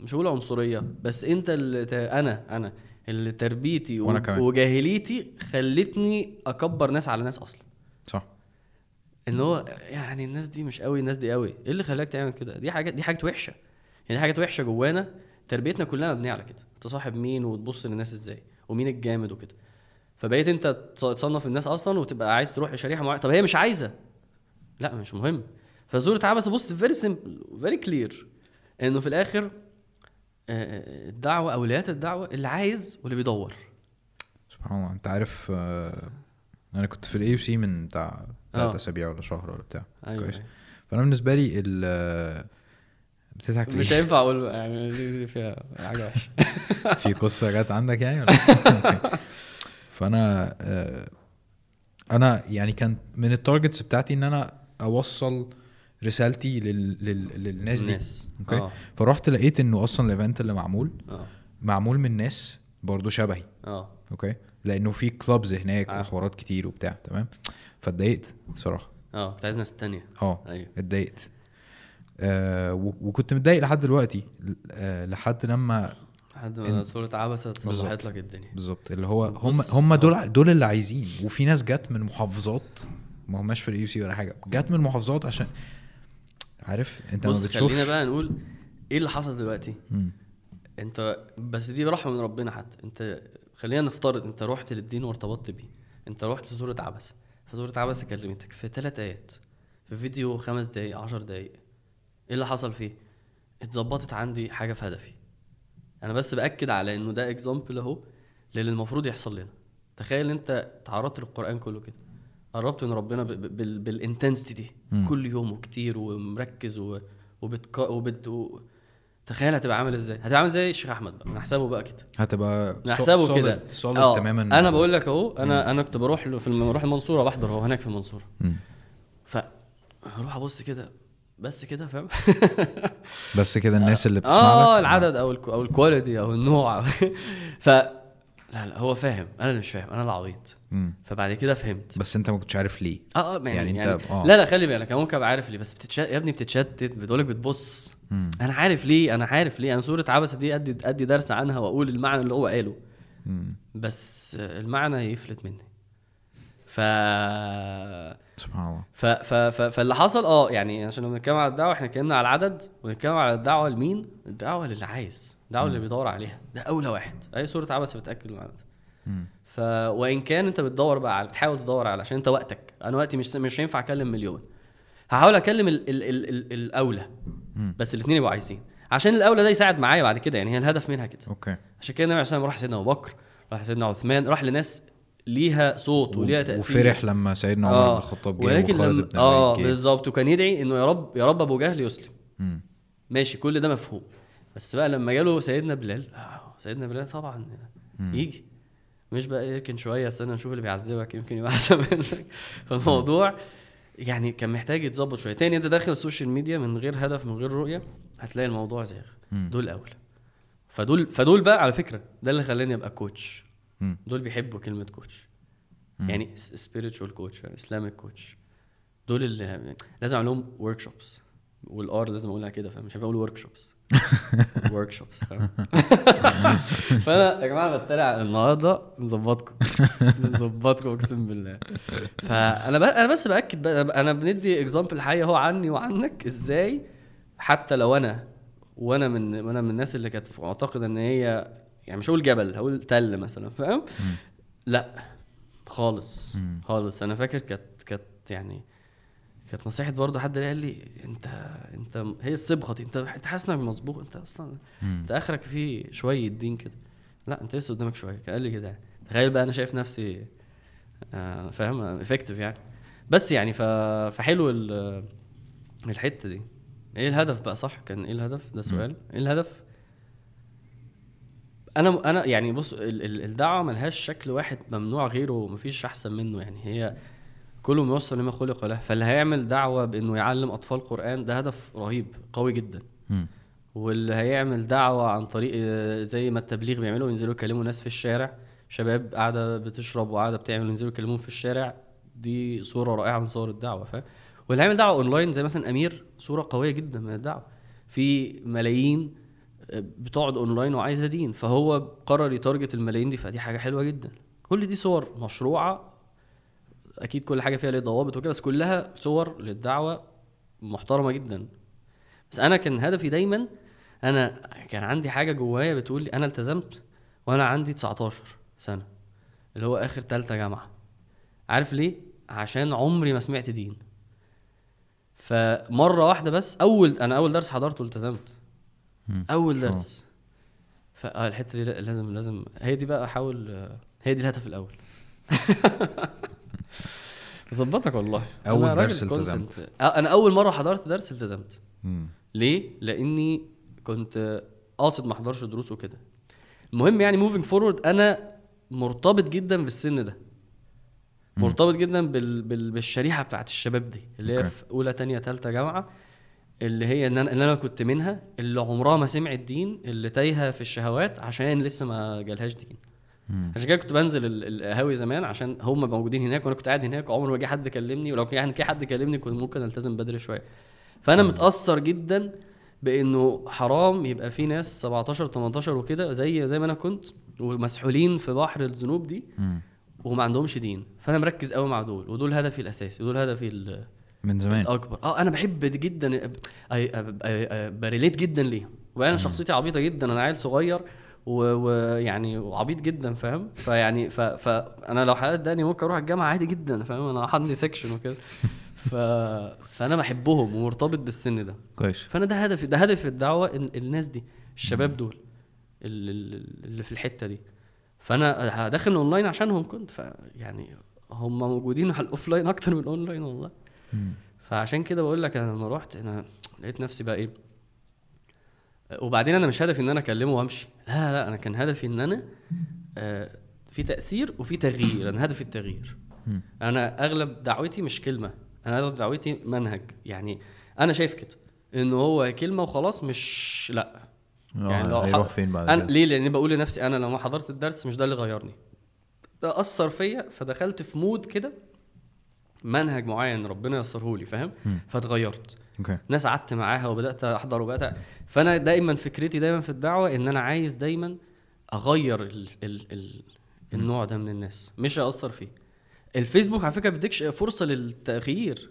مش هقول عنصرية بس انت اللي. أنا أنا اللي تربيتي وأنا و... كمان. وجاهليتي خلتني أكبر ناس على ناس أصلا. صح. إن هو يعني الناس دي مش قوي الناس دي قوي. إيه اللي خلاك تعمل كده؟ دي حاجة دي حاجة وحشة. يعني حاجة وحشة جوانا. تربيتنا كلها مبنية على كده. تصاحب مين وتبص للناس إزاي؟ ومين الجامد وكده. فبقيت أنت تص- تصنف الناس أصلا وتبقى عايز تروح لشريحة معينة. طب هي مش عايزة. لا مش مهم. فزور تعالى بس بص very simple very clear إنه في الآخر الدعوة اولويات الدعوة اللي عايز واللي بيدور سبحان الله أنت عارف آه، أنا كنت في ال AUC من بتاع ثلاث آه. أسابيع ولا شهر ولا بتاع أيوه كويس. أيوة. فأنا بالنسبة لي ال آه، بتضحك مش؟ هينفع أقول يعني دي فيها حاجة وحشة في قصة جت عندك يعني ولا. فأنا آه، أنا يعني كان من ال targets بتاعتي إن أنا أوصل رسالتي لل... لل... للناس دي. الناس okay؟ آه. فرحت لقيت إنه أصلا ال event اللي معمول آه. معمول من ناس برضه شبهي. آه. okay؟ لأنه في clubs هناك عارف. وحوارات كتير وبتاع تمام؟ فاتضايقت صراحة. آه كنت عايز ناس تانية. آه أيوه. اتضايقت. آه وكنت متضايق لحد دلوقتي آه لحد لما لحد ما إن- سورة عبس صلحت. لك الدنيا. بالظبط. اللي هو هم هم آه. دول دول اللي عايزين. وفي ناس جت من محافظات ما هماش في ال AUC ولا حاجة جت من محافظات عشان عارف؟ انت ما بص بتشوفش. خلينا بقى نقول إيه اللي حصل دلوقتي؟ مم. انت بس دي رحمه من ربنا حتى. انت خلينا نفترض انت رحت للدين وارتبطت بيه. انت رحت لسوره عبسه فسوره عبسه كلمتك في ثلاث آيات. في فيديو خمس دقايق عشر دقايق. إيه اللي حصل فيه؟ اتظبطت عندي حاجة في هدفي. أنا بس بأكد على إنه ده example أهو للي المفروض يحصل لنا. تخيل أنت تعرضت للقرآن كله كده. قربت من ربنا ب- ب- بال- بال intensity دي. مم. كل يوم وكتير ومركز و... وبتك... وبت... و... تخيل هتبقى عامل إزاي. هتبقى عامل زي الشيخ أحمد بقى. نحسبه بقى كده. هتبقى نحسبه كده. آه، تماما. أنا بقول لك أهو أنا أنا كنت بروح له في الم- بروح المنصورة بحضر هو هناك في المنصورة. ف أروح أبص كده بس كده فاهم؟ بس كده الناس اللي بتسمع آه العدد أو الكو- أو الكواليتي أو النوع. ف لا لا هو فاهم. أنا اللي مش فاهم. أنا العبيط. فبعد كده فهمت. بس أنت ما كنتش عارف ليه. آه آه يعني, يعني أنت- يعني آه. لا لا خلي بالك. أنا ممكن أبقى عارف ليه بس بتتشتت يا ابني بتتشتت بتقولك بتبص. مم. أنا عارف ليه أنا عارف ليه. أنا سوره عبسة دي أدي أدي درس عنها وأقول المعنى اللي هو قاله. مم. بس المعنى يفلت مني. ف سبحان الله. ف... ف... ف... فاللي حصل آه يعني عشان لما بنتكلم على الدعوة إحنا اتكلمنا على العدد ونتكلم على الدعوة لمين؟ الدعوة للي عايز. الدعوه اللي بيدور عليها. ده أولى واحد. أي سوره عبس بتأكد المعنى ده. ف وإن كان أنت بتدور بقى على بتحاول تدور على عشان أنت وقتك. أنا وقتي مش مش هينفع أكلم مليون. هحاول أكلم ال... ال... ال... ال... الأولى. مم. بس الاثنين يبقوا عايزين. عشان الأولى ده يساعد معايا بعد كده. يعني هي الهدف منها كده. أوكي. عشان كده النبي عليه الصلاة راح سيدنا أبو بكر راح سيدنا عثمان راح لناس ليها صوت وليها تأثير. وفرح لما سيدنا عمر بن الخطاب جه ولكن لما آه. بالظبط. وكان يدعي إنه يا رب يا رب أبو جهل يسلم. مم. ماشي. كل ده مفهوم. بس بقى لما جاله سيدنا بلال آه سيدنا بلال طبعا. يجي. مش بقى يمكن شوية استنى نشوف اللي بيعذبك يمكن يبقى أحسن منك. فالموضوع يعني كان محتاج يتظبط شوية. تاني انت داخل السوشيال ميديا من غير هدف من غير رؤية هتلاقي الموضوع زاغ. دول الأول فدول فدول بقى على فكرة ده اللي خلاني أبقى coach. دول بيحبوا كلمة coach. يعني spiritual coach Islamic coach دول اللي لازم أعمل لهم workshops وال R لازم أقولها كده فاهم؟ مش هينفع أقول workshops workshops فأنا يا جماعة بتريق النهارده نظبطكم. نظبطكم أقسم بالله. فأنا ب... أنا بس بأكد بقى أنا بندي example حي اهو عني وعنك إزاي حتى لو أنا وأنا من وأنا من الناس اللي كانت معتقد إن هي يعني مش هقول جبل هقول تل مثلا فاهم؟ لأ خالص. خالص. أنا فاكر كانت كانت يعني كانت نصيحة برضه حد قال لي أنت أنت هي الصبغة دي أنت انت حاسس إنك مصبوغ أنت أصلا مم. أنت آخرك فيه شوية دين كده. لا أنت لسه قدامك شوية. كان قال لي كده يعني. تخيل بقى أنا شايف نفسي آه، فاهم effective يعني. بس يعني ف... فحلو ال- الحتة دي. إيه الهدف بقى؟ صح كان إيه الهدف؟ ده سؤال. إيه الهدف؟ أنا أنا يعني بص ال- ال- الدعوة ملهاش شكل واحد ممنوع غيره ومفيش أحسن منه يعني. هي كله يوصل لما خلق له. فاللي هيعمل دعوة بإنه يعلم أطفال قران ده هدف رهيب قوي جدا. مم. واللي هيعمل دعوة عن طريق آه، زي ما التبليغ بيعملوا ينزلوا يكلموا ناس في الشارع. شباب قاعدة بتشرب وقاعدة بتعمل ينزلوا يكلموهم في الشارع. دي صورة رائعة من صور الدعوة فاهم؟ واللي هيعمل دعوة أونلاين زي مثلا أمير صورة قوية جدا من الدعوة. في ملايين آه، بتقعد أونلاين وعايزة دين. فهو قرر يتارجت الملايين دي فدي حاجة حلوة جدا. كل دي صور مشروعة أكيد كل حاجة فيها ليها ضوابط وكده بس كلها صور للدعوة محترمة جدا. بس أنا كان هدفي دايما أنا كان عندي حاجة جوايا بتقول لي أنا التزمت وأنا عندي 19 سنة اللي هو آخر تالتة جامعة. عارف ليه؟ عشان عمري ما سمعت دين. فمرة واحدة بس أول أنا أول درس حضرته التزمت. أول درس. فالحته دي لازم لازم. هي دي بقى أحاول هي دي الهدف الأول. ظبطك والله أول أنا درس التزمت. آه، أنا أول مرة حضرت درس التزمت مم. ليه لأني كنت قاصد ما أحضرش دروس وكده المهم يعني moving forward أنا مرتبط جدا بالسن ده مرتبط جدا بال... بال... بالشريحة بتاعت الشباب دي اللي هي. في أولى تانية تالتة جامعة اللي هي إن أنا اللي أنا كنت منها اللي عمرها ما سمعت دين اللي تايهة في الشهوات عشان لسه ما جالهاش دين. عشان كده كنت بنزل ال- القهاوي زمان عشان هم موجودين هناك وأنا كنت قاعد هناك عمر ما جه حد كلمني ولو كان يعني حد كلمني كنت ممكن التزم بدري شوية. فأنا متأثر جدا بإنه حرام يبقى في ناس 17 18 وكده زي زي ما أنا كنت ومسحولين في بحر الذنوب دي مم. وما عندهمش دين. فأنا مركز قوي مع دول ودول هدفي الأساسي ودول هدفي ال- من زمان. الأكبر. آه أنا بحب جدا ب relate جدا ليهم. وبقى أنا شخصيتي عبيطة جدا أنا عيل صغير ويعني وعبيط جدا فاهم؟ فيعني ف... فانا لو حلقت دقني ممكن أروح الجامعة عادي جدا فاهم؟ أنا عندي section وكده. ف... فأنا بحبهم ومرتبط بالسن ده. كويس. فأنا ده هدفي ده هدف الدعوه ال- الناس دي الشباب دول ال- ال- اللي في الحتة دي. فأنا هدخل اونلاين عشانهم كنت ف يعني هم موجودين على ال offline أكتر من الاونلاين والله. فعشان كده بقول لك أنا لما رحت أنا لقيت نفسي بقى إيه؟ وبعدين أنا مش هدفي إن أنا أكلمه وأمشي. لا لا أنا كان هدفي إن أنا آه، في تأثير وفي تغيير. أنا هدفي التغيير. أنا أغلب دعوتي مش كلمة. أنا أغلب دعوتي منهج. يعني أنا شايف كده انه هو كلمة وخلاص مش لا. يعني لو هيروح فين بعد أنا كده؟ ليه؟ لأني بقول لنفسي أنا لما حضرت الدرس مش ده اللي غيرني. ده أثر فيا فدخلت في mood كده منهج معين ربنا يسره لي فاهم. فاتغيرت okay. ناس قعدت معاها وبدأت أحضر وبدأت فانا دايما فكرتي دايما في الدعوة ان أنا عايز دايما اغير ال ال ال النوع ده من الناس مش ااثر فيه. الفيسبوك على فكرة بيديكش فرصة للتغيير.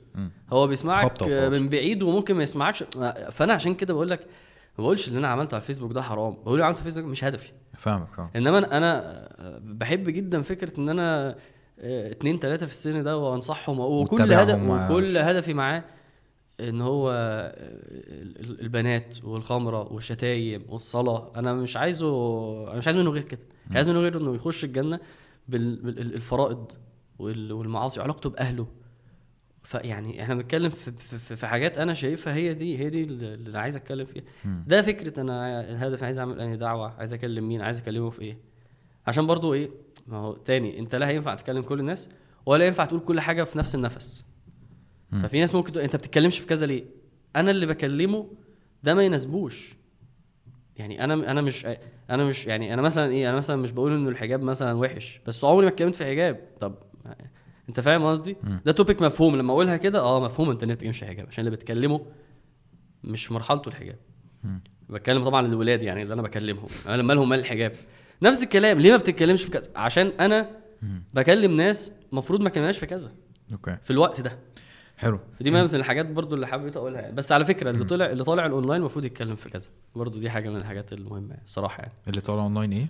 هو بيسمعك. من بعيد وممكن ما يسمعكش. فانا عشان كده بقول لك ما بقولش اللي أنا عملته على الفيسبوك ده حرام. بقول اللي عملته على الفيسبوك مش هدفي. فاهمك فاهم انما أنا بحب جدا فكرة ان أنا آه، اتنين تلاتة في السن ده وانصحهم وكل هدف وكل هدفي معاه إن هو آه، ال- البنات والخمرة والشتايم والصلاة. أنا مش عايزه أنا مش عايز منه غير كده. مش عايز منه غير إنه يخش الجنة بالفرائض والمعاصي وعلاقته بأهله. فيعني إحنا بنتكلم في, في, في حاجات أنا شايفها هي دي هي دي اللي عايز أتكلم فيها. ده فكرة أنا الهدف عايز أعمل انهي دعوة عايز أكلم مين عايز أكلمه في إيه. عشان برضو إيه ما هو تاني أنت لا هينفع تكلم كل الناس ولا ينفع تقول كل حاجة في نفس النفس. ففي ناس ممكن تقول أنت بتتكلمش في كذا ليه؟ أنا اللي بكلمه ده ما يناسبوش. يعني أنا أنا مش أنا مش يعني أنا مثلا إيه أنا مثلا مش بقول إنه الحجاب مثلا وحش بس عمري ما اتكلمت في حجاب. طب أنت فاهم قصدي. ده topic مفهوم. لما أقولها كده آه مفهوم أنت ليه بتتكلمش في حجاب عشان اللي بتكلمه مش مرحلته الحجاب. بتكلم طبعا الولاد يعني اللي أنا بكلمهم أنا مالهم مال الحجاب. نفس الكلام ليه ما بتتكلمش في كذا؟ عشان أنا. بكلم ناس المفروض ما كلمناش في كذا. okay. في الوقت ده. حلو. فدي من الحاجات برضو اللي حبيت أقولها يعني. بس على فكرة اللي طلع اللي طالع الأونلاين المفروض يتكلم في كذا. برضو دي حاجة من الحاجات المهمة يعني الصراحه يعني. اللي طالع أونلاين إيه؟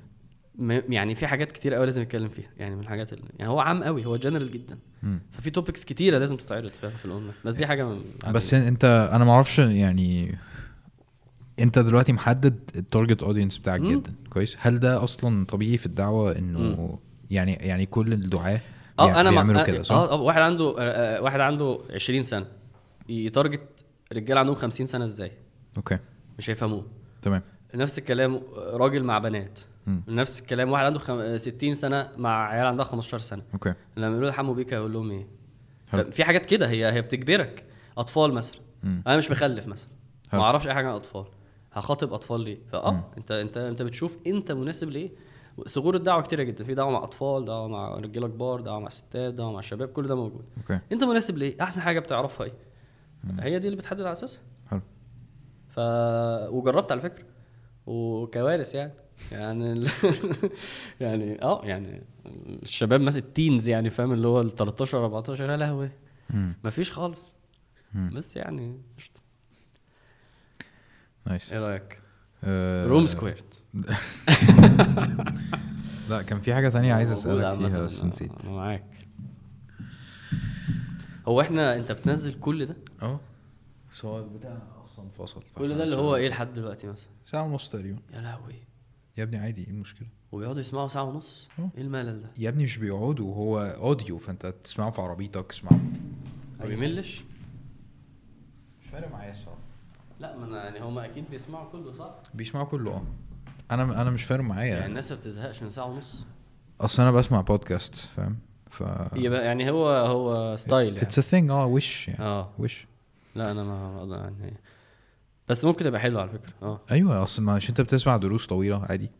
م- يعني في حاجات كتير قوي لازم يتكلم فيها. يعني من الحاجات اللي يعني هو عام قوي هو جنرال جدا. مم. ففي topics كتيرة لازم تتعرض فيها في الأونلاين. بس دي حاجة من بس أنت أنا ما أعرفش يعني أنت دلوقتي محدد ال target audience بتاعك مم. جدا. كويس. هل ده أصلا طبيعي في الدعوة إنه يعني يعني كل الدعاة آه أنا بيعملوا آه، كده صح؟ آه آه، واحد عنده آه، آه، واحد عنده 20 سنة ي target رجالة عندهم 50 سنة إزاي؟ okay. مش هيفهموه. تمام. نفس الكلام آه، راجل مع بنات. مم. نفس الكلام واحد عنده خم... آه، 60 سنة مع عيال عندها 15 سنة. okay. لما يقولوا له حمو بيكا يقول لهم إيه. في حاجات كده هي هي بتجبرك. أطفال مثلا. مم. أنا مش مخلف مثلا. ما أعرفش أي حاجة عن الأطفال. هخاطب أطفال ليه. فآه أنت أنت أنت بتشوف أنت مناسب ليه ثغور الدعوة كتيرة جدا. في دعوة مع أطفال دعوة مع رجالة كبار دعوة مع ستات دعوة مع شباب كل ده موجود. okay. أنت مناسب ليه؟ أحسن حاجة بتعرفها إيه؟ هي دي اللي بتحدد على أساسها. حلو. ف وجربت على فكرة. وكوارث يعني. يعني ال... يعني آه يعني الشباب مثلا ال teens يعني فاهم؟ اللي هو ال 13 14 يا لهوي. مفيش خالص. مم. بس يعني قشطة. nice. إيه رأيك؟ آه، room squared. لا كان في حاجة تانية عايز أسألك فيها بس نسيت. أنا معاك. هو إحنا أنت بتنزل كل ده؟ أه. بس هو البتاع أصلا فصل كل ده اللي هو إيه لحد دلوقتي مثلا؟ ساعة ونص تقريبا. يا لهوي. يا ابني عادي إيه المشكلة؟ وبيقعدوا يسمعوا ساعة ونص؟ أه. إيه الملل ده؟ يا ابني مش بيقعدوا هو audio فأنت تسمعه في عربيتك تسمعه في ما بيملش؟ مش فارق معايا الصراحة. لا ما أنا يعني هم أكيد بيسمعوا كله صح؟ بيسمعوا كله أه. أنا أنا مش فارق معايا. يعني الناس ما بتزهقش من ساعه ونص؟ أصل أنا بسمع بودكاست فاهم؟ ف يبقى يعني هو هو style يعني. it's a thing آه وش يعني. آه. وش لا أنا ما يعني. بس ممكن تبقى حلوة على فكرة آه. أيوه أصل مش أنت بتسمع دروس طويلة عادي.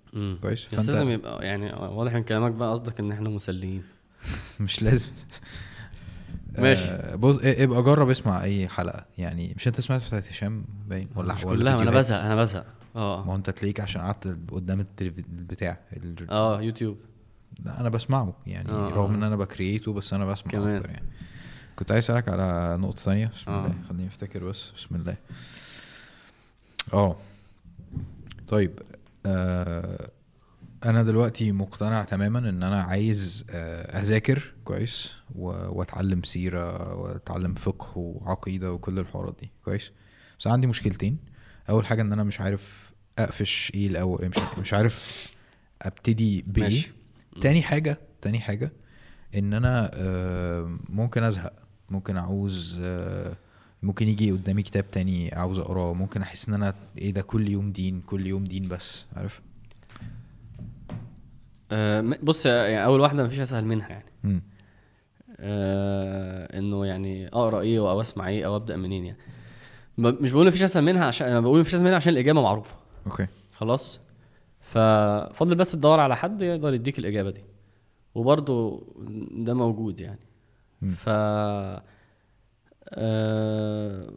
كويس بس لازم يبقى يعني واضح من كلامك بقى قصدك إن إحنا مسليين. مش لازم. ماشي. آه بص إبقى جرب اسمع أي حلقة. يعني مش أنت سمعت بتاعت هشام باين؟ ولا مش كلها أنا؟ بزهق أنا بزهق. آه. ما انت تلاقيك عشان قعدت قدام التلفزيون البتاع ال- آه يوتيوب. لا أنا بسمعه يعني آه، رغم آه. ان أنا بكرييته بس أنا بسمع كمان. أكتر يعني. كنت عايز اسألك على نقطة ثانية بسم آه. الله خليني افتكر بس. بسم الله. آه. طيب آه أنا دلوقتي مقتنع تماما إن أنا عايز آه أذاكر كويس و- وأتعلم سيرة وأتعلم فقه وعقيدة وكل الحوارات دي. كويس؟ بس عندي مشكلتين. أول حاجة إن أنا مش عارف أقفش إيه الأول مش مش عارف أبتدي بإيه. ماشي. تاني حاجة تاني حاجة إن أنا آه، ممكن أزهق ممكن أعوز آه، ممكن يجي قدامي كتاب تاني عاوز أقراه ممكن أحس إن أنا إيه ده كل يوم دين كل يوم دين بس عارف؟ م- بص يعني أول واحدة مفيش أسهل منها يعني. آه إنه يعني أقرأ إيه أو أسمع إيه أو أبدأ منين يعني. مش بقول مفيش أسهل منها عشان أنا بقول مفيش أسهل منها عشان الإجابة معروفة. أوكي. خلاص؟ ففضل بس تدور على حد يقدر يديك الإجابة دي. وبرضه ده موجود يعني. مم. ف آه،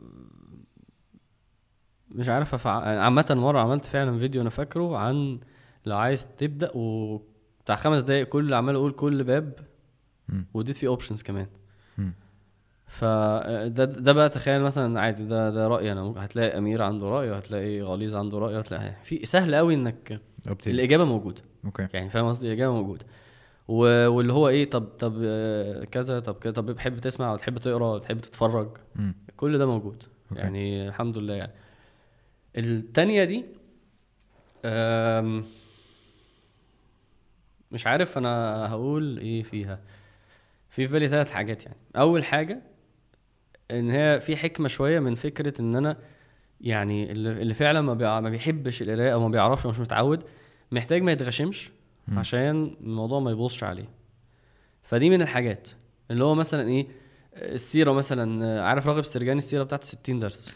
مش عارف أفع... عامة مرة عملت فعلا فيديو أنا فاكره عن لو عايز تبدأ وبتاع خمس دقايق كل عمال أقول كل باب. مم. واديت فيه options كمان. مم. فده ده بقى تخيل مثلا عادي ده ده رايي أنا. هتلاقي أمير عنده رأي وهتلاقي غليظ عنده رأي وهتلاقي في سهل قوي إنك ابتدي الإجابة موجودة. okay. يعني فاهم قصدي؟ الإجابة موجودة. و- واللي هو إيه طب طب كذا طب كذا طب بتحب تسمع ولا تحب تقرأ ولا تحب تتفرج؟ مم. كل ده موجود. أوكي. يعني الحمد لله يعني. التانية دي مش عارف أنا هقول إيه فيها. في في بالي ثلاث حاجات يعني. أول حاجة إن هي في حكمة شوية من فكرة إن أنا يعني اللي فعلا ما ما بيحبش القراءة أو ما بيعرفش أو مش متعود محتاج ما يتغشمش. عشان الموضوع ما يبوظش عليه. فدي من الحاجات. اللي هو مثلا إيه السيرة مثلا عارف راغب سرجاني السيرة بتاعته 60 درس؟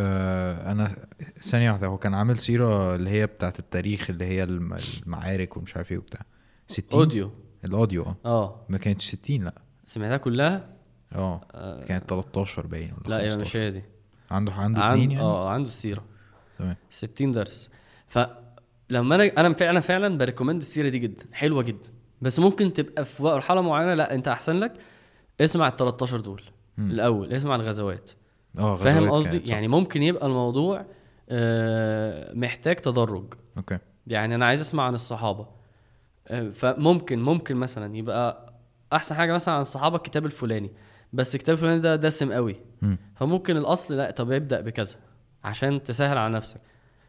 آه أنا ثانية واحدة هو كان عامل سيرة اللي هي بتاعت التاريخ اللي هي الم- المعارك ومش عارف إيه وبتاع. 60 audio ال audio آه. آه. ما كانتش 60 لأ. سمعتها كلها؟ آه. آه، كانت 13 باين ولا لا يا 15. مش هي دي. عنده عنده عن- اتنين يعني؟ آه عنده السيرة. تمام. 60 درس. فلما أنا أنا فعلا فعلا ب recommend السيرة دي جدا حلوة جدا. بس ممكن تبقى في مرحلة معينة لا أنت أحسن لك. اسمع ال 13 دول مم. الأول اسمع الغزوات. آه فاهم قصدي. يعني ممكن يبقى الموضوع آه، محتاج تدرج. أوكي. يعني أنا عايز أسمع عن الصحابة. آه، فممكن ممكن مثلا يبقى أحسن حاجة مثلا عن الصحابة الكتاب الفلاني. بس الكتاب الفلاني ده دسم قوي مم. فممكن الأصل لا طب ابدأ بكذا عشان تسهل على نفسك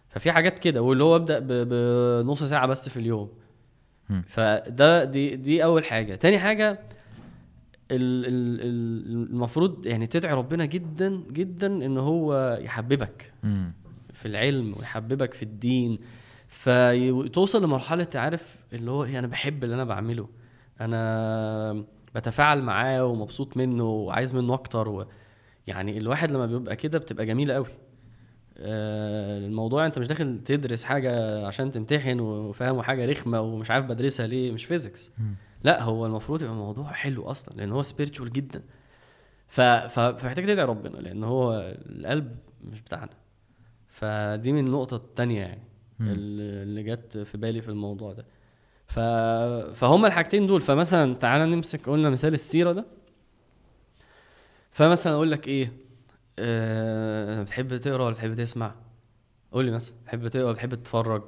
ففي حاجات كده واللي هو ابدأ بنص ساعة بس في اليوم مم. فده دي دي أول حاجة تاني حاجة ال- ال- ال- المفروض يعني تدعي ربنا جدا جدا إن هو يحببك مم. في العلم ويحببك في الدين فتوصل لمرحلة عارف اللي هو إيه أنا بحب اللي أنا بعمله أنا بتفاعل معاه ومبسوط منه وعايز منه أكتر و... يعني الواحد لما بيبقى كده بتبقى جميلة قوي آه، الموضوع أنت مش داخل تدرس حاجة عشان تمتحن وفاهم حاجة رخمة ومش عارف بدرسها ليه مش فيزيكس. لا هو المفروض يبقى موضوع حلو أصلا لأن هو سبيريتشوال جدا. ف... ف... فمحتاج تدعي ربنا لأن هو القلب مش بتاعنا. فدي من النقطة التانية يعني اللي جت في بالي في الموضوع ده. ف... فهم الحاجتين دول. فمثلا تعالى نمسك قلنا مثال السيرة ده. فمثلا أقول لك إيه؟ أه... بتحب تقرأ ولا بتحب تسمع؟ قول لي مثلا بتحب تقرأ ولا بتحب تتفرج؟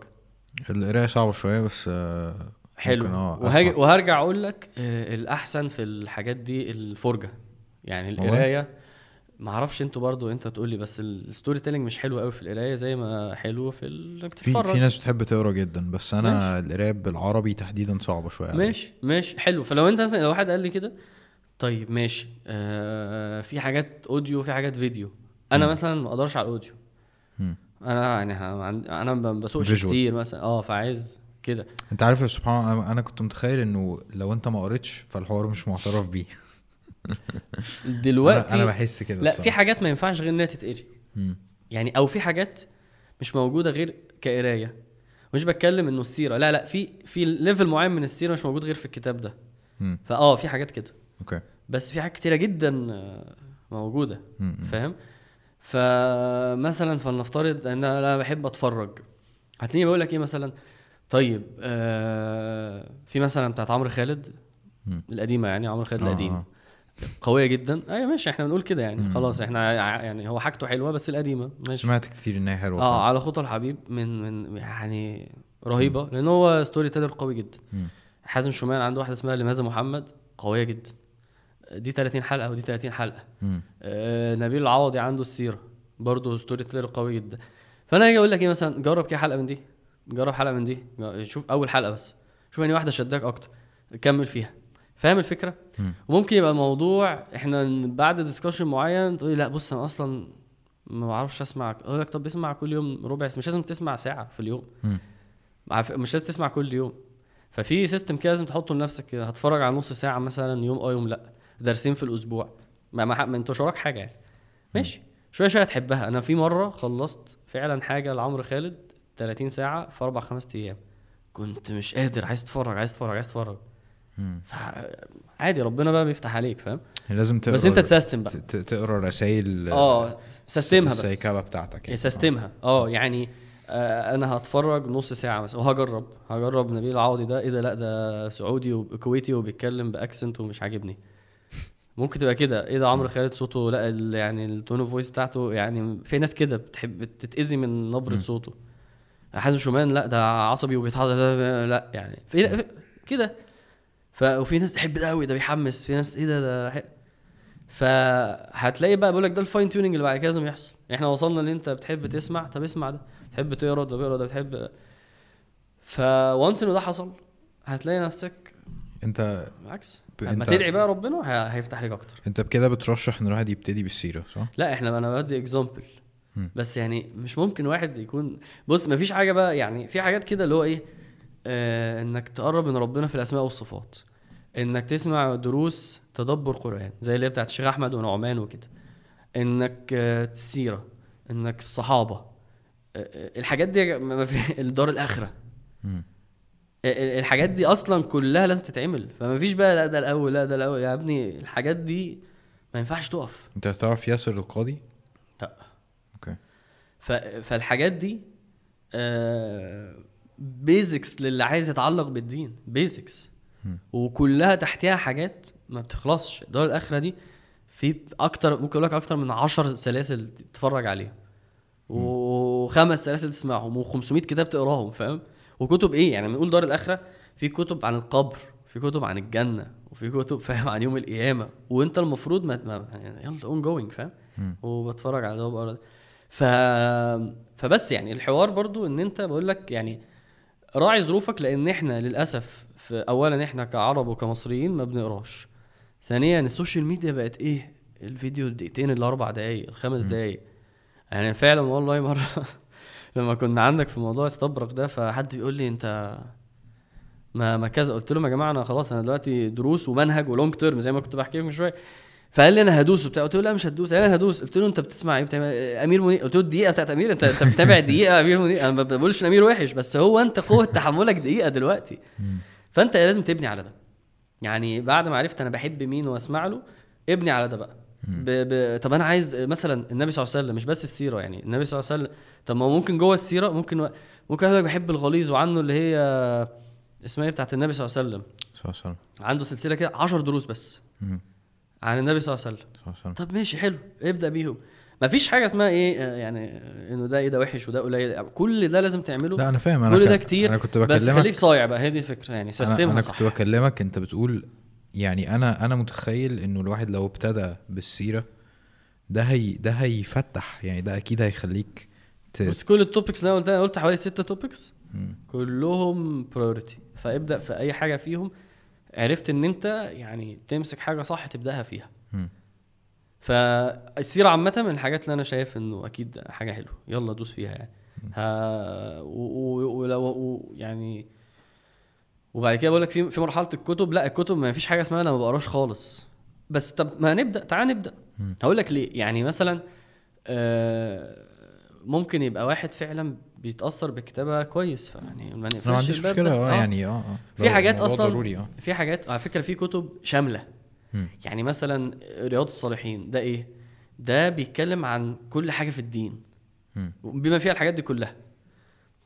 القراية صعبة شوية بس آه حلو. وهاجي أسمع. وهرجع أقول لك آه، الأحسن في الحاجات دي الفرجة. يعني؟ القراية ما أعرفش أنتوا برضو انت تقول لي بس ال storytelling مش حلو قوي في القراية زي ما حلو في انك في تتفرج. في ناس بتحب تقرا جدا بس أنا القراية بالعربي تحديدا صعبة شوية. ماشي ماشي حلو. فلو انت مثلا لو واحد قال لي كده طيب ماشي. آه في حاجات audio في حاجات فيديو أنا مم. مثلا ما أقدرش على ال audio. أنا يعني أنا ما بسوقش. كتير مثلا. آه فعايز كده. أنت عارف سبحان الله أنا كنت متخيل إنه لو أنت ما قريتش فالحوار مش معترف بيه. دلوقتي أنا, بحس كده لا الصراحة. في حاجات ما ينفعش غير إنها تتقري. يعني أو في حاجات مش موجودة غير كقراية مش بتكلم إنه السيرة لا لا في في level معين من السيرة مش موجود غير في الكتاب ده. فاه في حاجات كده okay بس في حاجات كتيرة جدا آه، موجودة. فاهم فمثلا فلنفترض إن أنا بحب أتفرج هتلاقيني بقول لك إيه مثلا طيب آه في مثلا بتاعت عمرو خالد. القديمة يعني عمرو خالد آه، القديم آه. قوية جدا. أيوه ماشي إحنا بنقول كده يعني. مم. خلاص إحنا يعني هو حاجته حلوة بس القديمة. ماشي. سمعت كتير ان هي حلوة آه. على خطى الحبيب من من يعني رهيبة لأن هو ستوري تيلر قوي جدا. مم. حازم شومان عنده واحدة اسمها لماذا محمد قوية جدا. دي 30 حلقة ودي 30 حلقة. مم. آه نبيل العوضي عنده السيرة. برضه story teller قوي جدا. فأنا أجي أقول لك إيه مثلا جرب كده حلقة من دي. جرب حلقة من دي. شوف أول حلقة بس. شوف اني واحدة شداك أكتر. كمل فيها. فاهم الفكرة؟ مم. وممكن يبقى الموضوع إحنا بعد discussion معين تقولي لأ بص أنا أصلا ما بعرفش اسمع أقول لك طب اسمع كل يوم ربع ساعة مش لازم تسمع ساعة في اليوم. مش لازم تسمع كل يوم. ففي system كده لازم تحطه لنفسك كده. هتفرج على نص ساعة مثلا يوم أه يوم لأ. درسين في الأسبوع. ما ما, ما انت مش وراك حاجة يعني. ماشي. شوية شوية هتحبها. أنا في مرة خلصت فعلا حاجة لعمرو خالد 30 ساعة في أربع خمس أيام. كنت مش قادر. عايز اتفرج عايز اتفرج عايز اتفرج. عادي ربنا بقى بيفتح عليك فاهم؟ لازم تقرا بس انت ت system بقى. تقرا رسائل آه system ها بس. السيكابة بتاعتك يعني. system ها. آه يعني آه أنا هتفرج نص ساعة مثلا وهجرب هجرب نبيل العوضي ده. إيه ده؟ لأ ده سعودي وكويتي وبيتكلم ب accent ومش عاجبني. ممكن تبقى كده. إيه ده؟ عمرو خالد صوته؟ لأ يعني ال tone of voice بتاعته يعني في ناس كده بتحب بتتأذي من نبرة مم. صوته. حازم شومان لأ ده عصبي وبيتحضر لأ يعني في- كده. ف وفي ناس تحب ده قوي ده بيحمس في ناس إيه ده ده فهتلاقي بقى بقول لك ده ال fine tuning اللي بعد كده لازم يحصل. إحنا وصلنا ان أنت بتحب تسمع طب اسمع ده. بتحب تقرا ده بيقرا ده بتحب ف once إنه ده حصل هتلاقي نفسك أنت بالعكس. ب- انت- تدعي بقى ربنا ه- هيفتح لك أكتر. أنت بكده بترشح إن الواحد يبتدي بالسيرة صح؟ لا إحنا أنا بدي example. بس يعني مش ممكن واحد يكون بص مفيش حاجة بقى يعني في حاجات كده اللي هو إيه آه إنك تقرب من ربنا في الأسماء والصفات. إنك تسمع دروس تدبر قرآن زي اللي بتاعت الشيخ أحمد ونعمان وكده. إنك آه السيرة إنك الصحابة آه آه، الحاجات دي ما في الدار الآخرة. الحاجات دي أصلا كلها لازم تتعمل. فما فيش بقى لا ده الأول لا ده الأول. يا ابني الحاجات دي ما ينفعش تقف. أنت تعرف ياسر القاضي؟ لا. أوكي. ف... فالحاجات دي basics للي عايز يتعلق بالدين basics. وكلها تحتها حاجات ما بتخلصش. الدار الآخرة دي في أكتر ممكن أقول لك أكتر من عشر سلاسل تتفرج عليها. وخمس سلاسل تسمعهم و500 كتاب تقراهم فاهم؟ وكتب إيه؟ يعني بنقول دار الآخرة في كتب عن القبر في كتب عن الجنة وفي كتب فاهم؟ عن يوم القيامة. وأنت المفروض ما, ما يعني يلا ongoing فاهم. وبتفرج على ده وبقرا ده. ف فبس يعني الحوار برضو إن أنت بقول لك يعني راعي ظروفك لأن إحنا للأسف اولا إحنا كعرب وكمصريين ما بنقراش. ثانيا ال social media بقت إيه؟ الفيديو الدقيقتين الاربع دقايق الخمس. دقايق. يعني فعلا والله مرة لما كنا عندك في موضوع استبرق ده فحد بيقول لي أنت ما ما كذا. قلت لهم يا جماعة أنا خلاص أنا دلوقتي دروس ومنهج و long term زي ما كنت بحكي لكم من شوية. فقال لي أنا هدوس وبتاع. قلت له لا مش هتدوس أنا هدوس. قلت له أنت بتسمع إيه؟ بتعمل أمير منير؟ قلت له الدقيقه بتاعت أمير. أنت أنت بتتابع دقيقة أمير منير؟ أنا ما بقولش أمير وحش بس هو أنت قوة تحملك دقيقة دلوقتي. فانت لازم تبني على ده. يعني بعد ما عرفت أنا بحب مين واسمع له ابني على ده بقى. ب... ب... طب أنا عايز مثلا النبي صلى الله عليه وسلم مش بس السيرة يعني النبي صلى الله عليه وسلم. طب ما ممكن جوه السيرة ممكن ممكن لك بحب الغليظ وعنه اللي هي اسمها إيه بتاعت النبي صلى الله عليه وسلم. صلى الله عليه وسلم. عنده سلسلة كده 10 دروس بس. مم. عن النبي صلى الله عليه وسلم. طب ماشي حلو. ابدأ بيهم. مفيش حاجة اسمها إيه يعني إنه ده إيه ده وحش وده قليل. كل ده لازم تعمله. لا أنا فاهم أنا كل ده كتير أنا كنت بس بكلمك خليك صايع بقى. هي دي الفكرة يعني أنا, system ها أنا كنت بكلمك أنت بتقول يعني أنا أنا متخيل إنه الواحد لو ابتدى بالسيرة ده هي ده هيفتح يعني ده أكيد هيخليك ت... بس كل ال topics اللي أنا قلتها أنا قلت حوالي ستة topics. كلهم برايورتي فابدأ في أي حاجة فيهم. عرفت إن أنت يعني تمسك حاجة صح تبدأها فيها. مم. فالسيرة عامة من الحاجات اللي أنا شايف إنه أكيد حاجة حلوة. يلا دوس فيها يعني. ها ولو يعني وبعد كده بقول لك في في مرحلة الكتب لأ الكتب ما فيش حاجة اسمها أنا ما بقراش خالص. بس طب ما نبدأ تعال نبدأ. هقول لك ليه. يعني مثلا آه، ممكن يبقى واحد فعلا بيتأثر بالكتابه كويس فيعني ما نقفلش ما عنديش مشكلة ده. آه آه. يعني آه آه. في حاجات أصلا ضروري آه. في حاجات على فكرة في كتب شاملة. يعني مثلا رياض الصالحين ده إيه؟ ده بيتكلم عن كل حاجة في الدين. مم. بما فيها الحاجات دي كلها.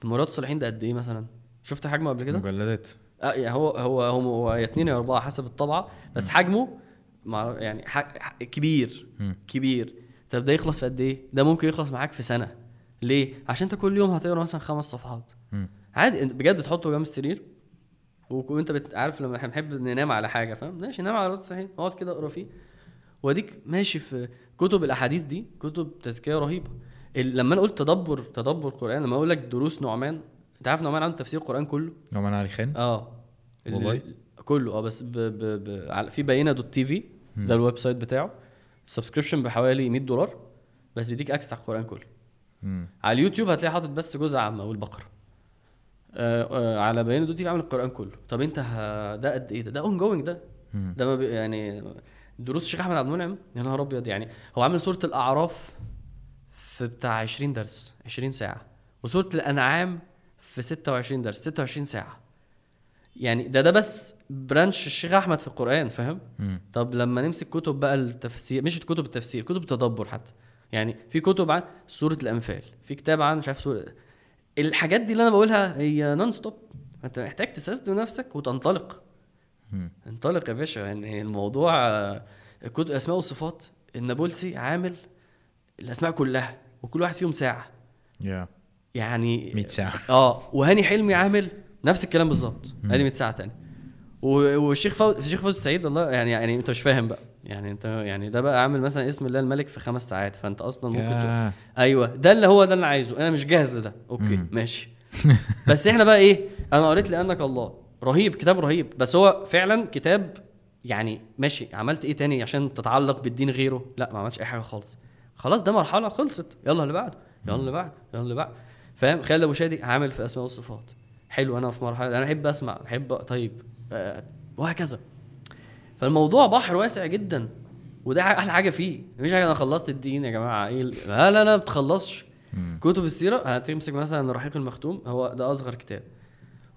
طب رياض الصالحين ده قد إيه مثلا؟ شفت حجمه قبل كده؟ مجلدات. آه يعني هو هو هو, هو يا اتنين يا أربعة حسب الطبعة بس حجمه مع يعني ح- ح- كبير مم. كبير. طب ده يخلص في قد إيه؟ ده ممكن يخلص معاك في سنة. ليه؟ عشان أنت كل يوم هتقرأ مثلا خمس صفحات. مم. عادي بجد تحطه جنب السرير؟ وانت عارف لما إحنا بنحب ننام على حاجة فاهم؟ ماشي نام على رأس الصحيح اقعد كده اقرا فيه. واديك ماشي في كتب الأحاديث دي كتب تزكية رهيبة. لما أنا قلت تدبر تدبر قرآن لما أقول لك دروس نعمان أنت عارف نعمان عنده تفسير القران كله؟ نعمان علي خان؟ آه. ال- والله؟ كله آه بس ب ب ب في بينه دوت تي في ده ال website بتاعه. subscription بحوالي 100 دولار بس بيديك access على القرآن كله. مم. على اليوتيوب هتلاقي حاطط بس جزء عامة والبقرة. على بيانه dot TV عامل القرآن كله. طب انت ه... ده قد إيه ده؟ ده ongoing ده. ده ما بي... يعني دروس الشيخ أحمد عبد المنعم. يا نهار أبيض يعني. هو عامل سوره الأعراف في بتاع 20 درس 20 ساعة. وسوره الأنعام في 26 درس 26 ساعة. يعني ده ده بس branch الشيخ أحمد في القرآن فاهم. طب لما نمسك كتب بقى التفسير مش كتب التفسير كتب التدبر حتى. يعني في كتب عن سورة الأنفال في كتاب عن مش عارف سورة الحاجات دي اللي أنا بقولها هي non-stop أنت محتاج ت system نفسك وتنطلق. انطلق يا باشا. يعني الموضوع كتب الاسماء والصفات النابلسي عامل الأسماء كلها وكل واحد فيهم ساعة. يا يعني 100 ساعة. آه وهاني حلمي عامل نفس الكلام بالظبط. ادي 100 ساعه تاني. والشيخ فوز الشيخ فوز السعيد الله يعني يعني أنت مش فاهم بقى. يعني انت يعني ده بقى عامل مثلا اسم الله الملك في خمس ساعات فانت أصلا ممكن تقول أيوه ده اللي هو ده اللي عايزه أنا مش جاهز لده. أوكي مم. ماشي. بس إحنا بقى إيه؟ أنا قريت لأنك الله. رهيب كتاب رهيب. بس هو فعلا كتاب يعني ماشي عملت إيه تاني عشان تتعلق بالدين غيره؟ لا ما عملتش أي حاجة خالص. خلاص ده مرحلة خلصت. يلا اللي بعد يلا اللي بعد يلا اللي بعد فاهم؟ خالد أبو شادي عامل في أسماء والصفات. حلو أنا في مرحلة أنا بحب أسمع بحب طيب آه وهكذا. فالموضوع بحر واسع جدا وده أحلى حاجة فيه. مفيش حاجة أنا خلصت الدين يا جماعة إيه لا لا لا ما بتخلصش. كتب السيرة هتمسك مثلا رحيق المختوم هو ده أصغر كتاب.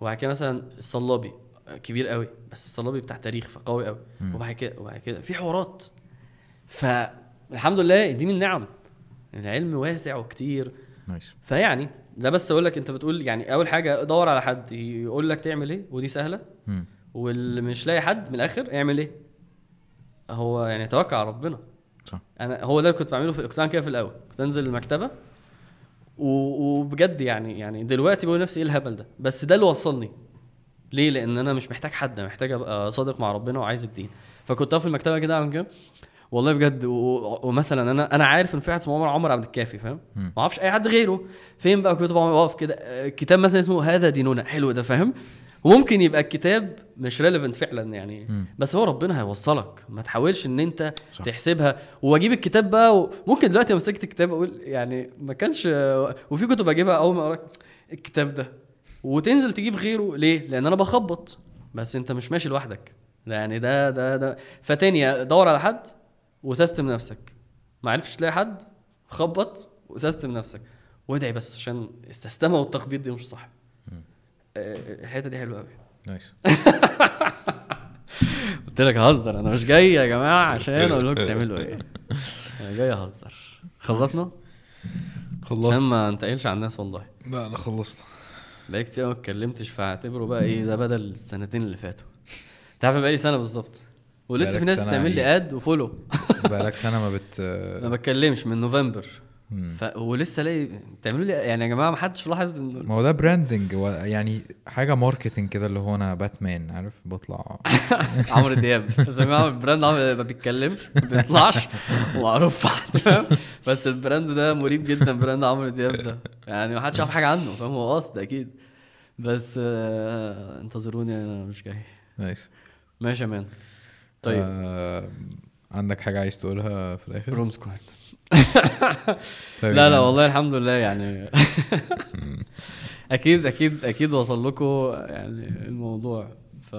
وبعد كده مثلا الصلابي كبير قوي بس الصلابي بتاع تاريخ فقوي قوي. وبعد كده وبعد كده في حوارات. فالحمد لله دي من نعم. العلم واسع وكتير. نايس فيعني ده بس أقول لك أنت بتقول يعني أول حاجة دور على حد يقول لك تعمل إيه ودي سهلة. مم. واللي مش لاقي حد من الآخر اعمل إيه؟ هو يعني توكل على ربنا. صح. أنا هو ده اللي كنت بعمله في كنت بعمل كده في الأول. كنت أنزل المكتبة وبجد يعني يعني دلوقتي بقول لنفسي إيه الهبل ده؟ بس ده اللي وصلني. ليه؟ لأن أنا مش محتاج حد محتاج أبقى صادق مع ربنا وعايز الدين. فكنت أقف في المكتبة كده أعمل كده. والله بجد ومثلا أنا أنا عارف إن في واحد اسمه عمر عمر عبد الكافي فاهم. ما أعرفش أي حد غيره. فين بقى كنت واقف كده؟ كتاب مثلا اسمه هذا ديننا. حلو ده فاهم؟ وممكن يبقى الكتاب مش ريليفنت فعلا يعني. مم. بس هو ربنا هيوصلك. ما تحاولش إن أنت صح. تحسبها. وأجيب الكتاب بقى وممكن دلوقتي لو مسكت الكتاب أقول يعني ما كانش وفي كتب أجيبها أول ما أقرأ الكتاب ده. وتنزل تجيب غيره. ليه؟ لأن أنا بخبط. بس أنت مش ماشي لوحدك. ده يعني ده ده ده. فتاني دور على حد و system نفسك. ما عرفتش تلاقي حد خبط و system نفسك. وادعي بس عشان السستمه والتخبيط دي مش صح. الحتة دي حلوة قوي nice. قلت لك هزر أنا مش جاي يا جماعة عشان أقول لكم تعملوا إيه. أنا جاي أهزر. خلصنا؟ عشان خلصت ما انتقلش على الناس والله. لا لا خلصنا بقالي كتير ما اتكلمتش فاعتبره بقى إيه ده بدل السنتين اللي فاتوا. أنت عارف بقالي سنة بالظبط. ولسه في ناس تعمل لي؟ add و follow بقالك سنة ما بت ما بتكلمش من نوفمبر. ف... ولسه لاقي بتعملوا لي يعني يا جماعة ما حدش لاحظ إن ما هو ده branding يعني حاجة marketing كده اللي هو أنا باتمان عارف؟ بطلع. عمرو دياب. بس يا ال brand ما بيتكلمش ما بيطلعش. ومعروف فاهم؟ بس البراند ده مريب جدا brand عمرو دياب ده. يعني ما حدش عارف حاجة عنه فاهم؟ هو قصد أكيد. بس آه انتظروني أنا مش جاي. nice. ماشي يا man. طيب. آه عندك حاجة عايز تقولها في الآخر؟ Room Squared. لا لا يعني- والله الحمد لله يعني. أكيد أكيد أكيد وصل لكم يعني الموضوع. ف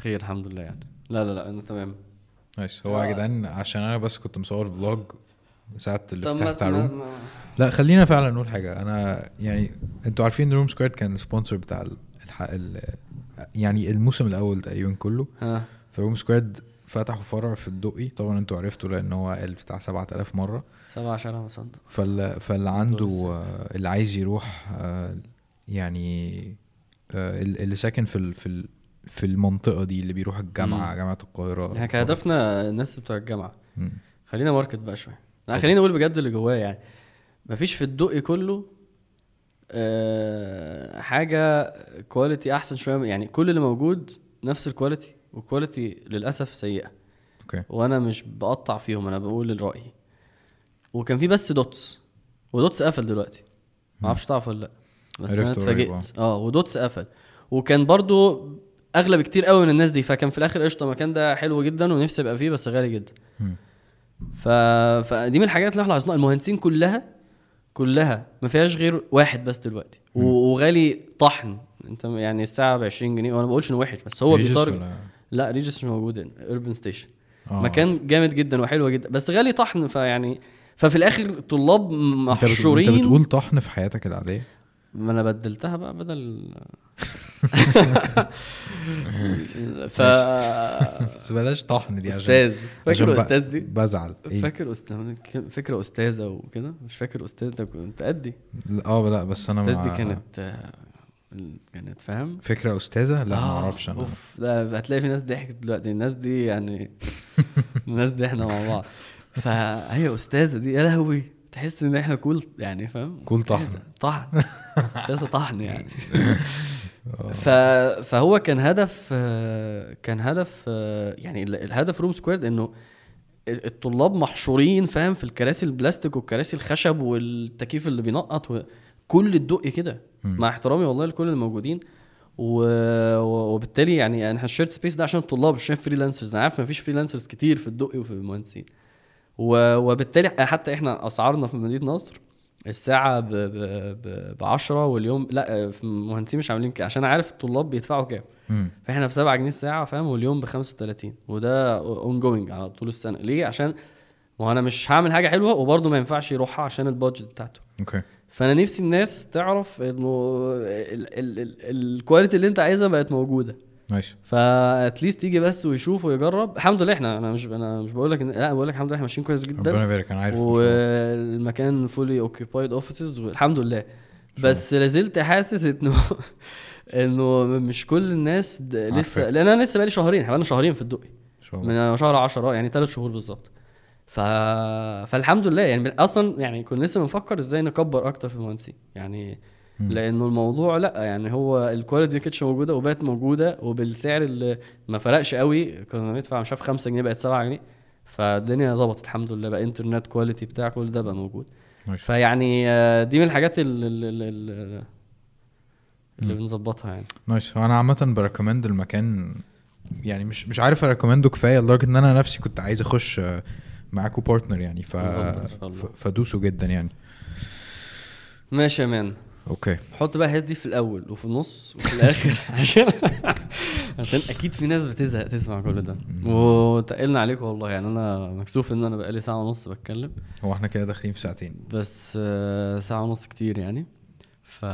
خير الحمد لله يعني. لا لا لا أنا تمام. nice هو يا آه. جدعان عشان أنا بس كنت مصور vlog ساعة طب الافتتاح بتاع ما- روم ما- لا خلينا فعلا نقول حاجة. أنا يعني أنتوا عارفين Room Squared كان ال sponsor بتاع ال... الح... ال... يعني الموسم الأول تقريبا كله. ها ف Room Squared فتحوا فرع في الدقي. طبعا أنتوا عرفتوا لأن هو قال بتاع 7000 مرة. سبع شارع مصدق فال... فاللي عنده اللي عايز يروح آه، يعني آه، ال- اللي ساكن في ال... في ال... في المنطقة دي اللي بيروح الجامعة مم. جامعة القاهرة إحنا كان هدفنا الناس بتوع الجامعة. مم. خلينا market بقى شوية. لا خلينا نقول بجد اللي جواه يعني. مفيش في الدقي كله آه، حاجة quality أحسن شوية. يعني كل اللي موجود نفس ال quality وال quality للأسف سيئة. okay وأنا مش بقطع فيهم أنا بقول الرأي. وكان في بس Dots و Dots قفل دلوقتي. ما أعرفش تعرف ولا لأ. بس أنا اتفاجئت. آه. و Dots قفل. وكان برضو اغلى بكتير قوي من الناس دي فكان في الآخر قشطة المكان ده حلو جدا ونفسي أبقى فيه بس غالي جدا. ف... فدي من الحاجات اللي إحنا لاحظناها. المهندسين كلها كلها ما فيهاش غير واحد بس دلوقتي. و... وغالي طحن. انت يعني الساعة ب 20 جنيه وأنا ما بقولش إنه وحش بس هو ولا- لا Regus مش موجود Urban Station. آه. مكان جامد جدا وحلو جدا بس غالي طحن فيعني ففي الآخر طلاب أنت محشورين أنت بتقول طحن في حياتك العادية؟ ما أنا بدلتها بقى بدل ف بس بلاش طحن دي عشان أستاذ فاكر أستاذ دي؟ بزعل. إيه؟ فاكر أستاذ فكره استاذه وكده مش فاكر أستاذ ده كنت قدي. آه لا بس أنا أستاذ دي كانت كانت فاهم فكرة أستاذة؟ لا ما آه، أعرفش أنا. أوف ده هتلاقي في ناس ضحكت دلوقتي. الناس دي يعني الناس دي إحنا مع بعض. فهي أستاذة دي يا لهوي تحس إن إحنا cool يعني فاهم؟ cool طحن. طحن. أستاذة طحن يعني. آه. ف... فهو كان هدف كان هدف يعني ال- الهدف Room Squared إنه الطلاب محشورين فاهم؟ في الكراسي البلاستيك والكراسي الخشب والتكييف اللي بينقط وكل الدق كده. مع احترامي والله لكل الموجودين. و... و- وبالتالي يعني أنا ال shared space ده عشان الطلاب مش عشان freelancers أنا عارف مفيش freelancers كتير في الدقي وفي المهندسين. و... وبالتالي حتى إحنا أسعارنا في مدينة نصر الساعة ب ب ب 10 واليوم لا في المهندسين مش عاملين كده. عشان عارف الطلاب بيدفعوا كام. فإحنا ب 7 جنيه الساعة فاهم؟ واليوم ب 35 وده ongoing على طول السنة. ليه؟ عشان ما أنا مش هعمل حاجة حلوة وبرضه ما ينفعش يروحها عشان ال budget بتاعته. okay فانا نفسي الناس تعرف انه ال- ال- ال- ال quality اللي انت عايزها بقت موجودة. ماشي. ف at least يجي بس ويشوف ويجرب. الحمد لله إحنا أنا مش أنا مش بقول لك لا بقول لك الحمد لله إحنا ماشيين كويس ربنا جدا يبارك أنا عارف. والمكان fully occupied offices والحمد لله. بس لازلت حاسس إنه إنه مش كل الناس لسه. لأن أنا لسه بقالي شهرين إحنا بقالنا شهرين في الدقي. من شهر 10 يعني ثلاث شهور بالظبط. ف... فالحمد لله. يعني أصلا يعني كنا لسه بنفكر إزاي نكبر أكتر في المهندسين. يعني مم. لأنه الموضوع لأ يعني هو ال quality دي كانتش موجودة وبقت موجودة وبالسعر اللي ما فرقش قوي. كنا بندفع مش عارف 5 جنيه بقت 7 جنيه. فالدنيا ظبطت الحمد لله. بقى انترنت quality بتاع كل ده بقى موجود. ماشي. فيعني آه، دي من الحاجات اللي, اللي, اللي, اللي. بنظبطها يعني. nice أنا عامة ب recommend المكان يعني مش مش عارف أ recommend ه كفاية لدرجة إن أنا نفسي كنت عايز أخش معاكوا partner يعني ف... فدوسوا جدا يعني. ماشي يا man. okay. حط بقى الحاجات دي في الأول وفي النص وفي الآخر. عشان عشان أكيد في ناس بتزهق تسمع كل ده. وتقلنا عليكم والله يعني أنا مكسوف إن أنا بقالي ساعة ونص بتكلم. هو إحنا كده داخلين في ساعتين. بس آه، ساعة ونص كتير يعني. ف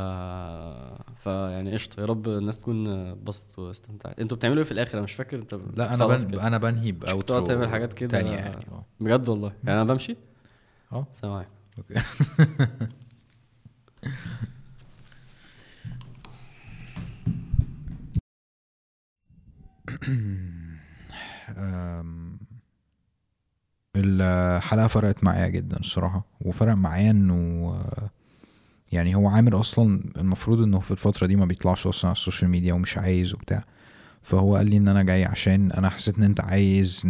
ف يعني قشطة. يا رب الناس تكون اتبسطت واستمتعت. أنتوا بتعملوا إيه في الآخر؟ أنا مش فاكر. انت لا أنا بن... أنا بنهي بأوترو تقعد تعمل حاجات كده؟ تانية يعني آه. بجد والله. يعني أنا بمشي؟ آه. سلام عليكم أوكي الحلقة فرقت معايا جدا الصراحة وفرق معايا إنه يعني هو عامر أصلا المفروض إنه في الفترة دي ما بيطلعش أصلا على السوشيال ميديا ومش عايز وبتاع. فهو قال لي إن أنا جاي عشان أنا حسيت إن أنت عايز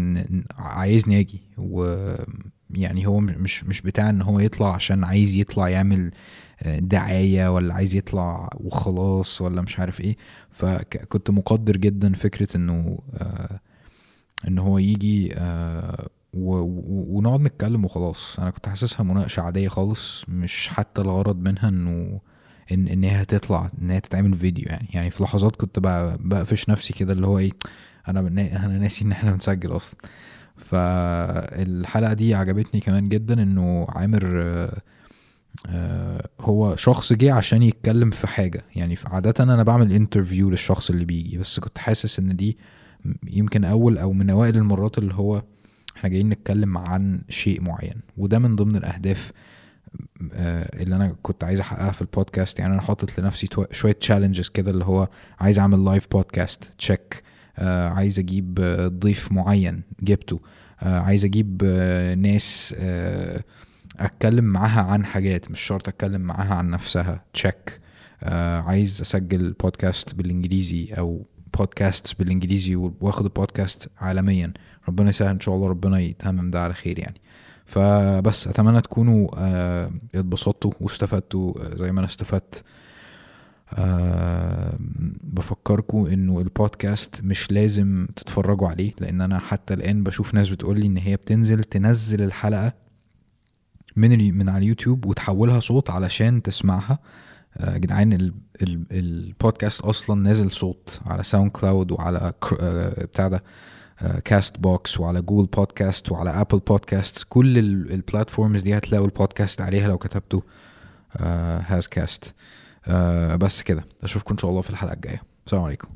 عايزني أجي. ويعني هو مش مش بتاع إن هو يطلع عشان عايز يطلع يعمل آه، دعاية ولا عايز يطلع وخلاص ولا مش عارف إيه. فكنت مقدر جدا فكرة إنه آه، إن هو يجي آه، و- ونقعد نتكلم وخلاص. أنا كنت حاسسها مناقشة عادية خالص مش حتى الغرض منها إنه ان إن هي هتطلع إن هي تتعمل فيديو يعني. يعني في لحظات كنت بقى بقفش نفسي كده اللي هو إيه أنا أنا ناسي إن إحنا بنسجل أصلا. فالحلقة دي عجبتني كمان جدا إنه عامر آه، هو شخص جه عشان يتكلم في حاجة. يعني عادة أنا بعمل انترفيو للشخص اللي بيجي بس كنت حاسس إن دي يمكن أول أو من أوائل المرات اللي هو إحنا جايين نتكلم عن شيء معين وده من ضمن الأهداف آه، اللي أنا كنت عايز أحققها في البودكاست. يعني أنا حاطط لنفسي شوية challenges كده اللي هو عايز أعمل live بودكاست check عايز أجيب آه، ضيف معين جبته آه، عايز أجيب آه، ناس أتكلم معاها عن حاجات مش شرط أتكلم معاها عن نفسها check عايز أسجل بودكاست بالإنجليزي أو بودكاست بالإنجليزي واخد البودكاست عالميا. ربنا يسهل إن شاء الله ربنا يتمم ده على خير يعني. فبس أتمنى تكونوا آه اتبسطتوا واستفدتوا آه، زي ما أنا استفدت. أه بفكركم إنه البودكاست مش لازم تتفرجوا عليه لأن أنا حتى الآن بشوف ناس بتقولي إن هي بتنزل تنزل الحلقة من من على اليوتيوب وتحولها صوت علشان تسمعها. آه، يا جدعان ال- ال- البودكاست أصلا نازل صوت على SoundCloud وعلى آه، بتاع ده. Castbox وعلى Google Podcasts وعلى Apple Podcasts كل ال platforms دي هتلاقوا البودكاست عليها لو كتبتوا هاز كاست بس كده. أشوفكم إن شاء الله في الحلقة الجاية. السلام عليكم.